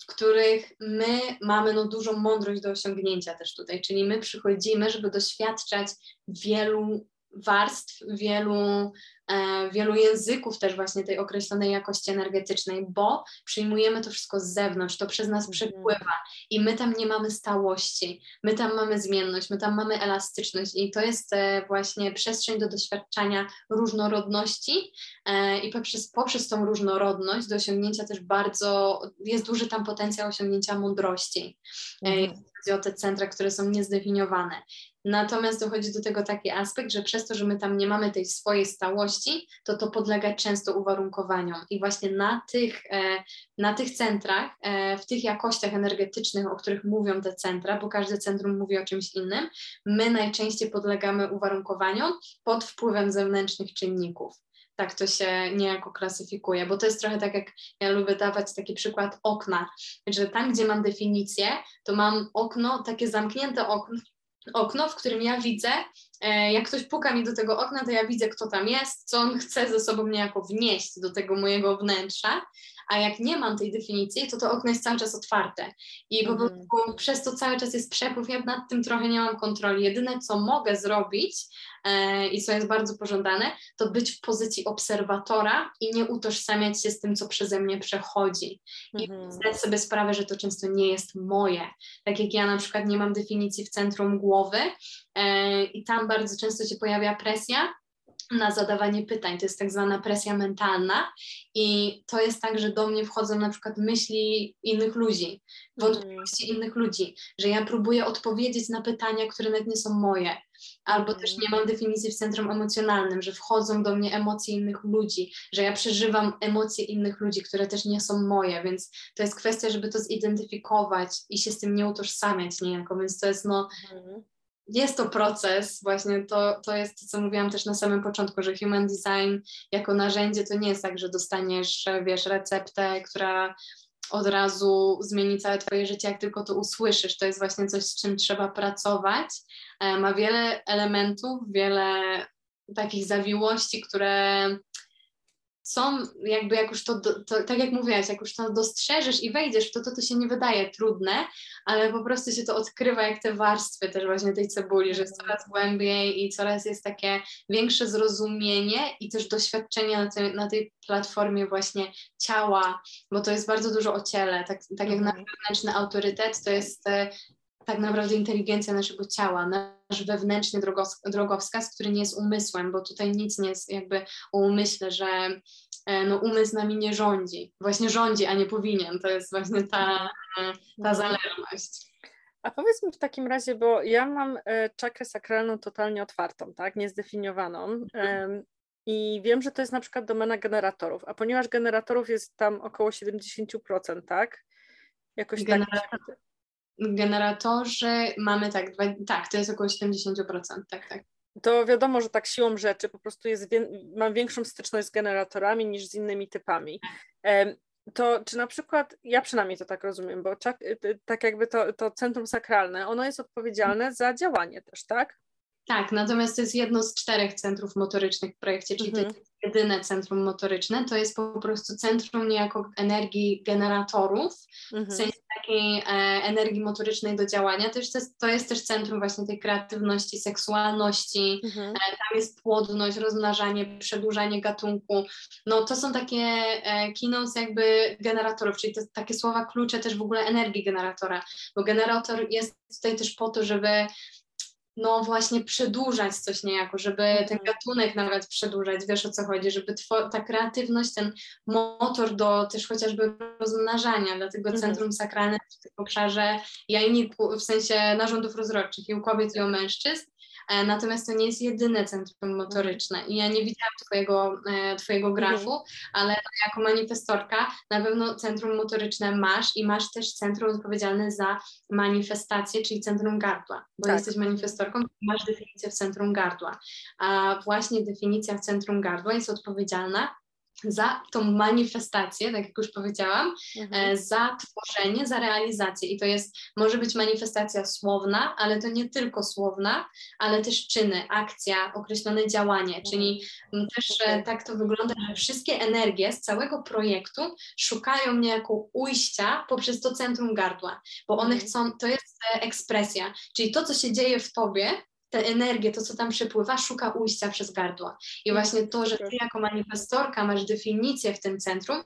B: w których my mamy no, dużą mądrość do osiągnięcia też tutaj, czyli my przychodzimy, żeby doświadczać wielu warstw, wielu E, wielu języków też właśnie tej określonej jakości energetycznej, bo przyjmujemy to wszystko z zewnątrz, to przez nas mhm. przepływa i my tam nie mamy stałości, my tam mamy zmienność, my tam mamy elastyczność i to jest e, właśnie przestrzeń do doświadczania różnorodności e, i poprzez, poprzez tą różnorodność do osiągnięcia też bardzo, jest duży tam potencjał osiągnięcia mądrości. Mhm chodzi o te centra, które są niezdefiniowane. Natomiast dochodzi do tego taki aspekt, że przez to, że my tam nie mamy tej swojej stałości, to to podlega często uwarunkowaniom. I właśnie na tych, e, na tych centrach, e, w tych jakościach energetycznych, o których mówią te centra, bo każde centrum mówi o czymś innym, my najczęściej podlegamy uwarunkowaniom pod wpływem zewnętrznych czynników tak to się niejako klasyfikuje, bo to jest trochę tak, jak ja lubię dawać taki przykład okna, że tam, gdzie mam definicję, to mam okno, takie zamknięte okno, okno, w którym ja widzę, e, jak ktoś puka mi do tego okna, to ja widzę, kto tam jest, co on chce ze sobą niejako wnieść do tego mojego wnętrza, a jak nie mam tej definicji, to to okno jest cały czas otwarte i po mhm. prostu przez to cały czas jest przepływ, ja nad tym trochę nie mam kontroli. Jedyne, co mogę zrobić e, i co jest bardzo pożądane, to być w pozycji obserwatora i nie utożsamiać się z tym, co przeze mnie przechodzi. I zdać sobie sprawę, że to często nie jest moje. Tak jak ja na przykład nie mam definicji w centrum głowy e, i tam bardzo często się pojawia presja, na zadawanie pytań. To jest tak zwana presja mentalna i to jest tak, że do mnie wchodzą na przykład myśli innych ludzi, wątpliwości innych ludzi, że ja próbuję odpowiedzieć na pytania, które nawet nie są moje. Albo też nie mam definicji w centrum emocjonalnym, że wchodzą do mnie emocje innych ludzi, że ja przeżywam emocje innych ludzi, które też nie są moje, więc to jest kwestia, żeby to zidentyfikować i się z tym nie utożsamiać niejako, więc to jest no, mhm jest to proces, właśnie to, to jest to, co mówiłam też na samym początku, że human design jako narzędzie to nie jest tak, że dostaniesz, wiesz, receptę, która od razu zmieni całe Twoje życie, jak tylko to usłyszysz. To jest właśnie coś, z czym trzeba pracować. E, ma wiele elementów, wiele takich zawiłości, które są jakby jak już to, to, tak jak mówiłaś, jak już to dostrzeżesz i wejdziesz w to, to to się nie wydaje trudne, ale po prostu się to odkrywa jak te warstwy też właśnie tej cebuli, że jest coraz głębiej i coraz jest takie większe zrozumienie i też doświadczenie na tej, na tej platformie właśnie ciała, bo to jest bardzo dużo o ciele, tak, tak jak nasz mhm. wewnętrzny autorytet to jest e, tak naprawdę inteligencja naszego ciała, nasz wewnętrzny drogowskaz, który nie jest umysłem, bo tutaj nic nie jest jakby o umyśle, że e, no, umysł nami nie rządzi. Właśnie rządzi, a nie powinien. To jest właśnie ta, e, ta zależność.
A: A powiedz mi w takim razie, bo ja mam e, czakrę sakralną totalnie otwartą, tak, niezdefiniowaną. I wiem, że to jest na przykład domena generatorów, a ponieważ generatorów jest tam około 70%, tak?
B: Jakoś Generator, tak generatorzy mamy tak, tak, to jest około 70%, tak, tak.
A: To wiadomo, że tak siłą rzeczy po prostu jest, mam większą styczność z generatorami niż z innymi typami. To czy na przykład, ja przynajmniej to tak rozumiem, bo tak jakby to, to centrum sakralne, ono jest odpowiedzialne za działanie też, tak?
B: Tak, natomiast to jest jedno z czterech centrów motorycznych w projekcie, czyli mhm. to jest jedyne centrum motoryczne, to jest po prostu centrum niejako energii generatorów, mhm. w sensie takiej e, energii motorycznej do działania. To jest, to jest też centrum właśnie tej kreatywności, seksualności, mhm. e, tam jest płodność, rozmnażanie, przedłużanie gatunku. No to są takie e, keynotes jakby generatorów, czyli to takie słowa klucze też w ogóle energii generatora, bo generator jest tutaj też po to, żeby no właśnie przedłużać coś niejako, żeby ten mhm. gatunek nawet przedłużać, wiesz o co chodzi, żeby ta kreatywność, ten motor do też chociażby rozmnażania, dlatego mhm. Centrum Sakralne w tym obszarze jajniku, w sensie narządów rozrodczych i u kobiet i u mężczyzn, natomiast to nie jest jedyne centrum motoryczne i ja nie widziałam twojego, e, twojego grafu, mhm. ale jako manifestorka na pewno centrum motoryczne masz i masz też centrum odpowiedzialne za manifestację, czyli centrum gardła, bo tak. jesteś manifestorką, masz definicję w centrum gardła, a właśnie definicja w centrum gardła jest odpowiedzialna za tą manifestację, tak jak już powiedziałam, mhm. E, za tworzenie, za realizację. I to jest, może być manifestacja słowna, ale to nie tylko słowna, ale też czyny, akcja, określone działanie, mhm. czyli też okay. tak to wygląda, że wszystkie energie z całego projektu szukają niejako ujścia poprzez to centrum gardła, bo one mhm. chcą, to jest e, ekspresja, czyli to, co się dzieje w tobie, tę energię, to co tam przepływa, szuka ujścia przez gardło. I mm, właśnie to, że ty jako manifestorka masz definicję w tym centrum,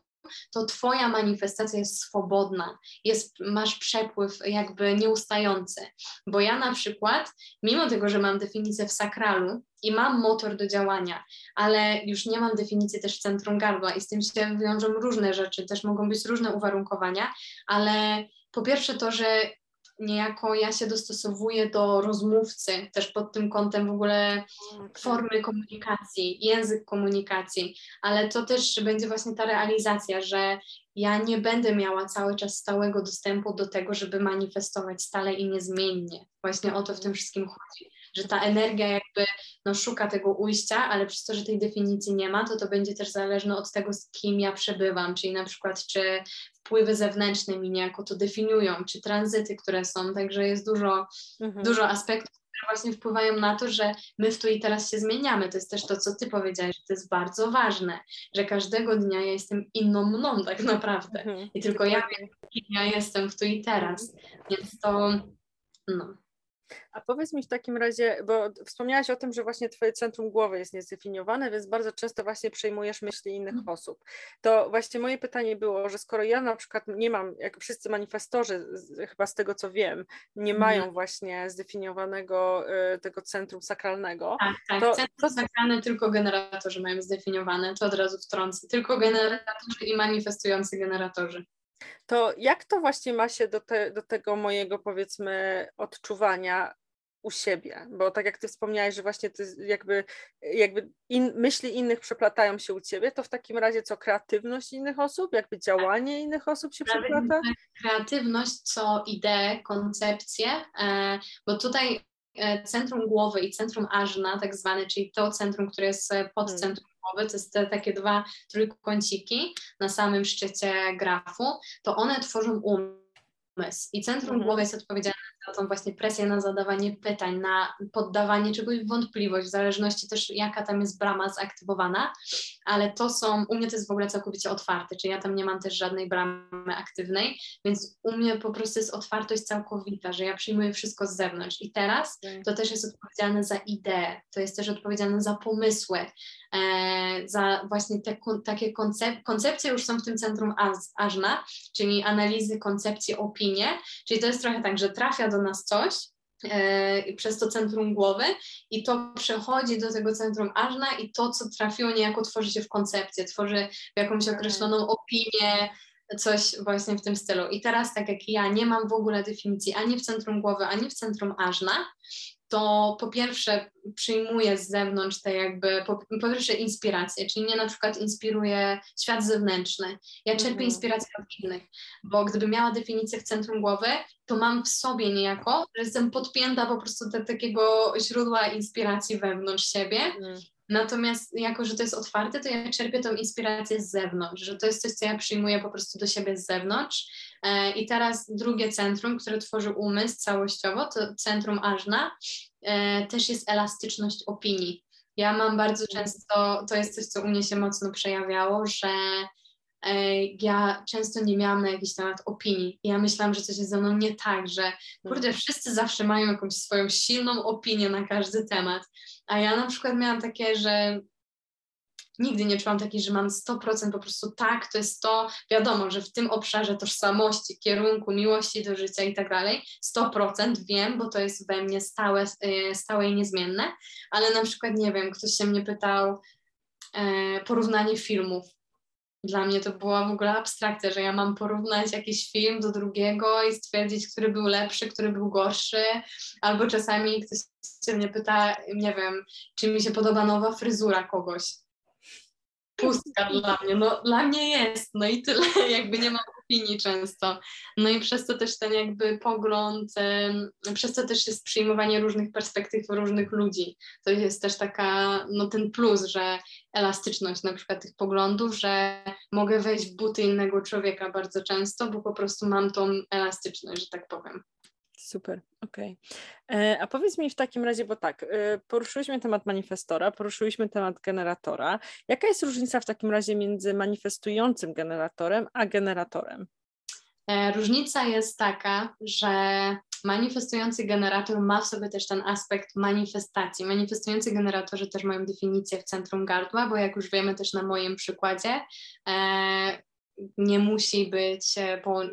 B: to twoja manifestacja jest swobodna, jest, masz przepływ jakby nieustający. Bo ja na przykład, mimo tego, że mam definicję w sakralu i mam motor do działania, ale już nie mam definicji też w centrum gardła i z tym się wiążą różne rzeczy, też mogą być różne uwarunkowania, ale po pierwsze to, że niejako ja się dostosowuję do rozmówcy, też pod tym kątem w ogóle formy komunikacji, język komunikacji, ale to też będzie właśnie ta realizacja, że ja nie będę miała cały czas stałego dostępu do tego, żeby manifestować stale i niezmiennie. Właśnie o to w tym wszystkim chodzi, że ta energia jakby no, szuka tego ujścia, ale przez to, że tej definicji nie ma, to to będzie też zależne od tego, z kim ja przebywam, czyli na przykład czy wpływy zewnętrzne mi niejako to definiują, czy tranzyty, które są, także jest dużo, mhm. dużo aspektów, które właśnie wpływają na to, że my w tu i teraz się zmieniamy. To jest też to, co ty powiedziałeś, że to jest bardzo ważne, że każdego dnia ja jestem inną mną tak naprawdę mhm. i tylko ja ja jestem w tu i teraz, więc to no.
A: A powiedz mi w takim razie, bo wspomniałaś o tym, że właśnie twoje centrum głowy jest niezdefiniowane, więc bardzo często właśnie przejmujesz myśli innych mhm. osób. To właśnie moje pytanie było, że skoro ja na przykład nie mam, jak wszyscy manifestorzy, chyba z tego co wiem, nie mhm. mają właśnie zdefiniowanego y, tego centrum sakralnego.
B: Tak, tak. To, centrum to... sakralne tylko generatorzy mają zdefiniowane, to od razu wtrącę. Tylko generatorzy i manifestujący generatorzy
A: to jak to właśnie ma się do, te, do tego mojego powiedzmy odczuwania u siebie, bo tak jak ty wspomniałeś, że właśnie ty jakby, jakby in, myśli innych przeplatają się u ciebie, to w takim razie co kreatywność innych osób, jakby działanie innych osób się przeplata?
B: Kreatywność, co idee, koncepcje, e, bo tutaj centrum głowy i centrum ażna, tak zwane, czyli to centrum, które jest pod hmm. centrum głowy, to jest te takie dwa trójkąciki na samym szczycie grafu, to one tworzą umysł. I centrum mhm. głowy jest odpowiedzialne za tą właśnie presję na zadawanie pytań, na poddawanie czegoś w wątpliwość, w zależności też jaka tam jest brama zaktywowana, ale to są, u mnie to jest w ogóle całkowicie otwarte, czyli ja tam nie mam też żadnej bramy aktywnej, więc u mnie po prostu jest otwartość całkowita, że ja przyjmuję wszystko z zewnątrz. I teraz to też jest odpowiedzialne za ideę, to jest też odpowiedzialne za pomysły, za właśnie te, takie koncep koncepcje już są w tym centrum ażna, czyli analizy, koncepcje, opinie, czyli to jest trochę tak, że trafia do nas coś, e, przez to centrum głowy i to przechodzi do tego centrum ażna i to, co trafiło, niejako tworzy się w koncepcję, tworzy w jakąś tak. określoną opinię, coś właśnie w tym stylu. I teraz, tak jak ja nie mam w ogóle definicji ani w centrum głowy, ani w centrum ażna, to po pierwsze przyjmuję z zewnątrz te jakby, po, po pierwsze inspiracje, czyli mnie na przykład inspiruje świat zewnętrzny. Ja czerpię mm. inspirację od innych, bo gdybym miała definicję w centrum głowy, to mam w sobie niejako, że jestem podpięta po prostu do takiego źródła inspiracji wewnątrz siebie. Mm. Natomiast jako, że to jest otwarte, to ja czerpię tą inspirację z zewnątrz, że to jest coś, co ja przyjmuję po prostu do siebie z zewnątrz. E, I teraz drugie centrum, które tworzy umysł całościowo, to centrum ażna, e, też jest elastyczność opinii. Ja mam bardzo mhm. często, to jest coś, co u mnie się mocno przejawiało, że e, ja często nie miałam na jakiś temat opinii. Ja myślałam, że coś jest ze mną nie tak, że kurde, mhm. wszyscy zawsze mają jakąś swoją silną opinię na każdy temat. A ja na przykład miałam takie, że nigdy nie czułam takiej, że mam 100% po prostu tak, to jest to, wiadomo, że w tym obszarze tożsamości, kierunku, miłości do życia i tak dalej, 100% wiem, bo to jest we mnie stałe, e, stałe i niezmienne, ale na przykład, nie wiem, ktoś się mnie pytał e, porównanie filmów, dla mnie to była w ogóle abstrakcja, że ja mam porównać jakiś film do drugiego i stwierdzić, który był lepszy, który był gorszy, albo czasami ktoś się mnie pyta, nie wiem, czy mi się podoba nowa fryzura kogoś pustka dla mnie. No dla mnie jest, no i tyle, jakby nie mam opinii często. No i przez to też ten jakby pogląd, przez to też jest przyjmowanie różnych perspektyw różnych ludzi. To jest też taka, no ten plus, że elastyczność na przykład tych poglądów, że mogę wejść w buty innego człowieka bardzo często, bo po prostu mam tą elastyczność, że tak powiem.
A: Super, okej. Okay. E, a powiedz mi w takim razie, bo tak, e, poruszyliśmy temat manifestora, poruszyliśmy temat generatora. Jaka jest różnica w takim razie między manifestującym generatorem a generatorem?
B: E, różnica jest taka, że manifestujący generator ma w sobie też ten aspekt manifestacji. Manifestujący generatorzy też mają definicję w centrum gardła, bo jak już wiemy też na moim przykładzie, nie musi być,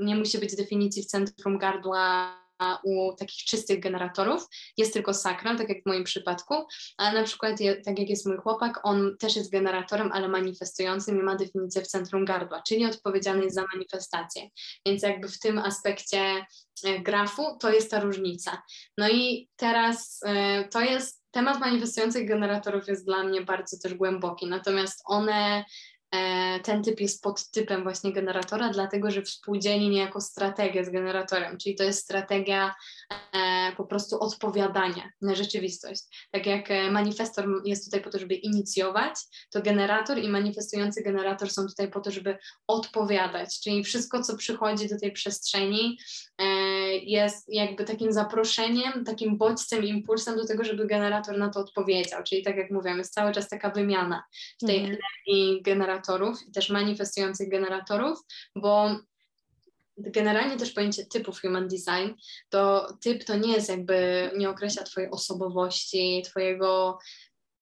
B: nie musi być definicji w centrum gardła u takich czystych generatorów jest tylko sakral, tak jak w moim przypadku, ale na przykład tak jak jest mój chłopak, on też jest generatorem, ale manifestującym i ma definicję w centrum gardła, czyli odpowiedzialny jest za manifestację. Więc jakby w tym aspekcie e, grafu to jest ta różnica. No i teraz e, to jest temat manifestujących generatorów jest dla mnie bardzo też głęboki, natomiast one ten typ jest podtypem właśnie generatora, dlatego że współdzieli niejako strategię z generatorem, czyli to jest strategia e, po prostu odpowiadania na rzeczywistość. Tak jak e, manifestor jest tutaj po to, żeby inicjować, to generator i manifestujący generator są tutaj po to, żeby odpowiadać, czyli wszystko, co przychodzi do tej przestrzeni, jest jakby takim zaproszeniem, takim bodźcem, impulsem do tego, żeby generator na to odpowiedział. Czyli tak jak mówiłam, jest cały czas taka wymiana tej mm. energii generatorów i też manifestujących generatorów, bo generalnie też pojęcie typów human design, to typ to nie jest jakby, nie określa twojej osobowości, twojego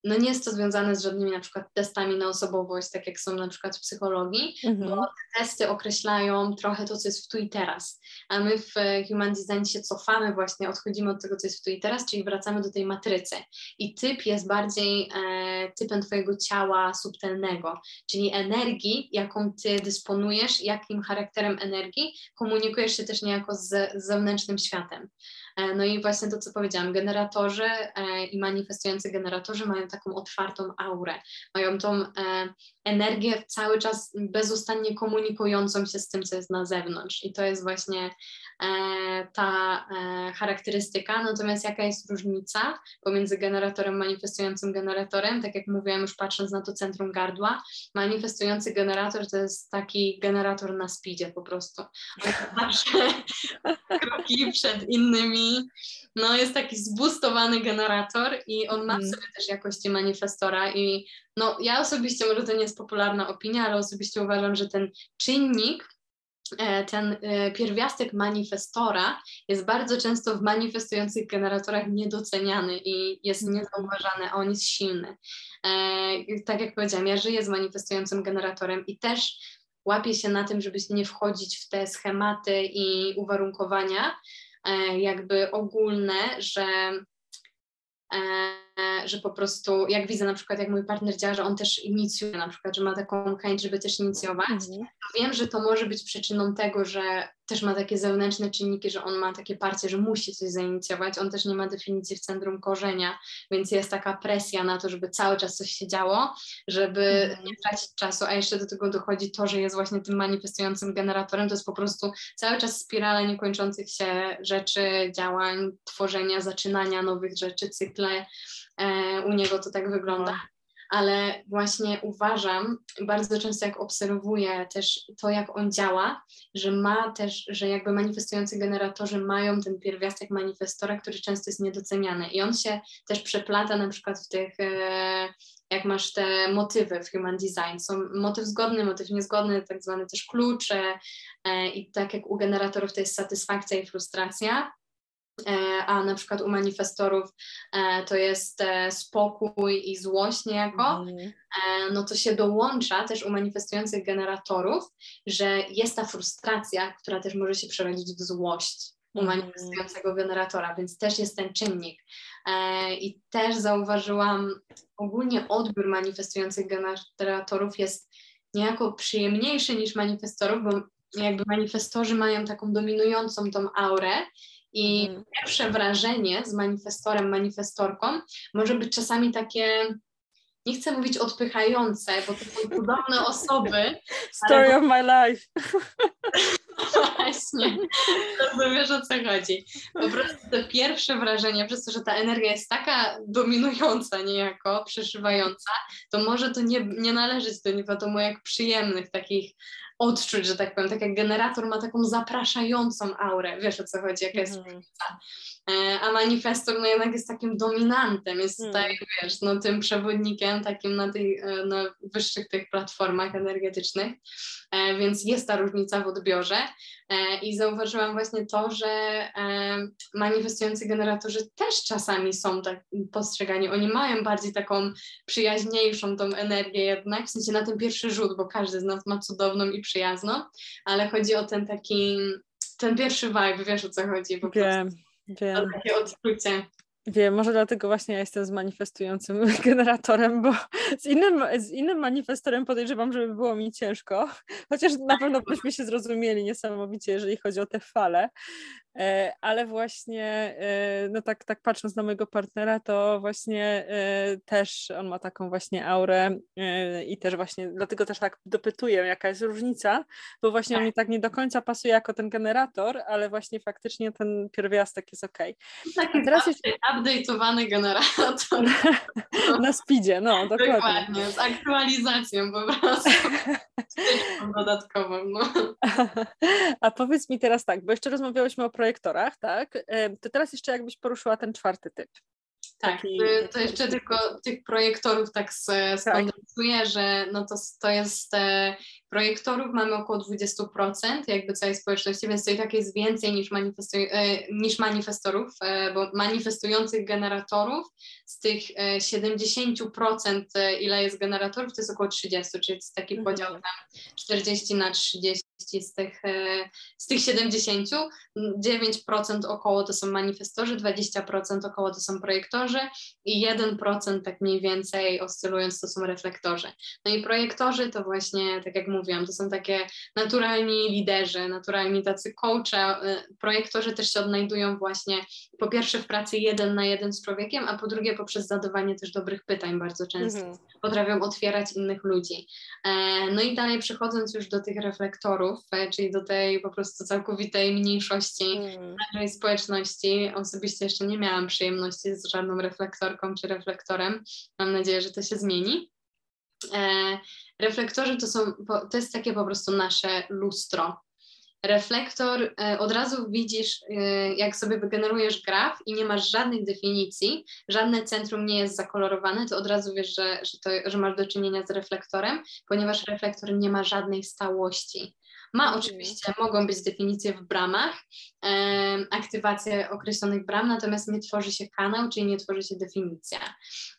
B: no nie jest to związane z żadnymi na przykład testami na osobowość, tak jak są na przykład w psychologii, mhm. bo te testy określają trochę to, co jest w tu i teraz, a my w Human Design się cofamy właśnie, odchodzimy od tego, co jest w tu i teraz, czyli wracamy do tej matrycy i typ jest bardziej e, typem twojego ciała subtelnego, czyli energii, jaką ty dysponujesz, jakim charakterem energii komunikujesz się też niejako z, z zewnętrznym światem. E, no i właśnie to, co powiedziałam, generatorzy e, i manifestujący generatorzy mają taką otwartą aurę, mają tą e, energię cały czas bezustannie komunikującą się z tym, co jest na zewnątrz. I to jest właśnie ta charakterystyka. Natomiast jaka jest różnica pomiędzy generatorem manifestującym generatorem? Tak jak mówiłam, już patrząc na to centrum gardła, manifestujący generator to jest taki generator na speedzie po prostu. On zawsze kroki przed innymi no jest taki zbustowany generator i on ma w mhm. sobie też jakości manifestora i no ja osobiście, może to nie jest popularna opinia, ale osobiście uważam, że ten czynnik e, ten e, pierwiastek manifestora jest bardzo często w manifestujących generatorach niedoceniany i jest mhm. niezauważany, a on jest silny. E, tak jak powiedziałam, ja żyję z manifestującym generatorem i też łapię się na tym, żeby nie wchodzić w te schematy i uwarunkowania, jakby ogólne, że, e, że po prostu jak widzę na przykład, jak mój partner działa, że on też inicjuje na przykład, że ma taką chęć, żeby też inicjować, mhm. to wiem, że to może być przyczyną tego, że też ma takie zewnętrzne czynniki, że on ma takie parcie, że musi coś zainicjować. On też nie ma definicji w centrum korzenia, więc jest taka presja na to, żeby cały czas coś się działo, żeby mm. nie tracić czasu, a jeszcze do tego dochodzi to, że jest właśnie tym manifestującym generatorem. To jest po prostu cały czas spirala niekończących się rzeczy, działań, tworzenia, zaczynania nowych rzeczy, cykle. E, u niego to tak wygląda. Ale właśnie uważam, bardzo często jak obserwuję też to, jak on działa, że ma też, że jakby manifestujący generatorzy mają ten pierwiastek manifestora, który często jest niedoceniany i on się też przeplata na przykład w tych e, jak masz te motywy w Human Design. Są motyw zgodny, motyw niezgodny, tak zwane też klucze e, i tak jak u generatorów to jest satysfakcja i frustracja, a na przykład u manifestorów e, to jest e, spokój i złość niejako, mm. no to się dołącza też u manifestujących generatorów, że jest ta frustracja, która też może się przerodzić w złość u mhm. manifestującego generatora, więc też jest ten czynnik. I też zauważyłam, ogólnie odbiór manifestujących generatorów jest niejako przyjemniejszy niż manifestorów, bo jakby manifestorzy mają taką dominującą tą aurę i mhm. pierwsze wrażenie z manifestorem, manifestorką może być czasami takie, nie chcę mówić odpychające, bo to są cudowne osoby.
A: Story ale... of my life.
B: Właśnie, to wiesz o co chodzi. Po prostu to pierwsze wrażenie, przez to, że ta energia jest taka dominująca niejako, przeszywająca, to może to nie, nie należeć do nie wiadomo jak przyjemnych takich odczuć, że tak powiem, tak jak generator ma taką zapraszającą aurę, wiesz o co chodzi, jaka jest mm. E, a manifestor no jednak jest takim dominantem, jest mm. tutaj, wiesz, no tym przewodnikiem takim na, tej, e, na wyższych tych platformach energetycznych, e, więc jest ta różnica w odbiorze i zauważyłam właśnie to, że manifestujący generatorzy też czasami są tak postrzegani, oni mają bardziej taką przyjaźniejszą tą energię jednak, w sensie na ten pierwszy rzut, bo każdy z nas ma cudowną i przyjazną, ale chodzi o ten taki ten pierwszy vibe, wiesz o co chodzi. Po
A: Wiem. Wiem.
B: To takie odczucie.
A: Wiem, może dlatego właśnie ja jestem z manifestującym generatorem, bo z innym, z innym manifestorem podejrzewam, żeby było mi ciężko, chociaż na pewno byśmy się zrozumieli niesamowicie, jeżeli chodzi o te fale, ale właśnie, e, no tak, tak patrząc na mojego partnera, to właśnie e, też on ma taką właśnie aurę i też właśnie, dlatego też tak dopytuję, jaka jest różnica, bo właśnie on tak. mi tak nie do końca pasuje jako ten generator, ale właśnie faktycznie ten pierwiastek jest ok.
B: Taki teraz jest update'owany generator.
A: na speedzie, no dokładnie.
B: Dokładnie, z aktualizacją po prostu. dodatkową. No.
A: A powiedz mi teraz tak, bo jeszcze rozmawiałyśmy o projekcie projektorach, tak? To teraz jeszcze jakbyś poruszyła ten czwarty typ.
B: Tak, Taki, to jeszcze tylko tych projektorów tak skondensuję, tak. że no to, to jest e, Projektorów mamy około 20% jakby całej społeczności, więc to i tak jest więcej niż, manifestu- e, niż manifestorów, e, bo manifestujących generatorów z tych 70% ile jest generatorów, to jest około 30, czyli jest taki mhm. podział tam 40 na 30 z tych, z tych 70, 9% około to są manifestorzy, 20% około to są projektorzy i 1% tak mniej więcej oscylując to są reflektorzy. No i projektorzy to właśnie, tak jak mówiłam, to są takie naturalni liderzy, naturalni tacy coache. Projektorzy też się odnajdują właśnie po pierwsze w pracy jeden na jeden z człowiekiem, a po drugie poprzez zadawanie też dobrych pytań bardzo często. Mhm. Potrafią otwierać innych ludzi. E, no i dalej przechodząc już do tych reflektorów, e, czyli do tej po prostu całkowitej mniejszości mhm. naszej społeczności, osobiście jeszcze nie miałam przyjemności z żadną reflektorką czy reflektorem. Mam nadzieję, że to się zmieni. Reflektorzy to są, to jest takie po prostu nasze lustro. Reflektor e, od razu widzisz, e, jak sobie wygenerujesz graf i nie masz żadnych definicji, żadne centrum nie jest zakolorowane, to od razu wiesz, że, że, to, że masz do czynienia z reflektorem, ponieważ reflektor nie ma żadnej stałości. Ma mhm. oczywiście, mogą być definicje w bramach, e, aktywacje określonych bram, natomiast nie tworzy się kanał, czyli nie tworzy się definicja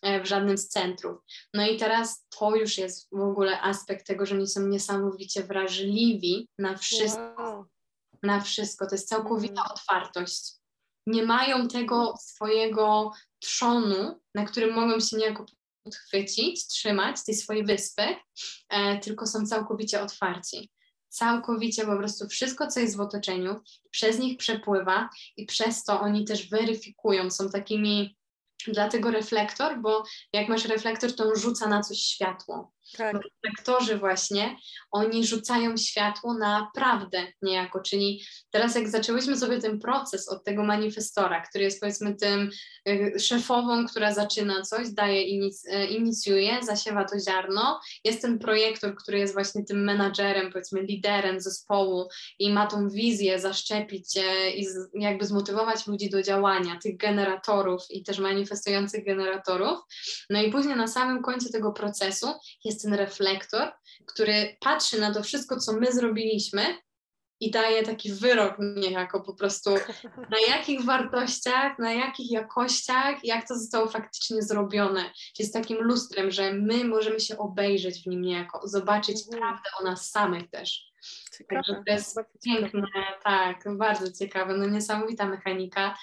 B: e, w żadnym z centrów. No i teraz to już jest w ogóle aspekt tego, że oni są niesamowicie wrażliwi na wszystko. Wow. Na wszystko. To jest całkowita mhm. otwartość. Nie mają tego swojego trzonu, na którym mogą się niejako podchwycić, trzymać tej swojej wyspy, e, tylko są całkowicie otwarci całkowicie po prostu wszystko, co jest w otoczeniu, przez nich przepływa i przez to oni też weryfikują, są takimi, dlatego reflektor, bo jak masz reflektor, to on rzuca na coś światło. Tak. Reflektorzy właśnie, oni rzucają światło na prawdę niejako, czyli teraz jak zaczęłyśmy sobie ten proces od tego manifestora, który jest powiedzmy tym y, szefową, która zaczyna coś, daje, y, inicjuje, zasiewa to ziarno, jest ten projektor, który jest właśnie tym menadżerem, powiedzmy liderem zespołu i ma tą wizję zaszczepić i jakby zmotywować ludzi do działania, tych generatorów i też manifestujących generatorów. No i później na samym końcu tego procesu jest jest ten reflektor, który patrzy na to wszystko, co my zrobiliśmy i daje taki wyrok niejako po prostu, na jakich wartościach, na jakich jakościach, jak to zostało faktycznie zrobione. Jest takim lustrem, że my możemy się obejrzeć w nim niejako, zobaczyć mhm. prawdę o nas samych też. Ciekawe, Także to jest piękne, tak, bardzo ciekawe, no niesamowita mechanika.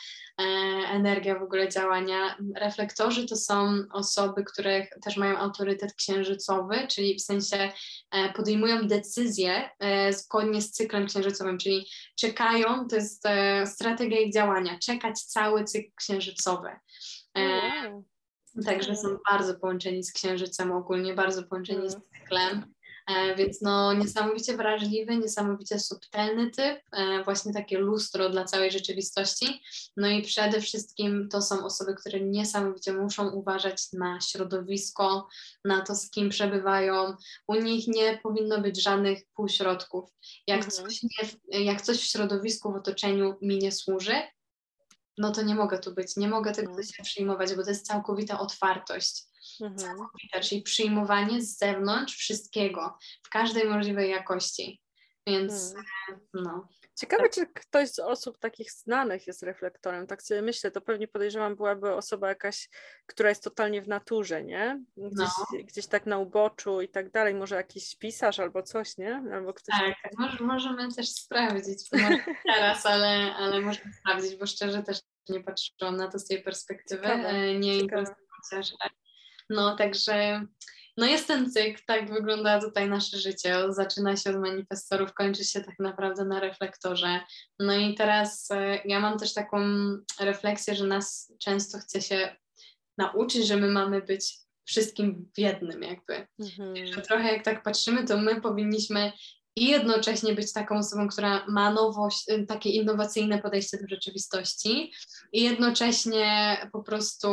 B: E, energia w ogóle działania. Reflektorzy to są osoby, które też mają autorytet księżycowy, czyli w sensie e, podejmują decyzje e, zgodnie z cyklem księżycowym, czyli czekają, to jest strategia ich działania, czekać cały cykl księżycowy. Także są bardzo połączeni z księżycem ogólnie, bardzo połączeni z mm. cyklem. E, więc no niesamowicie wrażliwy, niesamowicie subtelny typ, e, właśnie takie lustro dla całej rzeczywistości. No i przede wszystkim to są osoby, które niesamowicie muszą uważać na środowisko, na to, z kim przebywają. U nich nie powinno być żadnych półśrodków. Jak, mhm. coś, nie, jak coś w środowisku, w otoczeniu mi nie służy, no to nie mogę tu być, nie mogę tego mhm. się przyjmować, bo to jest całkowita otwartość. Mhm. czyli przyjmowanie z zewnątrz wszystkiego w każdej możliwej jakości. Więc. E, no.
A: Ciekawe, tak. czy ktoś z osób takich znanych jest reflektorem. Tak sobie myślę, to pewnie podejrzewam byłaby osoba jakaś, która jest totalnie w naturze, nie? Gdzieś, no. gdzieś tak na uboczu i tak dalej. Może jakiś pisarz albo coś, nie? Albo
B: ktoś tak. Może, możemy też sprawdzić. teraz, ale, ale możemy sprawdzić, bo szczerze też nie patrzyłam na to z tej perspektywy. Ciekawe. E, nie interesuję się no także no jest ten cykl, tak wygląda tutaj nasze życie. Zaczyna się od manifestorów, kończy się tak naprawdę na reflektorze. No i teraz e, ja mam też taką refleksję, że nas często chce się nauczyć, że my mamy być wszystkim w jednym jakby. Mhm. Że trochę jak tak patrzymy, to my powinniśmy i jednocześnie być taką osobą, która ma nowość, y, takie innowacyjne podejście do rzeczywistości i jednocześnie po prostu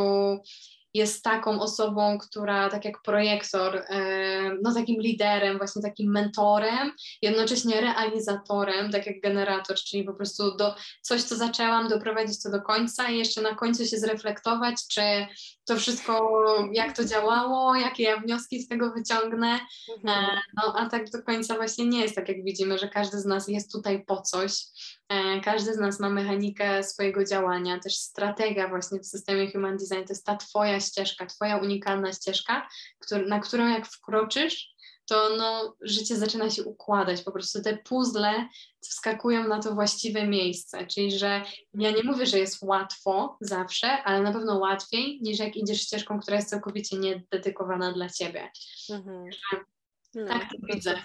B: jest taką osobą, która tak jak projektor, e, no takim liderem, właśnie takim mentorem, jednocześnie realizatorem, tak jak generator, czyli po prostu do coś, co zaczęłam, doprowadzić to do końca i jeszcze na końcu się zreflektować, czy to wszystko, jak to działało, jakie ja wnioski z tego wyciągnę. Mhm. E, no a tak do końca właśnie nie jest tak, jak widzimy, że każdy z nas jest tutaj po coś. E, każdy z nas ma mechanikę swojego działania, też strategia właśnie w systemie Human Design to jest ta Twoja ścieżka, Twoja unikalna ścieżka, na którą jak wkroczysz, to no, życie zaczyna się układać. Po prostu te puzzle wskakują na to właściwe miejsce. Czyli, że ja nie mówię, że jest łatwo zawsze, ale na pewno łatwiej niż jak idziesz ścieżką, która jest całkowicie niededykowana dla ciebie. Mhm. No, tak to widzę.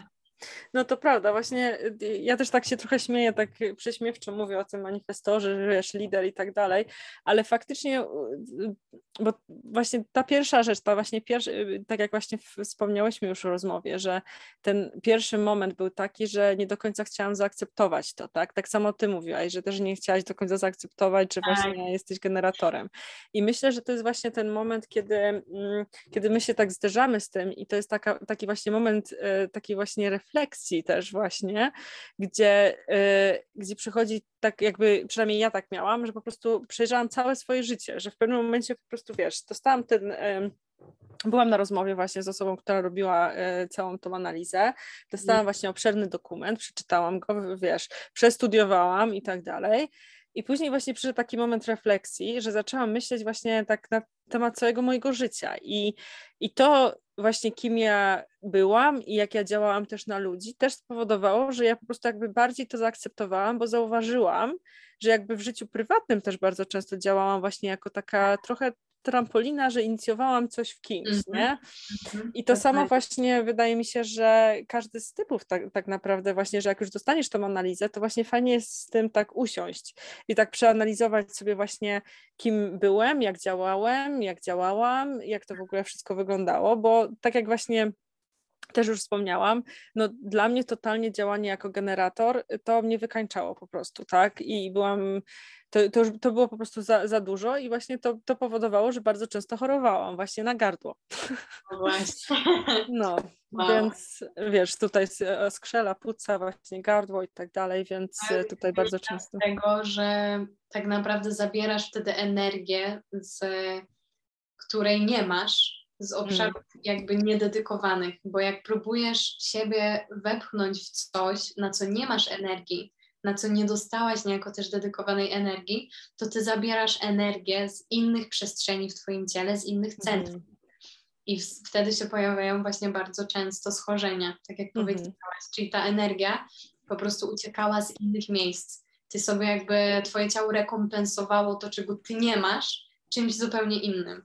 A: No to prawda, właśnie y, ja też tak się trochę śmieję, tak prześmiewczo mówię o tym manifestorze, że wiesz, lider i tak dalej, ale faktycznie, y, bo właśnie ta pierwsza rzecz, ta właśnie pierwsza, y, tak jak właśnie wspomniałyśmy już o rozmowie, że ten pierwszy moment był taki, że nie do końca chciałam zaakceptować to, tak? Tak samo ty mówiłaś, że też nie chciałaś do końca zaakceptować, że właśnie tak. jesteś generatorem. I myślę, że to jest właśnie ten moment, kiedy, mm, kiedy my się tak zderzamy z tym i to jest taka, taki właśnie moment taki właśnie refleksji, refleksji też właśnie, gdzie, y, gdzie przychodzi tak jakby, przynajmniej ja tak miałam, że po prostu przejrzałam całe swoje życie, że w pewnym momencie po prostu, wiesz, dostałam ten... Byłam na rozmowie właśnie z osobą, która robiła y, całą tą analizę. Dostałam właśnie obszerny dokument, przeczytałam go, wiesz, przestudiowałam i tak dalej. I później właśnie przyszedł taki moment refleksji, że zaczęłam myśleć właśnie tak na temat całego mojego życia. I, i to właśnie kim ja byłam i jak ja działałam też na ludzi, też spowodowało, że ja po prostu jakby bardziej to zaakceptowałam, bo zauważyłam, że jakby w życiu prywatnym też bardzo często działałam właśnie jako taka trochę trampolina, że inicjowałam coś w kimś, mm -hmm. nie? Mhm. I to tak, samo tak. właśnie wydaje mi się, że każdy z typów tak, tak naprawdę właśnie, że jak już dostaniesz tą analizę, to właśnie fajnie jest z tym tak usiąść i tak przeanalizować sobie właśnie kim byłem, jak działałem, jak działałam, jak to w ogóle wszystko wyglądało, bo tak jak właśnie też już wspomniałam, no dla mnie totalnie działanie jako generator to mnie wykańczało po prostu, tak? I byłam to, to, już, to było po prostu za, za dużo i właśnie to, to powodowało, że bardzo często chorowałam właśnie na gardło.
B: No właśnie.
A: No, wow. więc wiesz, tutaj e, skrzela, płuca, właśnie gardło i tak dalej, więc Ale tutaj bardzo często.
B: tego, że tak naprawdę zabierasz wtedy energię, z której nie masz, z hmm. obszarów jakby niededykowanych, bo jak próbujesz siebie wepchnąć w coś, na co nie masz energii, na co nie dostałaś niejako też dedykowanej energii, to ty zabierasz energię z innych przestrzeni w twoim ciele, z innych mhm. centrów. Mm. I w, wtedy się pojawiają właśnie bardzo często schorzenia, tak jak mm. powiedziałaś, czyli ta energia po prostu uciekała z innych miejsc. Ty sobie jakby, twoje ciało rekompensowało to, czego ty nie masz, czymś zupełnie innym.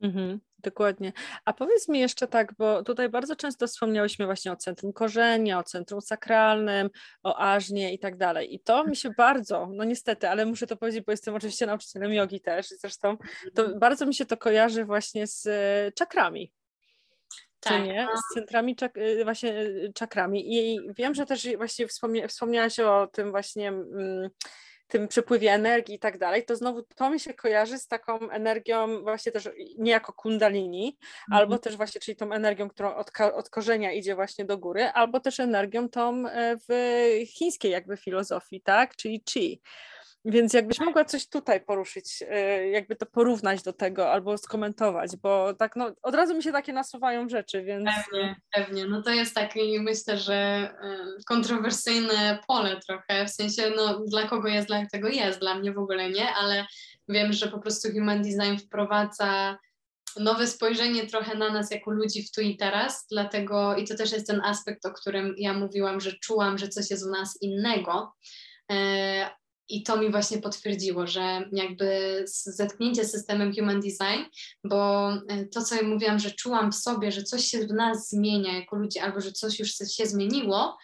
A: Mhm. Dokładnie. A powiedz mi jeszcze tak, bo tutaj bardzo często wspomniałyśmy właśnie o centrum korzenia, o centrum sakralnym, o ażnie i tak dalej. I to mi się bardzo, no niestety, ale muszę to powiedzieć, bo jestem oczywiście nauczycielem jogi też, zresztą to mhm. bardzo mi się to kojarzy właśnie z e, czakrami. Tak. Nie? No. Z centrami czak e, właśnie e, czakrami. I wiem, że też właśnie wspomnia wspomniałaś o tym właśnie. Tym przepływie energii i tak dalej, to znowu to mi się kojarzy z taką energią właśnie też niejako kundalini, mhm. albo też właśnie, czyli tą energią, którą od, od korzenia idzie właśnie do góry, albo też energią tą e, w chińskiej jakby filozofii, tak, czyli chi. Więc jakbyś mogła coś tutaj poruszyć, y, jakby to porównać do tego albo skomentować, bo tak no, od razu mi się takie nasuwają rzeczy, więc...
B: Pewnie, pewnie. No to jest takie, myślę, że y, kontrowersyjne pole trochę, w sensie no dla kogo jest, dla tego jest, dla mnie w ogóle nie, ale wiem, że po prostu Human Design wprowadza nowe spojrzenie trochę na nas jako ludzi w tu i teraz, dlatego i to też jest ten aspekt, o którym ja mówiłam, że czułam, że coś jest u nas innego, y, i to mi właśnie potwierdziło, że jakby zetknięcie z systemem Human Design, bo e, to, co ja mówiłam, że czułam w sobie, że coś się w nas zmienia jako ludzie, albo że coś już się zmieniło,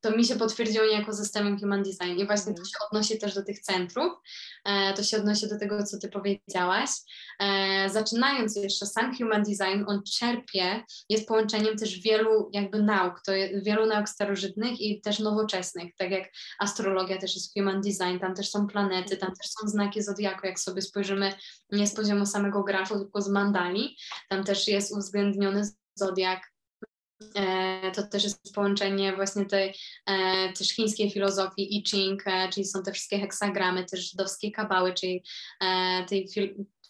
B: to mi się potwierdziło niejako systemem Human Design. I właśnie to
A: Mhm.
B: się odnosi też do tych centrów, e, to się odnosi do tego, co Ty powiedziałaś. E, zaczynając jeszcze, sam Human Design, on czerpie, jest połączeniem też wielu jakby nauk, to jest wielu nauk starożytnych i też nowoczesnych, tak jak astrologia też jest Human Design, tam też są planety, tam też są znaki zodiaku, jak sobie spojrzymy nie z poziomu samego grafu, tylko z mandali, tam też jest uwzględniony zodiak, to też jest połączenie właśnie tej e, też chińskiej filozofii I Ching, e, czyli są te wszystkie heksagramy, też żydowskie kabały, czyli e, tej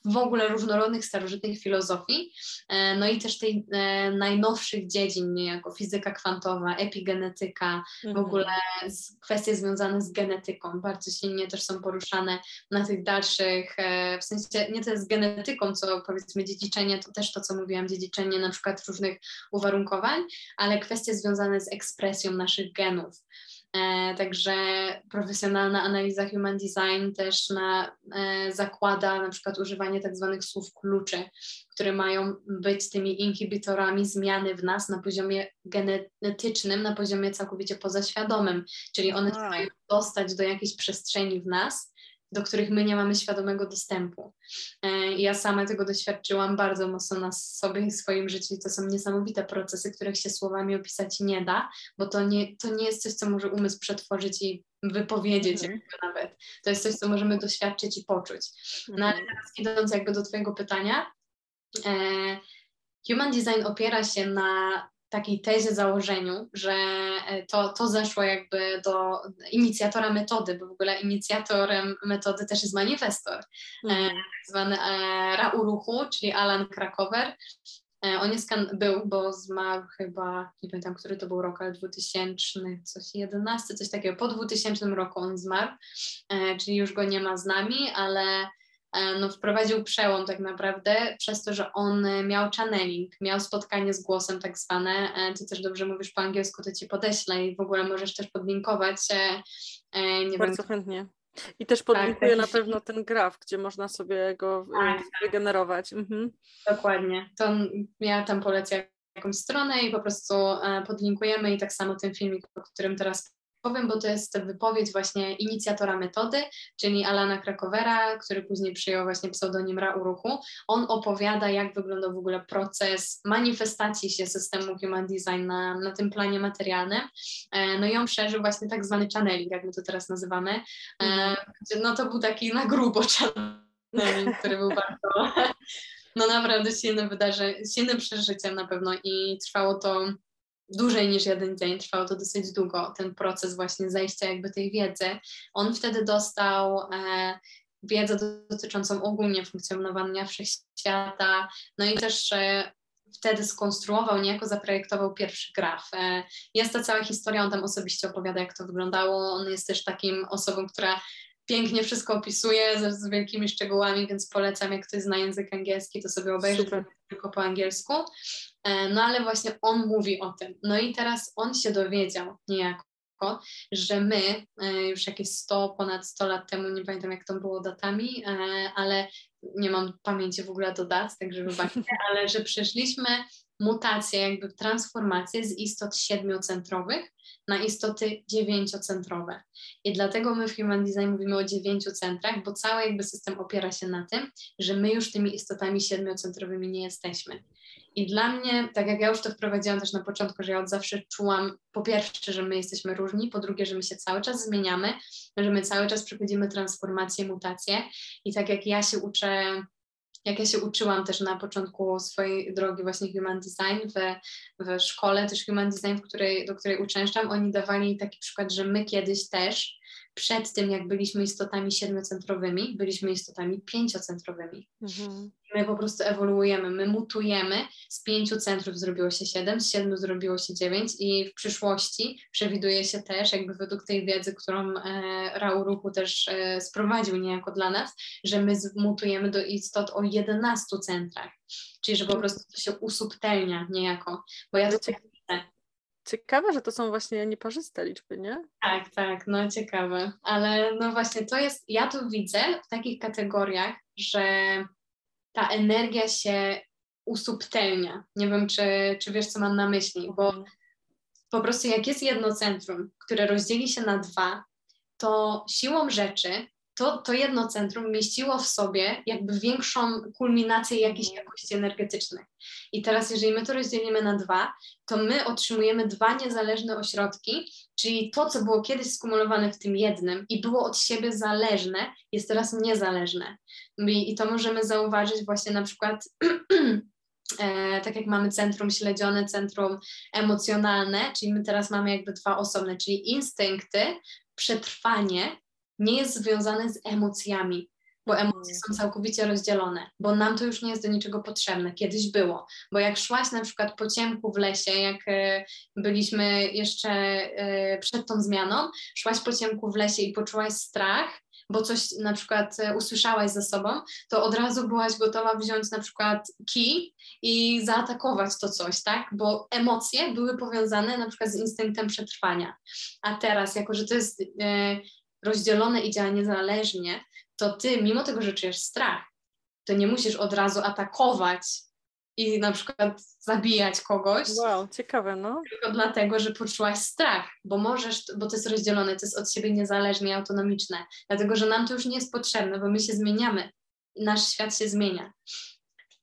B: w ogóle różnorodnych starożytnych filozofii, e, no i też tej e, najnowszych dziedzin, niejako fizyka kwantowa, epigenetyka, w
A: Mhm.
B: ogóle kwestie związane z genetyką bardzo silnie też są poruszane na tych dalszych, e, w sensie nie tyle z genetyką, co powiedzmy dziedziczenie, to też to, co mówiłam, dziedziczenie na przykład różnych uwarunkowań, ale kwestie związane z ekspresją naszych genów. E, także profesjonalna analiza human design też na, e, zakłada na przykład używanie tak zwanych słów kluczy, które mają być tymi inhibitorami zmiany w nas na poziomie genetycznym, na poziomie całkowicie pozaświadomym, czyli one mają dostać do jakiejś przestrzeni w nas, do których my nie mamy świadomego dostępu. E, Ja sama tego doświadczyłam bardzo mocno na sobie i swoim życiu. To są niesamowite procesy, których się słowami opisać nie da, bo to nie, to nie jest coś, co może umysł przetworzyć i wypowiedzieć
A: Mhm.
B: nawet. To jest coś, co możemy doświadczyć i poczuć. No ale
A: Mhm.
B: teraz idąc jakby do Twojego pytania, e, Human Design opiera się na takiej tezie, założeniu, że e, to, to zeszło jakby do inicjatora metody, bo w ogóle inicjatorem metody też jest manifestor,
A: Mhm.
B: tak zwany e, Rauruchu, czyli Alan Krakower. E, On jest był, bo zmarł chyba, nie pamiętam, który to był rok, ale 2000, coś 11, coś takiego. Po 2000 roku on zmarł, e, czyli już go nie ma z nami, ale e, no, wprowadził przełom tak naprawdę przez to, że on e, miał channeling, miał spotkanie z głosem tak zwane. E, Ty też dobrze mówisz po angielsku, to ci podeślę i w ogóle możesz też podlinkować. e, e, Nie wiem,
A: Bardzo chętnie. I też podlinkuję
B: taki
A: na pewno ten graf, gdzie można sobie go y,
B: Tak,
A: wygenerować. Mhm.
B: Dokładnie. To ja tam polecę jakąś stronę i po prostu e, podlinkujemy i tak samo ten filmik, o którym teraz powiem, bo to jest wypowiedź właśnie inicjatora metody, czyli Alana Krakowera, który później przyjął właśnie pseudonim Ra Uruchu. On opowiada, jak wygląda w ogóle proces manifestacji się systemu Human Design na, na tym planie materialnym. E, No i on przeżył właśnie tak zwany channeling, jak my to teraz nazywamy. E,
A: Mhm.
B: No to był taki na grubo channeling, który był bardzo no naprawdę silne wydarzenie, silnym przeżyciem na pewno i trwało to dłużej niż jeden dzień, trwało to dosyć długo, ten proces właśnie zejścia jakby tej wiedzy. On wtedy dostał e, wiedzę dotyczącą ogólnie funkcjonowania wszechświata, no i też e, wtedy skonstruował, niejako zaprojektował pierwszy graf. E, jest ta cała historia, on tam osobiście opowiada, jak to wyglądało. On jest też takim osobą, która pięknie wszystko opisuje z, z wielkimi szczegółami, więc polecam, jak ktoś zna język angielski, to sobie
A: Super.
B: tylko po angielsku. E, No ale właśnie on mówi o tym. No i teraz on się dowiedział niejako, że my e, już jakieś 100, ponad 100 lat temu, nie pamiętam jak to było datami, e, ale nie mam pamięci w ogóle do dat, także wybaczcie, ale że przeszliśmy mutację, jakby transformację z istot siedmiocentrowych na istoty dziewięciocentrowe. I dlatego my w Human Design mówimy o dziewięciu centrach, bo cały jakby system opiera się na tym, że my już tymi istotami siedmiocentrowymi nie jesteśmy. I dla mnie, tak jak ja już to wprowadziłam też na początku, że ja od zawsze czułam, po pierwsze, że my jesteśmy różni, po drugie, że my się cały czas zmieniamy, że my cały czas przechodzimy transformacje, mutacje i tak jak ja się uczę jak ja się uczyłam też na początku swojej drogi właśnie Human Design w, w szkole, też Human Design, w której, do której uczęszczam, oni dawali taki przykład, że my kiedyś też przed tym, jak byliśmy istotami siedmiocentrowymi, byliśmy istotami pięciocentrowymi.
A: Mhm.
B: My po prostu ewoluujemy, my mutujemy, z pięciu centrów zrobiło się siedem, z siedmiu zrobiło się dziewięć i w przyszłości przewiduje się też, jakby według tej wiedzy, którą e, Rał Ruchu też e, sprowadził niejako dla nas, że my mutujemy do istot o 11 centrach, czyli że po prostu to się usubtelnia niejako, bo ja to
A: Wiecie- Ciekawe, że to są właśnie nieparzyste liczby, nie?
B: Tak, tak, no ciekawe. Ale no właśnie to jest, ja tu widzę w takich kategoriach, że ta energia się usubtelnia. Nie wiem, czy, czy wiesz, co mam na myśli, bo
A: Mhm.
B: po prostu jak jest jedno centrum, które rozdzieli się na dwa, to siłą rzeczy to, to jedno centrum mieściło w sobie jakby większą kulminację jakiejś mhm. jakości energetycznej. I teraz, jeżeli my to rozdzielimy na dwa, to my otrzymujemy dwa niezależne ośrodki, czyli to, co było kiedyś skumulowane w tym jednym i było od siebie zależne, jest teraz niezależne. I, i to możemy zauważyć właśnie na przykład. E, tak jak mamy centrum śledzione, centrum emocjonalne, czyli my teraz mamy jakby dwa osobne, czyli instynkty, przetrwanie nie jest związane z emocjami, bo emocje są całkowicie rozdzielone, bo nam to już nie jest do niczego potrzebne. Kiedyś było, bo jak szłaś na przykład po ciemku w lesie, jak e, byliśmy jeszcze e, przed tą zmianą, szłaś po ciemku w lesie i poczułaś strach, bo coś na przykład e, usłyszałaś za sobą, to od razu byłaś gotowa wziąć na przykład kij i zaatakować to coś, tak? Bo emocje były powiązane na przykład z instynktem przetrwania. A teraz, jako że to jest rozdzielone i działa niezależnie, to ty, mimo tego, że czujesz strach, to nie musisz od razu atakować i na przykład zabijać kogoś.
A: Wow, ciekawe, no.
B: Tylko dlatego, że poczułaś strach, bo możesz, bo to jest rozdzielone, to jest od siebie niezależne i autonomiczne. Dlatego, że nam to już nie jest potrzebne, bo my się zmieniamy. Nasz świat się zmienia.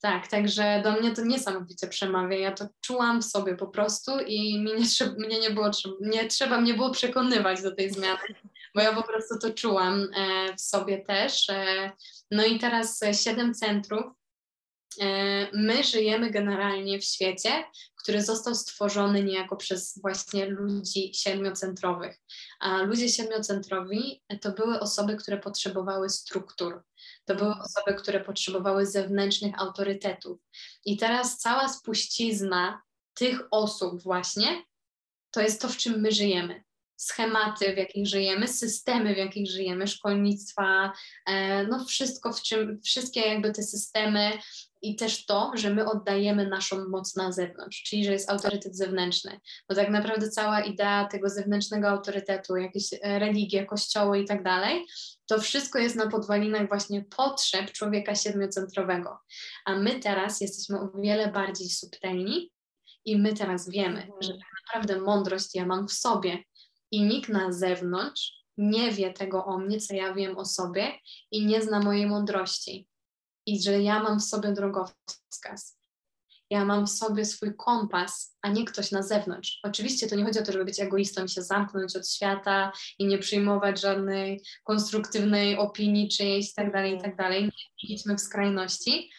B: Tak, także do mnie to niesamowicie przemawia. Ja to czułam w sobie po prostu i mi nie, trzeba, mnie nie, było, nie trzeba mnie było przekonywać do tej zmiany, bo ja po prostu to czułam e, w sobie też. E, no i teraz siedem centrów. E, my żyjemy generalnie w świecie, który został stworzony niejako przez właśnie ludzi siedmiocentrowych. A ludzie siedmiocentrowi to były osoby, które potrzebowały struktur. To były osoby, które potrzebowały zewnętrznych autorytetów. I teraz cała spuścizna tych osób właśnie to jest to, w czym my żyjemy schematy, w jakich żyjemy, systemy, w jakich żyjemy, szkolnictwa, e, no wszystko, w czym, wszystkie jakby te systemy i też to, że my oddajemy naszą moc na zewnątrz, czyli że jest autorytet zewnętrzny, bo tak naprawdę cała idea tego zewnętrznego autorytetu, jakieś e, religie, kościoły i tak dalej, to wszystko jest na podwalinach właśnie potrzeb człowieka siedmiocentrowego, a my teraz jesteśmy o wiele bardziej subtelni i my teraz wiemy, mhm. że tak naprawdę mądrość ja mam w sobie, i nikt na zewnątrz nie wie tego o mnie, co ja wiem o sobie i nie zna mojej mądrości. I że ja mam w sobie drogowskaz. Ja mam w sobie swój kompas, a nie ktoś na zewnątrz. Oczywiście to nie chodzi o to, żeby być egoistą i się zamknąć od świata i nie przyjmować żadnej konstruktywnej opinii czyjejś i tak dalej, i tak. Nie idźmy w skrajności,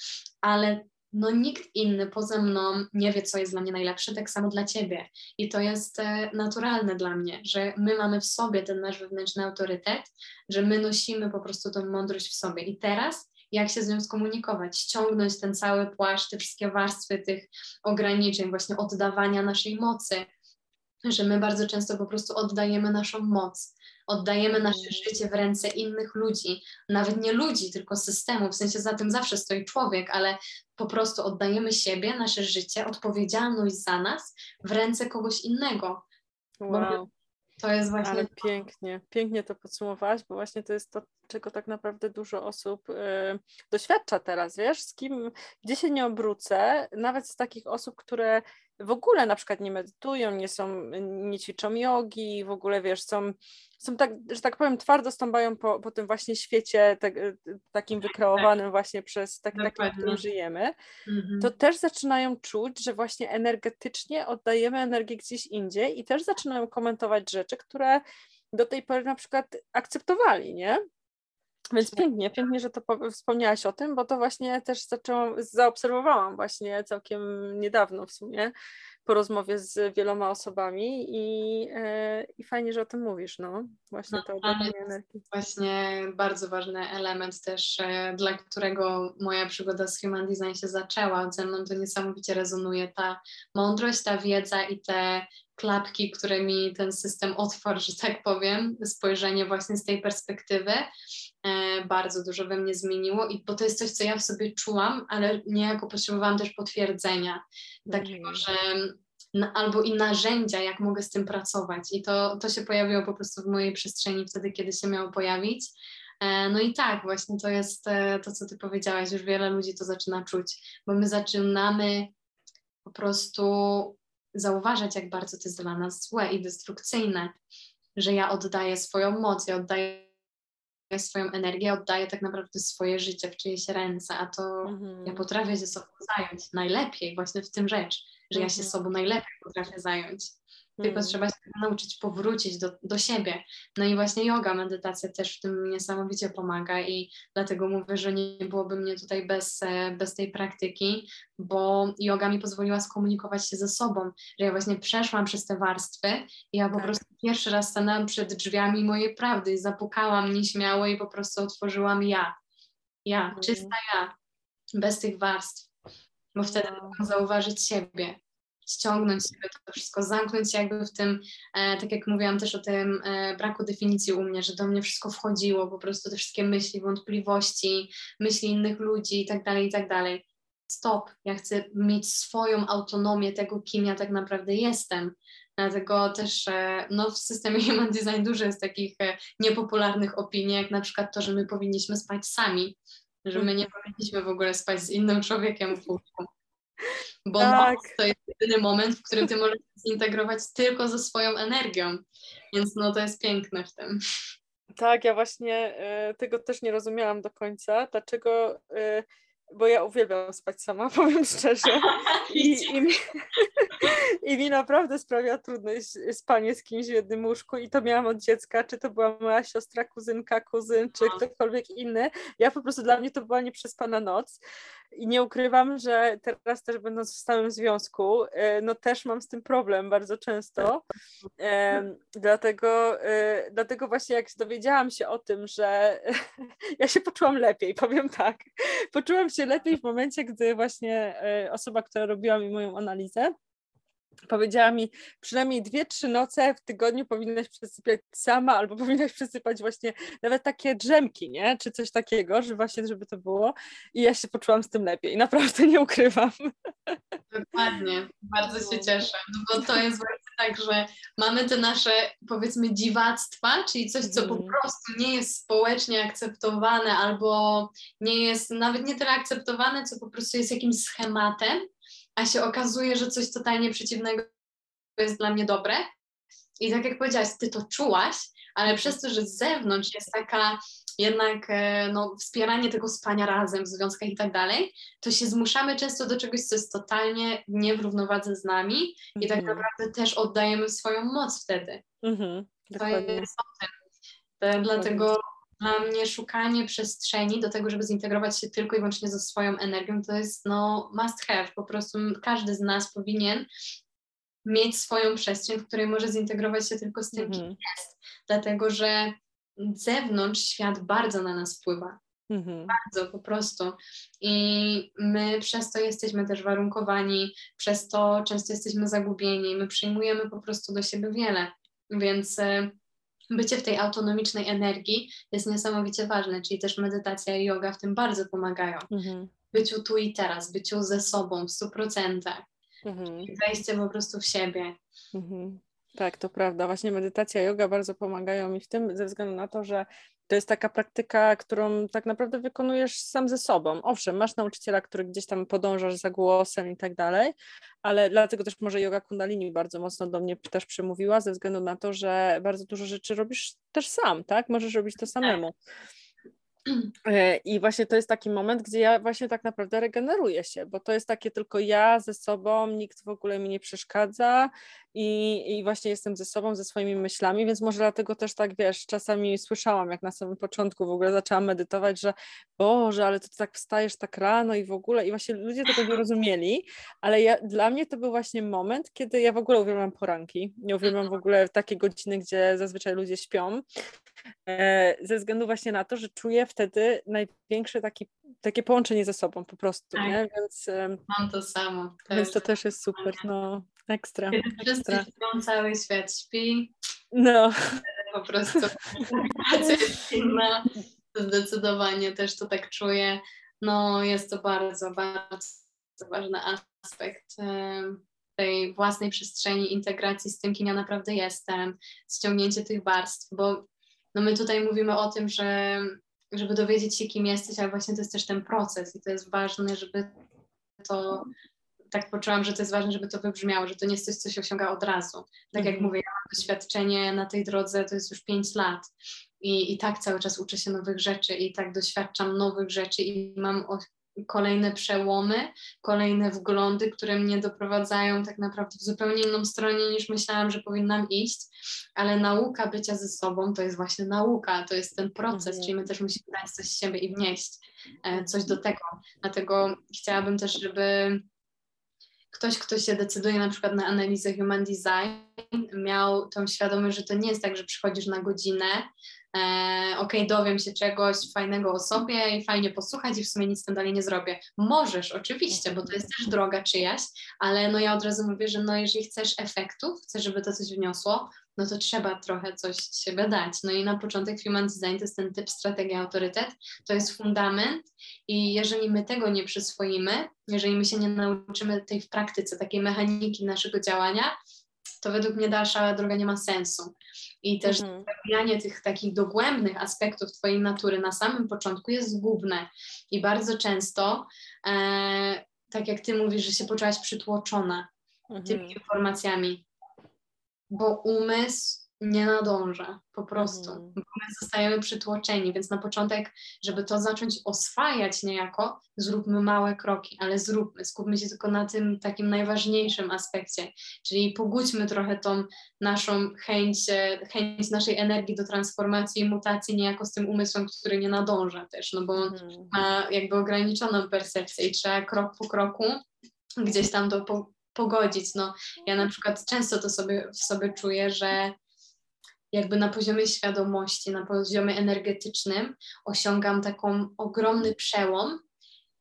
B: ale no nikt inny poza mną nie wie, co jest dla mnie najlepsze, tak samo dla ciebie. I to jest e, naturalne dla mnie, że my mamy w sobie ten nasz wewnętrzny autorytet, że my nosimy po prostu tą mądrość w sobie. I teraz jak się z nią skomunikować, ściągnąć ten cały płaszcz, te wszystkie warstwy tych ograniczeń, właśnie oddawania naszej mocy, że my bardzo często po prostu oddajemy naszą moc, oddajemy nasze mm. życie w ręce innych ludzi, nawet nie ludzi, tylko systemu, w sensie za tym zawsze stoi człowiek, ale po prostu oddajemy siebie, nasze życie, odpowiedzialność za nas w ręce kogoś innego.
A: Wow. To jest właśnie. Ale pięknie, pięknie to podsumowałaś, bo właśnie to jest to, czego tak naprawdę dużo osób y, doświadcza teraz, wiesz, z kim, gdzie się nie obrócę, nawet z takich osób, które w ogóle na przykład nie medytują, nie są, nie ćwiczą jogi, w ogóle wiesz, są, są tak, że tak powiem, twardo stąpają po, po tym właśnie świecie te, takim wykreowanym właśnie przez tak, takim, w którym żyjemy, mhm. to też zaczynają czuć, że właśnie energetycznie oddajemy energię gdzieś indziej i też zaczynają komentować rzeczy, które do tej pory na przykład akceptowali, nie? Więc pięknie, pięknie, że to wspomniałaś o tym, bo to właśnie też zaczęłam, zaobserwowałam właśnie całkiem niedawno w sumie po rozmowie z wieloma osobami i, yy, i fajnie, że o tym mówisz, no właśnie to oddawanie energii.
B: Właśnie bardzo ważny element też, e, dla którego moja przygoda z Human Design się zaczęła. Ze mną to niesamowicie rezonuje ta mądrość, ta wiedza i te klapki, które mi ten system otworzył, że tak powiem, spojrzenie właśnie z tej perspektywy e, bardzo dużo we mnie zmieniło i bo to jest coś, co ja w sobie czułam, ale niejako potrzebowałam też potwierdzenia takiego, mm. że albo i narzędzia, jak mogę z tym pracować i to, to się pojawiło po prostu w mojej przestrzeni wtedy, kiedy się miało pojawić. E, no i tak, właśnie to jest e, to, co ty powiedziałaś, już wiele ludzi to zaczyna czuć, bo my zaczynamy po prostu zauważać, jak bardzo to jest dla nas złe i destrukcyjne, że ja oddaję swoją moc, ja oddaję swoją energię, oddaję tak naprawdę swoje życie w czyjeś ręce, a to mhm. ja potrafię się sobą zająć najlepiej, właśnie w tym rzecz, że mhm. ja się mhm. sobą najlepiej potrafię zająć. Tylko hmm. trzeba się nauczyć powrócić do, do siebie. No i właśnie yoga, medytacja też w tym niesamowicie pomaga i dlatego mówię, że nie byłoby mnie tutaj bez, e, bez tej praktyki, bo yoga mi pozwoliła skomunikować się ze sobą, że ja właśnie przeszłam przez te warstwy i ja po tak. prostu pierwszy raz stanęłam przed drzwiami mojej prawdy i zapukałam nieśmiało i po prostu otworzyłam ja. Ja, hmm. czysta ja, bez tych warstw, bo wtedy no. mogłam zauważyć siebie ściągnąć sobie to wszystko, zamknąć się jakby w tym, e, tak jak mówiłam też o tym e, braku definicji u mnie, że do mnie wszystko wchodziło, po prostu te wszystkie myśli, wątpliwości, myśli innych ludzi i tak dalej, i tak dalej. Stop, ja chcę mieć swoją autonomię tego, kim ja tak naprawdę jestem. Dlatego też e, no, w systemie Human Design dużo jest takich e, niepopularnych opinii, jak na przykład to, że my powinniśmy spać sami, że my nie powinniśmy w ogóle spać z innym człowiekiem w łóżku bo tak. to jest jedyny moment, w którym ty możesz zintegrować tylko ze swoją energią, więc no to jest piękne w tym.
A: Tak, ja właśnie y, tego też nie rozumiałam do końca, dlaczego, y, bo ja uwielbiam spać sama, powiem szczerze. I, i, I mi naprawdę sprawia trudność spanie z kimś w jednym łóżku i to miałam od dziecka, czy to była moja siostra, kuzynka, kuzyn, czy no. ktokolwiek inny. Ja po prostu dla mnie to była nieprzespana noc. I nie ukrywam, że teraz też będąc w stałym związku, e, no też mam z tym problem bardzo często. E, dlatego, e, dlatego właśnie jak dowiedziałam się o tym, że ja się poczułam lepiej, powiem tak. Poczułam się lepiej w momencie, gdy właśnie osoba, która robiła mi moją analizę, powiedziała mi, przynajmniej dwie, trzy noce w tygodniu powinnaś przesypiać sama, albo powinnaś przesypać właśnie nawet takie drzemki, nie? Czy coś takiego, że właśnie, żeby to było. I ja się poczułam z tym lepiej. Naprawdę nie ukrywam.
B: Dokładnie. Bardzo się no. cieszę, no bo to jest właśnie tak, że mamy te nasze, powiedzmy, dziwactwa, czyli coś, co po mhm. prostu nie jest społecznie akceptowane, albo nie jest nawet nie tyle akceptowane, co po prostu jest jakimś schematem, a się okazuje, że coś totalnie przeciwnego jest dla mnie dobre. I tak jak powiedziałaś, ty to czułaś, ale przez to, że z zewnątrz jest taka jednak e, no, wspieranie tego spania razem w związkach i tak dalej, to się zmuszamy często do czegoś, co jest totalnie nie w równowadze z nami i tak mhm. naprawdę też oddajemy swoją moc wtedy. Mm -hmm. To jest o tym. E, dlatego dla mnie szukanie przestrzeni do tego, żeby zintegrować się tylko i wyłącznie ze swoją energią, to jest no must have. Po prostu każdy z nas powinien mieć swoją przestrzeń, w której może zintegrować się tylko z tym, kim mhm. jest. Dlatego, że z zewnątrz świat bardzo na nas wpływa. Mhm. Bardzo po prostu. I my przez to jesteśmy też warunkowani, przez to często jesteśmy zagubieni, my przyjmujemy po prostu do siebie wiele. Więc e, bycie w tej autonomicznej energii jest niesamowicie ważne, czyli też medytacja i yoga w tym bardzo pomagają. Mhm. Byciu tu i teraz, byciu ze sobą w stu procentach, mhm. wejście po prostu w siebie.
A: Mhm. Tak, to prawda. Właśnie medytacja, yoga bardzo pomagają mi w tym, ze względu na to, że to jest taka praktyka, którą tak naprawdę wykonujesz sam ze sobą. Owszem, masz nauczyciela, który gdzieś tam podążasz za głosem i tak dalej, ale dlatego też może yoga kundalini bardzo mocno do mnie też przemówiła, ze względu na to, że bardzo dużo rzeczy robisz też sam, tak? Możesz robić to samemu. E, I właśnie to jest taki moment, gdzie ja właśnie tak naprawdę regeneruję się, bo to jest takie tylko ja ze sobą, nikt w ogóle mi nie przeszkadza i, i właśnie jestem ze sobą, ze swoimi myślami, więc może dlatego też tak, wiesz, czasami słyszałam, jak na samym początku w ogóle zaczęłam medytować, że Boże, ale ty tak wstajesz tak rano i w ogóle i właśnie ludzie tego nie rozumieli, ale ja, dla mnie to był właśnie moment, kiedy ja w ogóle uwielbiam poranki, nie uwielbiam w ogóle takie godziny, gdzie zazwyczaj ludzie śpią, e, ze względu właśnie na to, że czuję wtedy największe taki, takie połączenie ze sobą po prostu, tak. nie? Więc,
B: Mam to samo.
A: Więc to też jest super, no. Ekstra.
B: Kiedy wszyscy
A: ekstra.
B: śpią, cały świat śpi.
A: No.
B: Po prostu sytuacja jest inna. Zdecydowanie też to tak czuję. No jest to bardzo, bardzo ważny aspekt tej własnej przestrzeni, integracji z tym, kim ja naprawdę jestem, ściągnięcie tych warstw, bo no my tutaj mówimy o tym, że żeby dowiedzieć się, kim jesteś, ale właśnie to jest też ten proces i to jest ważne, żeby to tak poczułam, że to jest ważne, żeby to wybrzmiało, że to nie jest coś, co się osiąga od razu. Tak jak mhm. mówię, ja mam doświadczenie na tej drodze, to jest już pięć lat i, i tak cały czas uczę się nowych rzeczy i tak doświadczam nowych rzeczy i mam kolejne przełomy, kolejne wglądy, które mnie doprowadzają tak naprawdę w zupełnie inną stronę niż myślałam, że powinnam iść, ale nauka bycia ze sobą to jest właśnie nauka, to jest ten proces, mhm. czyli my też musimy dać coś z siebie i wnieść e, coś do tego. Dlatego chciałabym też, żeby ktoś, kto się decyduje na przykład na analizę human design, miał tą świadomość, że to nie jest tak, że przychodzisz na godzinę, e, ok, dowiem się czegoś fajnego o sobie i fajnie posłuchać i w sumie nic tam dalej nie zrobię. Możesz, oczywiście, bo to jest też droga czyjaś, ale no ja od razu mówię, że no jeżeli chcesz efektów, chcesz, żeby to coś wniosło, no to trzeba trochę coś z siebie dać. No i na początek Human Design to jest ten typ strategia autorytet, to jest fundament i jeżeli my tego nie przyswoimy, jeżeli my się nie nauczymy tej w praktyce, takiej mechaniki naszego działania, to według mnie dalsza droga nie ma sensu. I też mhm. tych takich dogłębnych aspektów Twojej natury na samym początku jest zgubne. I bardzo często, e, tak jak Ty mówisz, że się poczułaś przytłoczona mhm. tymi informacjami, bo umysł nie nadąża po prostu, mm. bo my zostajemy przytłoczeni, więc na początek, żeby to zacząć oswajać niejako, zróbmy małe kroki, ale zróbmy, skupmy się tylko na tym takim najważniejszym aspekcie, czyli pogódźmy trochę tą naszą chęć, chęć naszej energii do transformacji i mutacji niejako z tym umysłem, który nie nadąża też, no bo mm. ma jakby ograniczoną percepcję i trzeba krok po kroku gdzieś tam to po, pogodzić. No, ja na przykład często to sobie w sobie czuję, że jakby na poziomie świadomości, na poziomie energetycznym osiągam taką ogromny przełom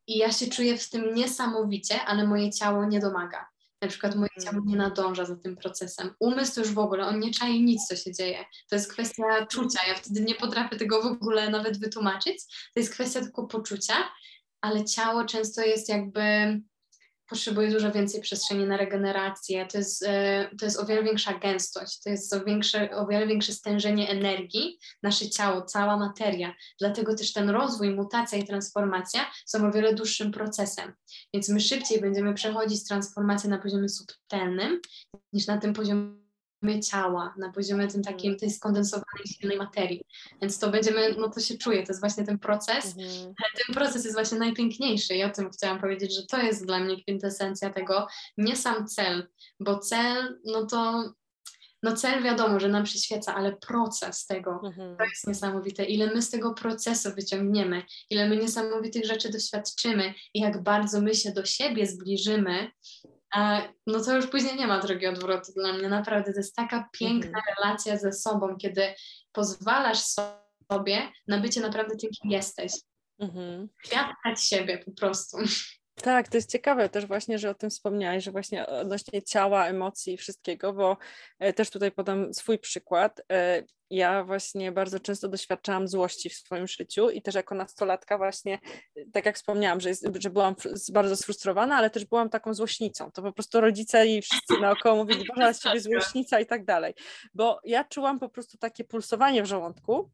B: i ja się czuję w tym niesamowicie, ale moje ciało nie domaga. Na przykład moje mhm. ciało nie nadąża za tym procesem. Umysł już w ogóle, on nie czai nic, co się dzieje. To jest kwestia czucia. Ja wtedy nie potrafię tego w ogóle nawet wytłumaczyć. To jest kwestia tylko poczucia, ale ciało często jest jakby potrzebuje dużo więcej przestrzeni na regenerację, to jest, e, to jest o wiele większa gęstość, to jest o, większe, o wiele większe stężenie energii, nasze ciało, cała materia. Dlatego też ten rozwój, mutacja i transformacja są o wiele dłuższym procesem. Więc my szybciej będziemy przechodzić transformację na poziomie subtelnym niż na tym poziomie ciała, na poziomie tym takim tej skondensowanej, silnej materii. Więc to będziemy, no to się czuje, to jest właśnie ten proces. Mhm. Ten proces jest właśnie najpiękniejszy i o tym chciałam powiedzieć, że to jest dla mnie kwintesencja tego, nie sam cel, bo cel, no to no cel wiadomo, że nam przyświeca, ale proces tego, mhm. to jest niesamowite. Ile my z tego procesu wyciągniemy, ile my niesamowitych rzeczy doświadczymy i jak bardzo my się do siebie zbliżymy, no to już później nie ma drogi odwrotu dla mnie. Naprawdę to jest taka piękna mhm. relacja ze sobą, kiedy pozwalasz sobie na bycie naprawdę tym, kim jesteś. Mhm. Kwiatkać siebie po prostu.
A: Tak, to jest ciekawe też właśnie, że o tym wspomniałeś, że właśnie odnośnie ciała, emocji i wszystkiego, bo e, też tutaj podam swój przykład. Ja właśnie bardzo często doświadczałam złości w swoim życiu i też jako nastolatka właśnie, tak jak wspomniałam, że, jest, że byłam bardzo sfrustrowana, ale też byłam taką złośnicą. To po prostu rodzice i wszyscy naokoło mówili, Boże, z ciebie złośnica i tak dalej. Bo ja czułam po prostu takie pulsowanie w żołądku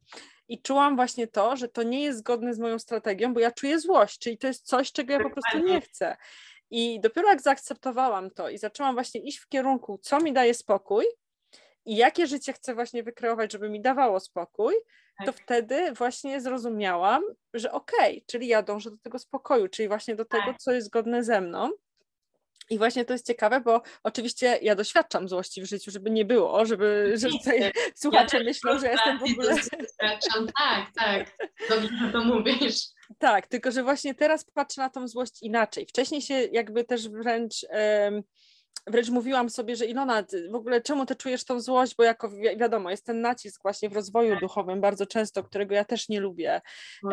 A: i czułam właśnie to, że to nie jest zgodne z moją strategią, bo ja czuję złość, czyli to jest coś, czego ja po prostu nie chcę. I dopiero jak zaakceptowałam to i zaczęłam właśnie iść w kierunku, co mi daje spokój i jakie życie chcę właśnie wykreować, żeby mi dawało spokój, to tak. wtedy właśnie zrozumiałam, że okej, okay, czyli ja dążę do tego spokoju, czyli właśnie do tego, tak. co jest zgodne ze mną. I właśnie to jest ciekawe, bo oczywiście ja doświadczam złości w życiu, żeby nie było, żeby, że tutaj słuchacze ja myślą, że jestem w ogóle...
B: Doświadczam, tak, tak. Dobrze, że to mówisz.
A: Tak, tylko że właśnie teraz patrzę na tą złość inaczej. Wcześniej się jakby też wręcz... Um, wręcz mówiłam sobie, że Ilona, w ogóle czemu ty czujesz tą złość, bo jako wi wiadomo, jest ten nacisk właśnie w rozwoju tak. duchowym bardzo często, którego ja też nie lubię,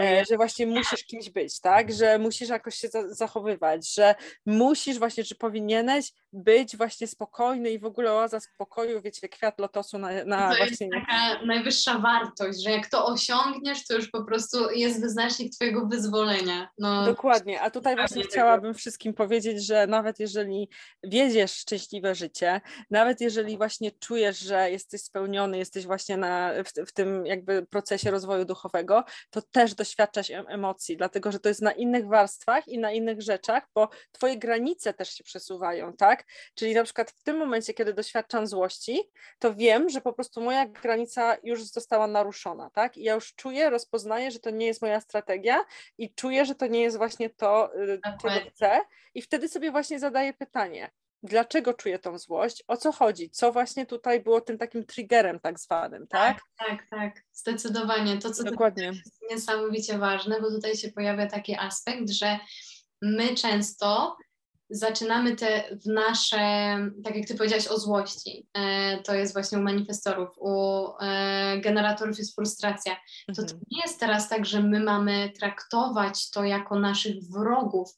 A: e, że właśnie musisz kimś być, tak, że musisz jakoś się za zachowywać, że musisz właśnie, że powinieneś, być właśnie spokojny i w ogóle oaza spokoju, wiecie, kwiat lotosu na, na
B: to
A: właśnie...
B: jest taka najwyższa wartość, że jak to osiągniesz, to już po prostu jest wyznacznik twojego wyzwolenia. No,
A: Dokładnie, a tutaj właśnie chciałabym wszystkim powiedzieć, że nawet jeżeli wiedziesz szczęśliwe życie, nawet jeżeli właśnie czujesz, że jesteś spełniony, jesteś właśnie na, w, w tym jakby procesie rozwoju duchowego, to też doświadczasz emocji, dlatego że to jest na innych warstwach i na innych rzeczach, bo twoje granice też się przesuwają, tak? Czyli na przykład w tym momencie, kiedy doświadczam złości, to wiem, że po prostu moja granica już została naruszona, tak? I ja już czuję, rozpoznaję, że to nie jest moja strategia i czuję, że to nie jest właśnie to, y, czego chcę i wtedy sobie właśnie zadaję pytanie, dlaczego czuję tą złość, o co chodzi, co właśnie tutaj było tym takim triggerem tak zwanym, tak?
B: Tak, tak, tak. zdecydowanie. To, co
A: Dokładnie.
B: jest niesamowicie ważne, bo tutaj się pojawia taki aspekt, że my często zaczynamy te w nasze, tak jak ty powiedziałaś o złości, e, to jest właśnie u manifestorów, u e, generatorów jest frustracja. To, to
A: Mhm.
B: nie jest teraz tak, że my mamy traktować to jako naszych wrogów,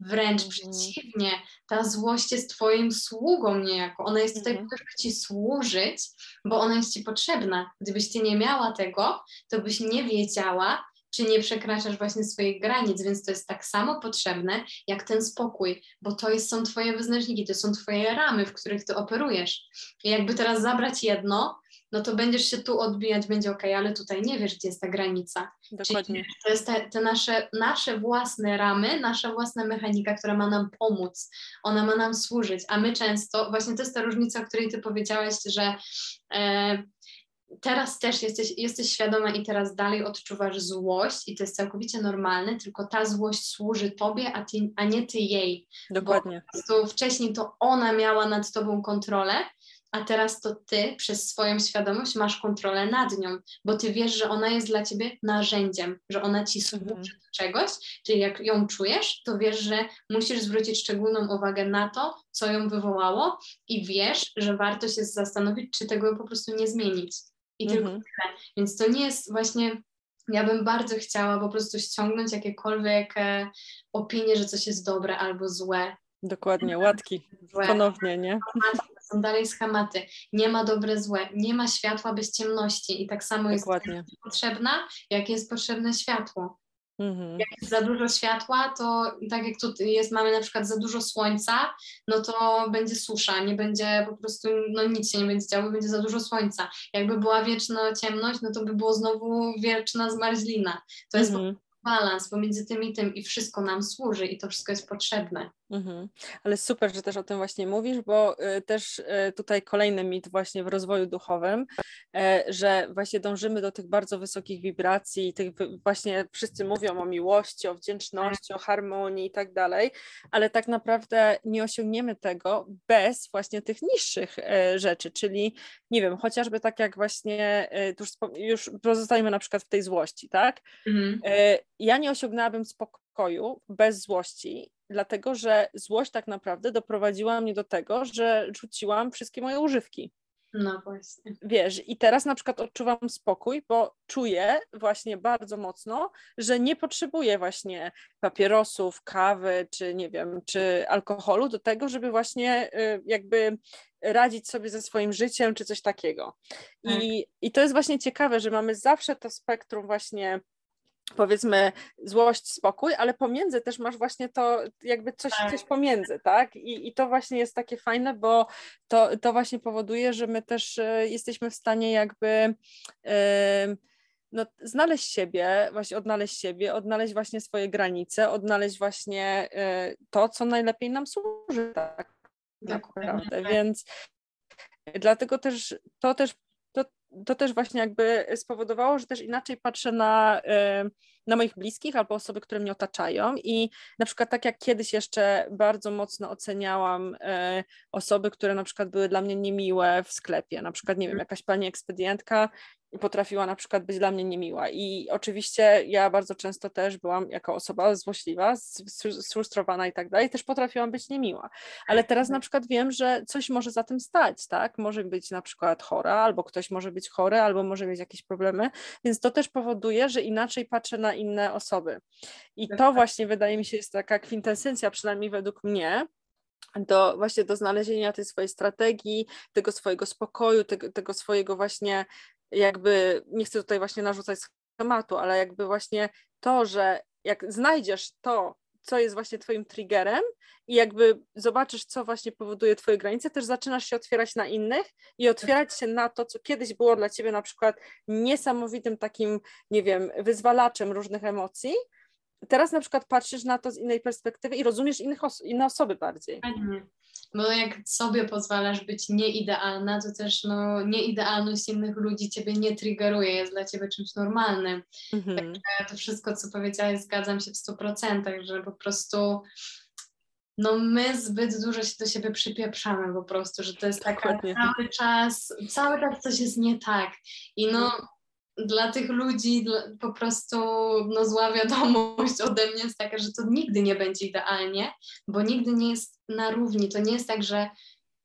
B: wręcz
A: Mhm.
B: przeciwnie, ta złość jest twoim sługą niejako, ona jest tutaj
A: Mhm.
B: po to, żeby ci służyć, bo ona jest ci potrzebna. Gdybyś ty nie miała tego, to byś nie wiedziała, czy nie przekraczasz właśnie swoich granic, więc to jest tak samo potrzebne jak ten spokój, bo to jest, są twoje wyznaczniki, to są twoje ramy, w których ty operujesz. I jakby teraz zabrać jedno, no to będziesz się tu odbijać, będzie ok, ale tutaj nie wiesz, gdzie jest ta granica.
A: Dokładnie.
B: To jest te, te nasze, nasze własne ramy, nasza własna mechanika, która ma nam pomóc, ona ma nam służyć, a my często, właśnie to jest ta różnica, o której ty powiedziałeś, że e, teraz też jesteś, jesteś świadoma i teraz dalej odczuwasz złość i to jest całkowicie normalne, tylko ta złość służy tobie, a, ty, a nie ty jej.
A: Dokładnie.
B: Prostu wcześniej to ona miała nad tobą kontrolę, a teraz to ty przez swoją świadomość masz kontrolę nad nią, bo ty wiesz, że ona jest dla ciebie narzędziem, że ona ci służy
A: Mhm.
B: do czegoś, czyli jak ją czujesz, to wiesz, że musisz zwrócić szczególną uwagę na to, co ją wywołało i wiesz, że warto się zastanowić, czy tego po prostu nie zmienić. I tylko
A: Mhm.
B: tyle. Więc to nie jest właśnie ja bym bardzo chciała po prostu ściągnąć jakiekolwiek e, opinie, że coś jest dobre albo złe.
A: Dokładnie, łatki.
B: złe.
A: Ponownie, nie?
B: są dalej schematy. Nie ma dobre, złe, nie ma światła bez ciemności i tak samo jest
A: Dokładnie.
B: potrzebna, jak jest potrzebne światło.
A: Mhm.
B: Jak jest za dużo światła, to tak jak tu jest, mamy na przykład za dużo słońca, no to będzie susza, nie będzie po prostu, no nic się nie będzie działo, będzie za dużo słońca. Jakby była wieczna ciemność, no to by było znowu wieczna zmarzlina. To jest
A: Mhm.
B: Balans pomiędzy tym i tym i wszystko nam służy i to wszystko jest potrzebne.
A: Mhm. Ale super, że też o tym właśnie mówisz, bo y, też y, tutaj kolejny mit właśnie w rozwoju duchowym, e, że właśnie dążymy do tych bardzo wysokich wibracji, tych właśnie wszyscy mówią o miłości, o wdzięczności, o harmonii i tak dalej, ale tak naprawdę nie osiągniemy tego bez właśnie tych niższych e, rzeczy, czyli nie wiem, chociażby tak jak właśnie, e, już, już pozostajemy na przykład w tej złości, tak?
B: Mhm.
A: Ja nie osiągnęłabym spokoju bez złości, dlatego że złość tak naprawdę doprowadziła mnie do tego, że rzuciłam wszystkie moje używki.
B: No właśnie.
A: Wiesz, i teraz na przykład odczuwam spokój, bo czuję właśnie bardzo mocno, że nie potrzebuję właśnie papierosów, kawy, czy nie wiem, czy alkoholu do tego, żeby właśnie y, jakby radzić sobie ze swoim życiem, czy coś takiego. I, I to jest właśnie ciekawe, że mamy zawsze to spektrum właśnie powiedzmy złość, spokój, ale pomiędzy też masz właśnie to jakby coś,
B: Tak.
A: coś pomiędzy, tak? I, I to właśnie jest takie fajne, bo to, to właśnie powoduje, że my też e, jesteśmy w stanie jakby e, no, znaleźć siebie, właśnie odnaleźć siebie, odnaleźć właśnie swoje granice, odnaleźć właśnie e, to, co najlepiej nam służy, tak
B: Dokładnie
A: naprawdę,
B: tak.
A: więc dlatego też to też to, też właśnie jakby spowodowało, że też inaczej patrzę na, e, na moich bliskich albo osoby, które mnie otaczają. I na przykład tak jak kiedyś jeszcze bardzo mocno oceniałam e, osoby, które na przykład były dla mnie niemiłe w sklepie, na przykład nie wiem, jakaś pani ekspedientka potrafiła na przykład być dla mnie niemiła. I oczywiście ja bardzo często też byłam jako osoba złośliwa, sfrustrowana i tak dalej, też potrafiłam być niemiła, ale teraz na przykład wiem, że coś może za tym stać, tak, może być na przykład chora, albo ktoś może być chory, albo może mieć jakieś problemy, więc to też powoduje, że inaczej patrzę na inne osoby. I to właśnie wydaje mi się jest taka kwintesencja, przynajmniej według mnie, do właśnie do znalezienia tej swojej strategii, tego swojego spokoju, tego, tego swojego właśnie jakby, nie chcę tutaj właśnie narzucać schematu, ale jakby właśnie to, że jak znajdziesz to, co jest właśnie twoim triggerem i jakby zobaczysz, co właśnie powoduje twoje granice, też zaczynasz się otwierać na innych i otwierać się na to, co kiedyś było dla ciebie na przykład niesamowitym takim, nie wiem, wyzwalaczem różnych emocji, teraz na przykład patrzysz na to z innej perspektywy i rozumiesz innych os inne osoby bardziej.
B: Bo jak sobie pozwalasz być nieidealna, to też no, nieidealność innych ludzi ciebie nie triggeruje, jest dla ciebie czymś normalnym. Mhm. Także to wszystko, co powiedziałaś, zgadzam się w 100%, że po prostu no my zbyt dużo się do siebie przypieprzamy po prostu, że to jest tak cały czas, cały czas coś jest nie tak. I no mhm dla tych ludzi dla, po prostu no, zła wiadomość ode mnie jest taka, że to nigdy nie będzie idealnie, bo nigdy nie jest na równi. To nie jest tak, że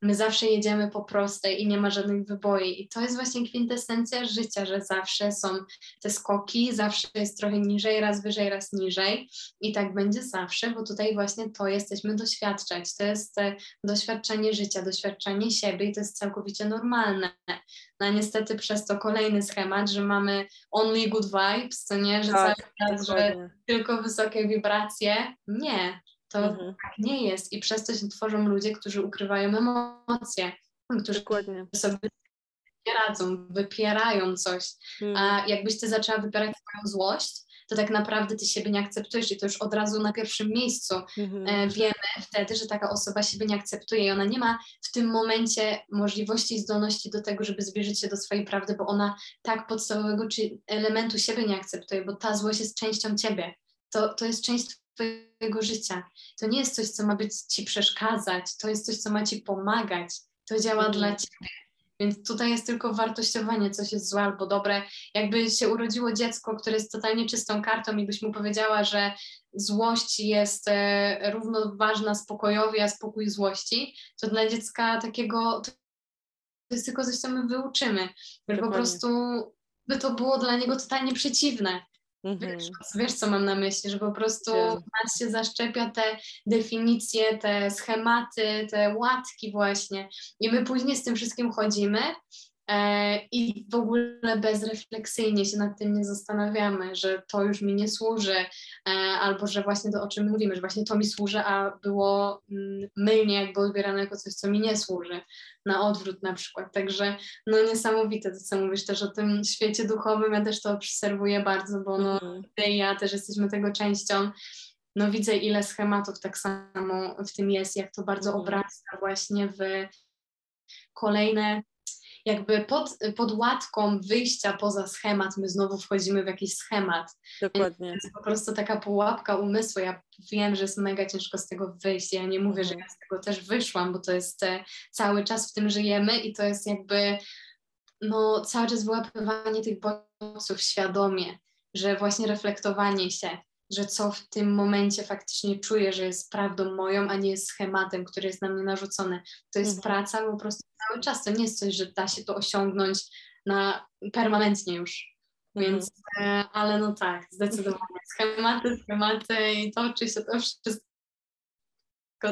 B: my zawsze jedziemy po prostej i nie ma żadnych wyboi. I to jest właśnie kwintesencja życia, że zawsze są te skoki, zawsze jest trochę niżej, raz wyżej, raz niżej. I tak będzie zawsze, bo tutaj właśnie to jesteśmy doświadczać. To jest e, doświadczenie życia, doświadczenie siebie i to jest całkowicie normalne. No niestety przez to kolejny schemat, że mamy only good vibes, to nie, że tak, cały czas, że tylko wysokie wibracje. Nie, to mhm. tak nie jest i przez to się tworzą ludzie, którzy ukrywają emocje, którzy Dokładnie. sobie nie radzą, wypierają coś. Mhm. A jakbyś ty zaczęła wypierać swoją złość, to tak naprawdę ty siebie nie akceptujesz i to już od razu na pierwszym miejscu mhm. e, wiemy wtedy, że taka osoba siebie nie akceptuje i ona nie ma w tym momencie możliwości i zdolności do tego, żeby zbliżyć się do swojej prawdy, bo ona tak podstawowego czy elementu siebie nie akceptuje, bo ta złość jest częścią ciebie. To, to jest część Twojego życia. To nie jest coś, co ma być Ci przeszkadzać, to jest coś, co ma Ci pomagać. To działa mhm. dla Ciebie. Więc tutaj jest tylko wartościowanie, coś jest złe albo dobre. Jakby się urodziło dziecko, które jest totalnie czystą kartą i byś mu powiedziała, że złość jest e, równoważna spokojowi, a spokój złości, to dla dziecka takiego to jest tylko coś, co my wyuczymy. Że po prostu by to było dla niego totalnie przeciwne. Mhm. Wiesz, co mam na myśli, że po prostu nas się zaszczepia te definicje, te schematy, te łatki właśnie i my później z tym wszystkim chodzimy i w ogóle bezrefleksyjnie się nad tym nie zastanawiamy, że to już mi nie służy, e, albo że właśnie to, o czym mówimy, że właśnie to mi służy, a było mm, mylnie jakby odbierane jako coś, co mi nie służy, na odwrót na przykład. Także no niesamowite to, co mówisz też o tym świecie duchowym, ja też to obserwuję bardzo, bo no, mm. ty i ja też jesteśmy tego częścią, no widzę ile schematów tak samo w tym jest, jak to bardzo mm. obraca właśnie w kolejne jakby pod, pod łatką wyjścia poza schemat, my znowu wchodzimy w jakiś schemat.
A: Dokładnie.
B: To jest po prostu taka pułapka umysłu. Ja wiem, że jest mega ciężko z tego wyjść. Ja nie mówię, że mhm. ja z tego też wyszłam, bo to jest e, cały czas w tym żyjemy i to jest jakby no, cały czas wyłapywanie tych bodźców świadomie, że właśnie reflektowanie się, że co w tym momencie faktycznie czuję, że jest prawdą moją, a nie jest schematem, który jest na mnie narzucony. To jest mhm. praca po prostu cały czas. To nie jest coś, że da się to osiągnąć na permanentnie już. Mhm. Więc, e, ale no tak, zdecydowanie. Schematy, schematy i toczy się to wszystko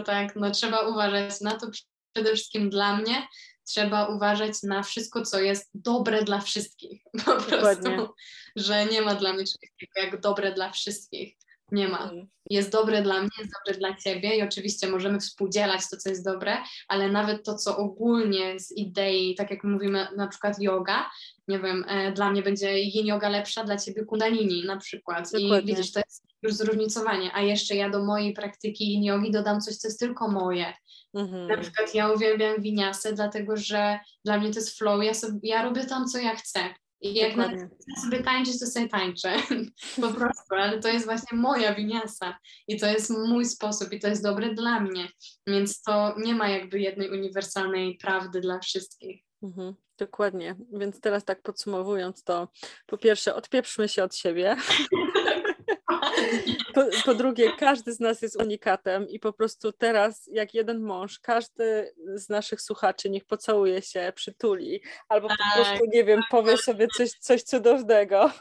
B: tak. No trzeba uważać na to przede wszystkim dla mnie, trzeba uważać na wszystko, co jest dobre dla wszystkich. Po prostu, Dokładnie. że nie ma dla mnie czegoś takiego jak dobre dla wszystkich. Nie ma. Mhm. Jest dobre dla mnie, jest dobre dla ciebie i oczywiście możemy współdzielać to, co jest dobre, ale nawet to, co ogólnie z idei, tak jak mówimy na przykład yoga, nie wiem, e, dla mnie będzie yin yoga lepsza, dla ciebie kundalini na przykład. Dokładnie. I widzisz, to jest już zróżnicowanie. A jeszcze ja do mojej praktyki yin yogi dodam coś, co jest tylko moje. Mhm. Na przykład ja uwielbiam winiasę, dlatego że dla mnie to jest flow, ja, sobie, ja robię tam, co ja chcę. I jak na, sobie tańczyć, to sobie tańczę. po prostu, ale to jest właśnie moja winiasa i to jest mój sposób i to jest dobre dla mnie. Więc to nie ma jakby jednej uniwersalnej prawdy dla wszystkich.
A: Mhm, dokładnie. Więc teraz tak podsumowując to, po pierwsze odpieprzmy się od siebie. Po, po, drugie, każdy z nas jest unikatem i po prostu teraz, jak jeden mąż, każdy z naszych słuchaczy niech pocałuje się, przytuli, albo po tak, prostu, nie wiem, powie sobie coś, coś cudownego.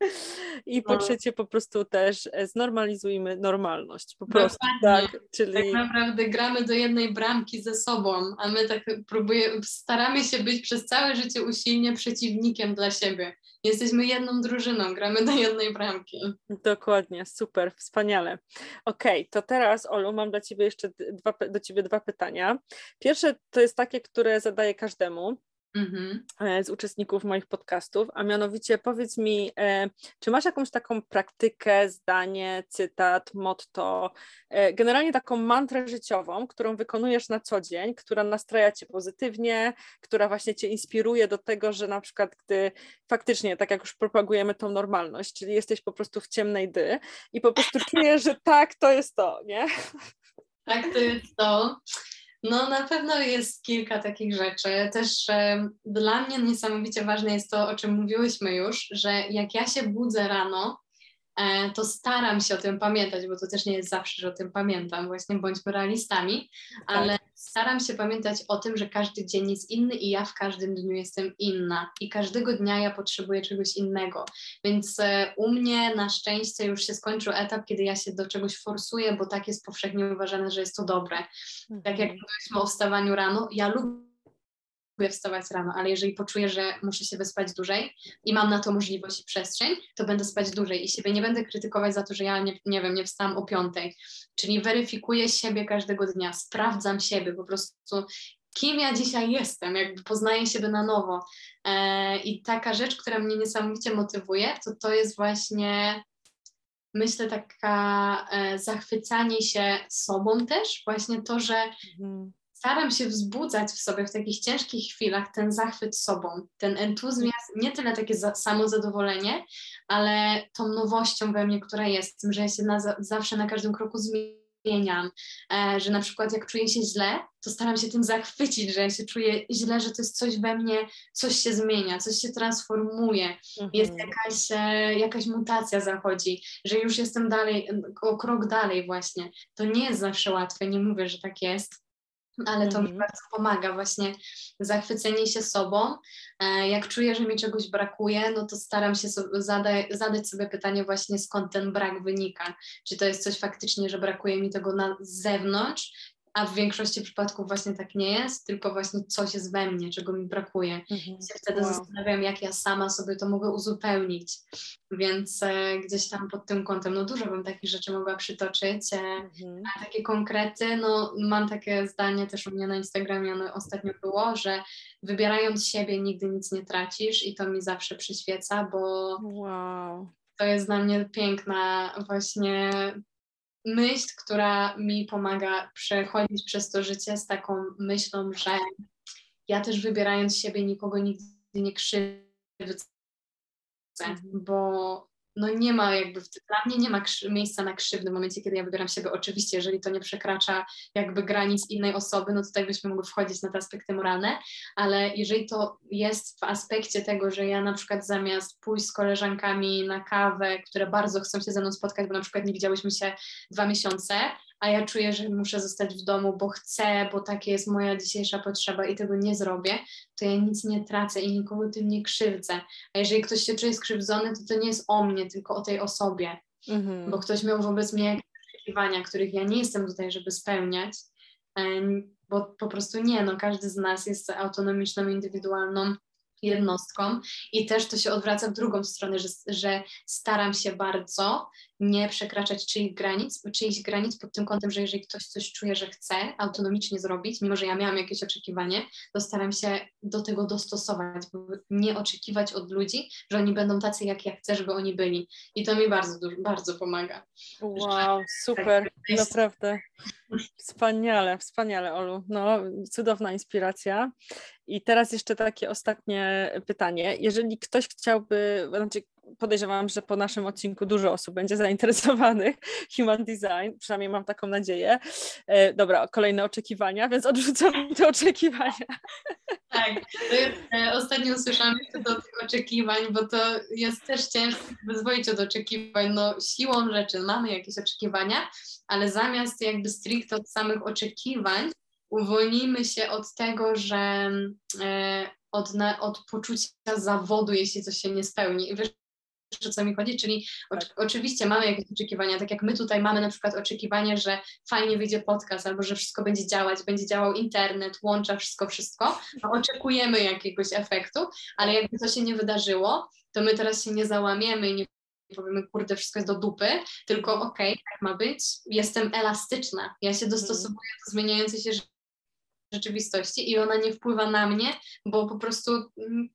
A: I po no. trzecie, po prostu też e, znormalizujmy normalność. Po prostu, Dokładnie. tak.
B: Czyli... Tak naprawdę gramy do jednej bramki ze sobą, a my tak próbujemy, staramy się być przez całe życie usilnie przeciwnikiem dla siebie. Jesteśmy jedną drużyną, gramy do jednej bramki.
A: Dokładnie, super, wspaniale. Okej, okay, to teraz, Olu, mam dla Ciebie jeszcze dwa, do Ciebie dwa pytania. Pierwsze to jest takie, które zadaję każdemu. Mhm. E, z uczestników moich podcastów, a mianowicie powiedz mi, e, czy masz jakąś taką praktykę, zdanie, cytat, motto, e, generalnie taką mantrę życiową, którą wykonujesz na co dzień, która nastraja cię pozytywnie, która właśnie cię inspiruje do tego, że na przykład gdy faktycznie, tak jak już propagujemy tą normalność, czyli jesteś po prostu w ciemnej dy i po prostu czujesz, że tak, to jest to, nie?
B: Tak, to jest to. No na pewno jest kilka takich rzeczy. Też e, dla mnie niesamowicie ważne jest to, o czym mówiłyśmy już, że jak ja się budzę rano, to staram się o tym pamiętać, bo to też nie jest zawsze, że o tym pamiętam, właśnie bądźmy realistami, tak. ale staram się pamiętać o tym, że każdy dzień jest inny i ja w każdym dniu jestem inna i każdego dnia ja potrzebuję czegoś innego. Więc e, u mnie na szczęście już się skończył etap, kiedy ja się do czegoś forsuję, bo tak jest powszechnie uważane, że jest to dobre. Tak jak mhm. mówiliśmy o wstawaniu rano, ja lubię lubię wstawać rano, ale jeżeli poczuję, że muszę się wyspać dłużej i mam na to możliwość i przestrzeń, to będę spać dłużej i siebie nie będę krytykować za to, że ja nie, nie wiem, nie wstałam o piątej. Czyli weryfikuję siebie każdego dnia, sprawdzam siebie po prostu, kim ja dzisiaj jestem, jakby poznaję siebie na nowo. E, I taka rzecz, która mnie niesamowicie motywuje, to to jest właśnie myślę, taka e, zachwycanie się sobą też, właśnie to, że mhm staram się wzbudzać w sobie w takich ciężkich chwilach ten zachwyt sobą, ten entuzjazm, nie tyle takie za, samozadowolenie, ale tą nowością we mnie, która jest, tym, że ja się na, zawsze na każdym kroku zmieniam, e, że na przykład jak czuję się źle, to staram się tym zachwycić, że ja się czuję źle, że to jest coś we mnie, coś się zmienia, coś się transformuje, mhm. jest jakaś, e, jakaś mutacja zachodzi, że już jestem dalej, o krok dalej właśnie. To nie jest zawsze łatwe, nie mówię, że tak jest, ale to mi mhm. bardzo pomaga właśnie zachwycenie się sobą. E, jak czuję, że mi czegoś brakuje, no to staram się sobie zadać, zadać sobie pytanie właśnie skąd ten brak wynika. Czy to jest coś faktycznie, że brakuje mi tego na zewnątrz, a w większości przypadków właśnie tak nie jest, tylko właśnie coś jest we mnie, czego mi brakuje. Mhm. I się wtedy wow. zastanawiam, jak ja sama sobie to mogę uzupełnić. Więc e, gdzieś tam pod tym kątem, no dużo bym takich rzeczy mogła przytoczyć. E, mhm. A takie konkrety, no mam takie zdanie też u mnie na Instagramie no, ostatnio było, że wybierając siebie nigdy nic nie tracisz i to mi zawsze przyświeca, bo wow. to jest dla mnie piękna właśnie myśl, która mi pomaga przechodzić przez to życie z taką myślą, że ja też wybierając siebie nikogo nigdy nie krzywdzę, mhm. bo no nie ma jakby, dla mnie nie ma miejsca na krzywdę w momencie, kiedy ja wybieram siebie. Oczywiście, jeżeli to nie przekracza jakby granic innej osoby, no tutaj byśmy mogli wchodzić na te aspekty moralne, ale jeżeli to jest w aspekcie tego, że ja na przykład zamiast pójść z koleżankami na kawę, które bardzo chcą się ze mną spotkać, bo na przykład nie widziałyśmy się dwa miesiące, a ja czuję, że muszę zostać w domu, bo chcę, bo taka jest moja dzisiejsza potrzeba i tego nie zrobię, to ja nic nie tracę i nikogo tym nie krzywdzę. A jeżeli ktoś się czuje skrzywdzony, to to nie jest o mnie, tylko o tej osobie, mhm. bo ktoś miał wobec mnie jakieś oczekiwania, których ja nie jestem tutaj, żeby spełniać, bo po prostu nie, no każdy z nas jest autonomiczną, indywidualną jednostką i też to się odwraca w drugą stronę, że, że staram się bardzo nie przekraczać czyichś granic, czyichś granic pod tym kątem, że jeżeli ktoś coś czuje, że chce autonomicznie zrobić, mimo że ja miałam jakieś oczekiwanie, to staram się do tego dostosować, nie oczekiwać od ludzi, że oni będą tacy, jak ja chcę, żeby oni byli. I to mi bardzo, bardzo pomaga.
A: Wow, super, naprawdę. Wspaniale, wspaniale, Olu. No, cudowna inspiracja. I teraz jeszcze takie ostatnie pytanie. Jeżeli ktoś chciałby, znaczy podejrzewam, że po naszym odcinku dużo osób będzie zainteresowanych human design, przynajmniej mam taką nadzieję. E, dobra, kolejne oczekiwania, więc odrzucam te oczekiwania.
B: Tak, e, ostatnio usłyszałam jeszcze do tych oczekiwań, bo to jest też ciężko wyzwolić od oczekiwań. No, siłą rzeczy mamy jakieś oczekiwania, ale zamiast jakby stricte od samych oczekiwań, uwolnimy się od tego, że e, od, od poczucia zawodu, jeśli coś się nie spełni. Wiesz, o co mi chodzi? Czyli tak. oczywiście mamy jakieś oczekiwania, tak jak my tutaj mamy na przykład oczekiwanie, że fajnie wyjdzie podcast, albo że wszystko będzie działać, będzie działał internet, łącza wszystko, wszystko, no oczekujemy jakiegoś efektu, ale jakby to się nie wydarzyło, to my teraz się nie załamiemy i nie powiemy, kurde, wszystko jest do dupy, tylko okej, okay, tak ma być, jestem elastyczna, ja się dostosowuję do zmieniającej się rzeczywistości i ona nie wpływa na mnie, bo po prostu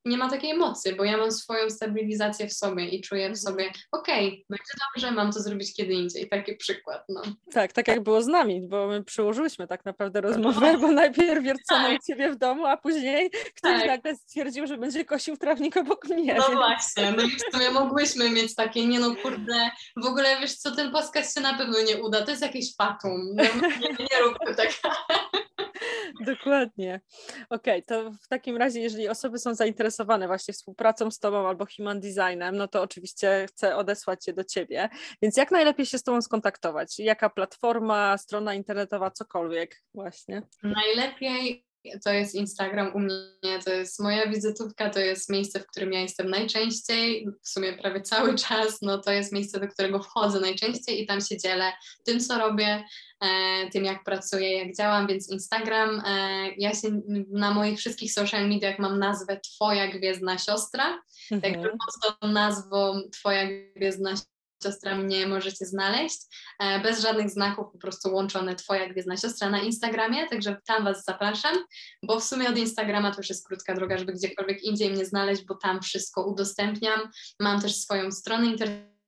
B: nie ma takiej mocy, bo ja mam swoją stabilizację w sobie i czuję w mhm. sobie, okej, okay, będzie dobrze, mam to zrobić kiedy indziej. Taki przykład. No.
A: Tak, tak jak było z nami, bo my przyłożyłyśmy tak naprawdę rozmowę, bo najpierw wiercono tak. ciebie w domu, a później ktoś tak. nagle stwierdził, że będzie kosił trawnik obok mnie.
B: No właśnie, no i w sumie mogłyśmy mieć takie, nie no kurde, w ogóle wiesz co, ten podcast się na pewno nie uda, to jest jakieś fatum, no, nie, nie rób tak.
A: Dokładnie. Okej, okay, to w takim razie, jeżeli osoby są zainteresowane właśnie współpracą z Tobą albo human designem, no to oczywiście chcę odesłać się do Ciebie. Więc jak najlepiej się z Tobą skontaktować? Jaka platforma, strona internetowa, cokolwiek właśnie?
B: Najlepiej to jest Instagram u mnie, to jest moja wizytówka, to jest miejsce, w którym ja jestem najczęściej, w sumie prawie cały czas, no to jest miejsce, do którego wchodzę najczęściej i tam się dzielę tym, co robię, e, tym, jak pracuję, jak działam, więc Instagram, e, ja się na moich wszystkich social mediach mam nazwę Twoja Gwiezdna Siostra, mhm. także pod tą nazwą Twoja Gwiezdna siostra mnie możecie znaleźć. E, bez żadnych znaków, po prostu łączone Twoja gwiezdna siostra na Instagramie, także tam Was zapraszam, bo w sumie od Instagrama to już jest krótka droga, żeby gdziekolwiek indziej mnie znaleźć, bo tam wszystko udostępniam. Mam też swoją stronę internetową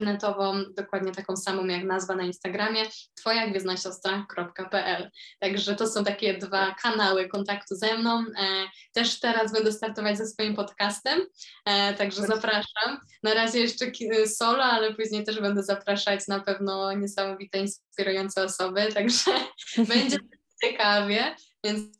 B: internetową, dokładnie taką samą jak nazwa na Instagramie, twoja gwiezdnasiostra.pl. Także to są takie dwa kanały kontaktu ze mną. E, też teraz będę startować ze swoim podcastem, e, także zapraszam. Na razie jeszcze solo, ale później też będę zapraszać na pewno niesamowite, inspirujące osoby, także będzie ciekawie, więc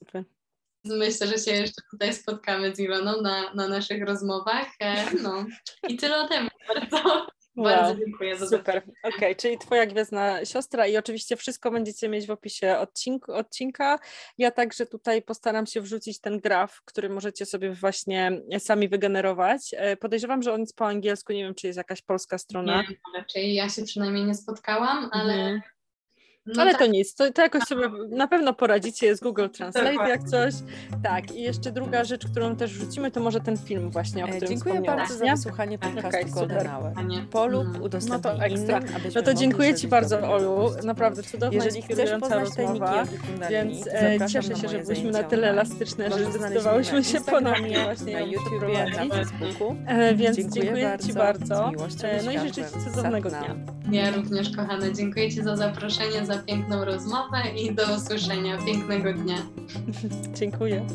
B: myślę, że się jeszcze tutaj spotkamy z Iloną na, na naszych rozmowach. E, no i tyle ode mnie bardzo. Wow, Bardzo dziękuję za
A: Super. Okej, okay, czyli Twoja gwiezdna siostra i oczywiście wszystko będziecie mieć w opisie odcinku, odcinka. Ja także tutaj postaram się wrzucić ten graf, który możecie sobie właśnie sami wygenerować. E, podejrzewam, że on jest po angielsku, nie wiem, czy jest jakaś polska strona.
B: Nie, raczej ja się przynajmniej nie spotkałam, ale mhm.
A: No Ale tak. to nic, to, to jakoś sobie na pewno poradzicie, jest Google Translate jak coś. Tak, i jeszcze druga rzecz, którą też wrzucimy, to może ten film właśnie, o e, którym
C: Dziękuję bardzo za wysłuchanie podcastu okay, Golden Hour. Polub udostępnij no to ekstra. Innym,
A: no to dziękuję Ci bardzo, Olu, naprawdę cudowna,
C: Jeżeli chcesz poznać
A: rozmowa, więc e, cieszę się, że byliśmy na tyle elastyczne, że zdecydowałyśmy się ponownie właśnie
C: na YouTubie, na Facebooku.
A: E, więc dziękuję Ci bardzo. No i życzę Ci cudownego dnia.
B: Ja również, kochane, dziękuję Ci za zaproszenie, piękną rozmowę i do usłyszenia. Pięknego dnia.
A: Dziękuję.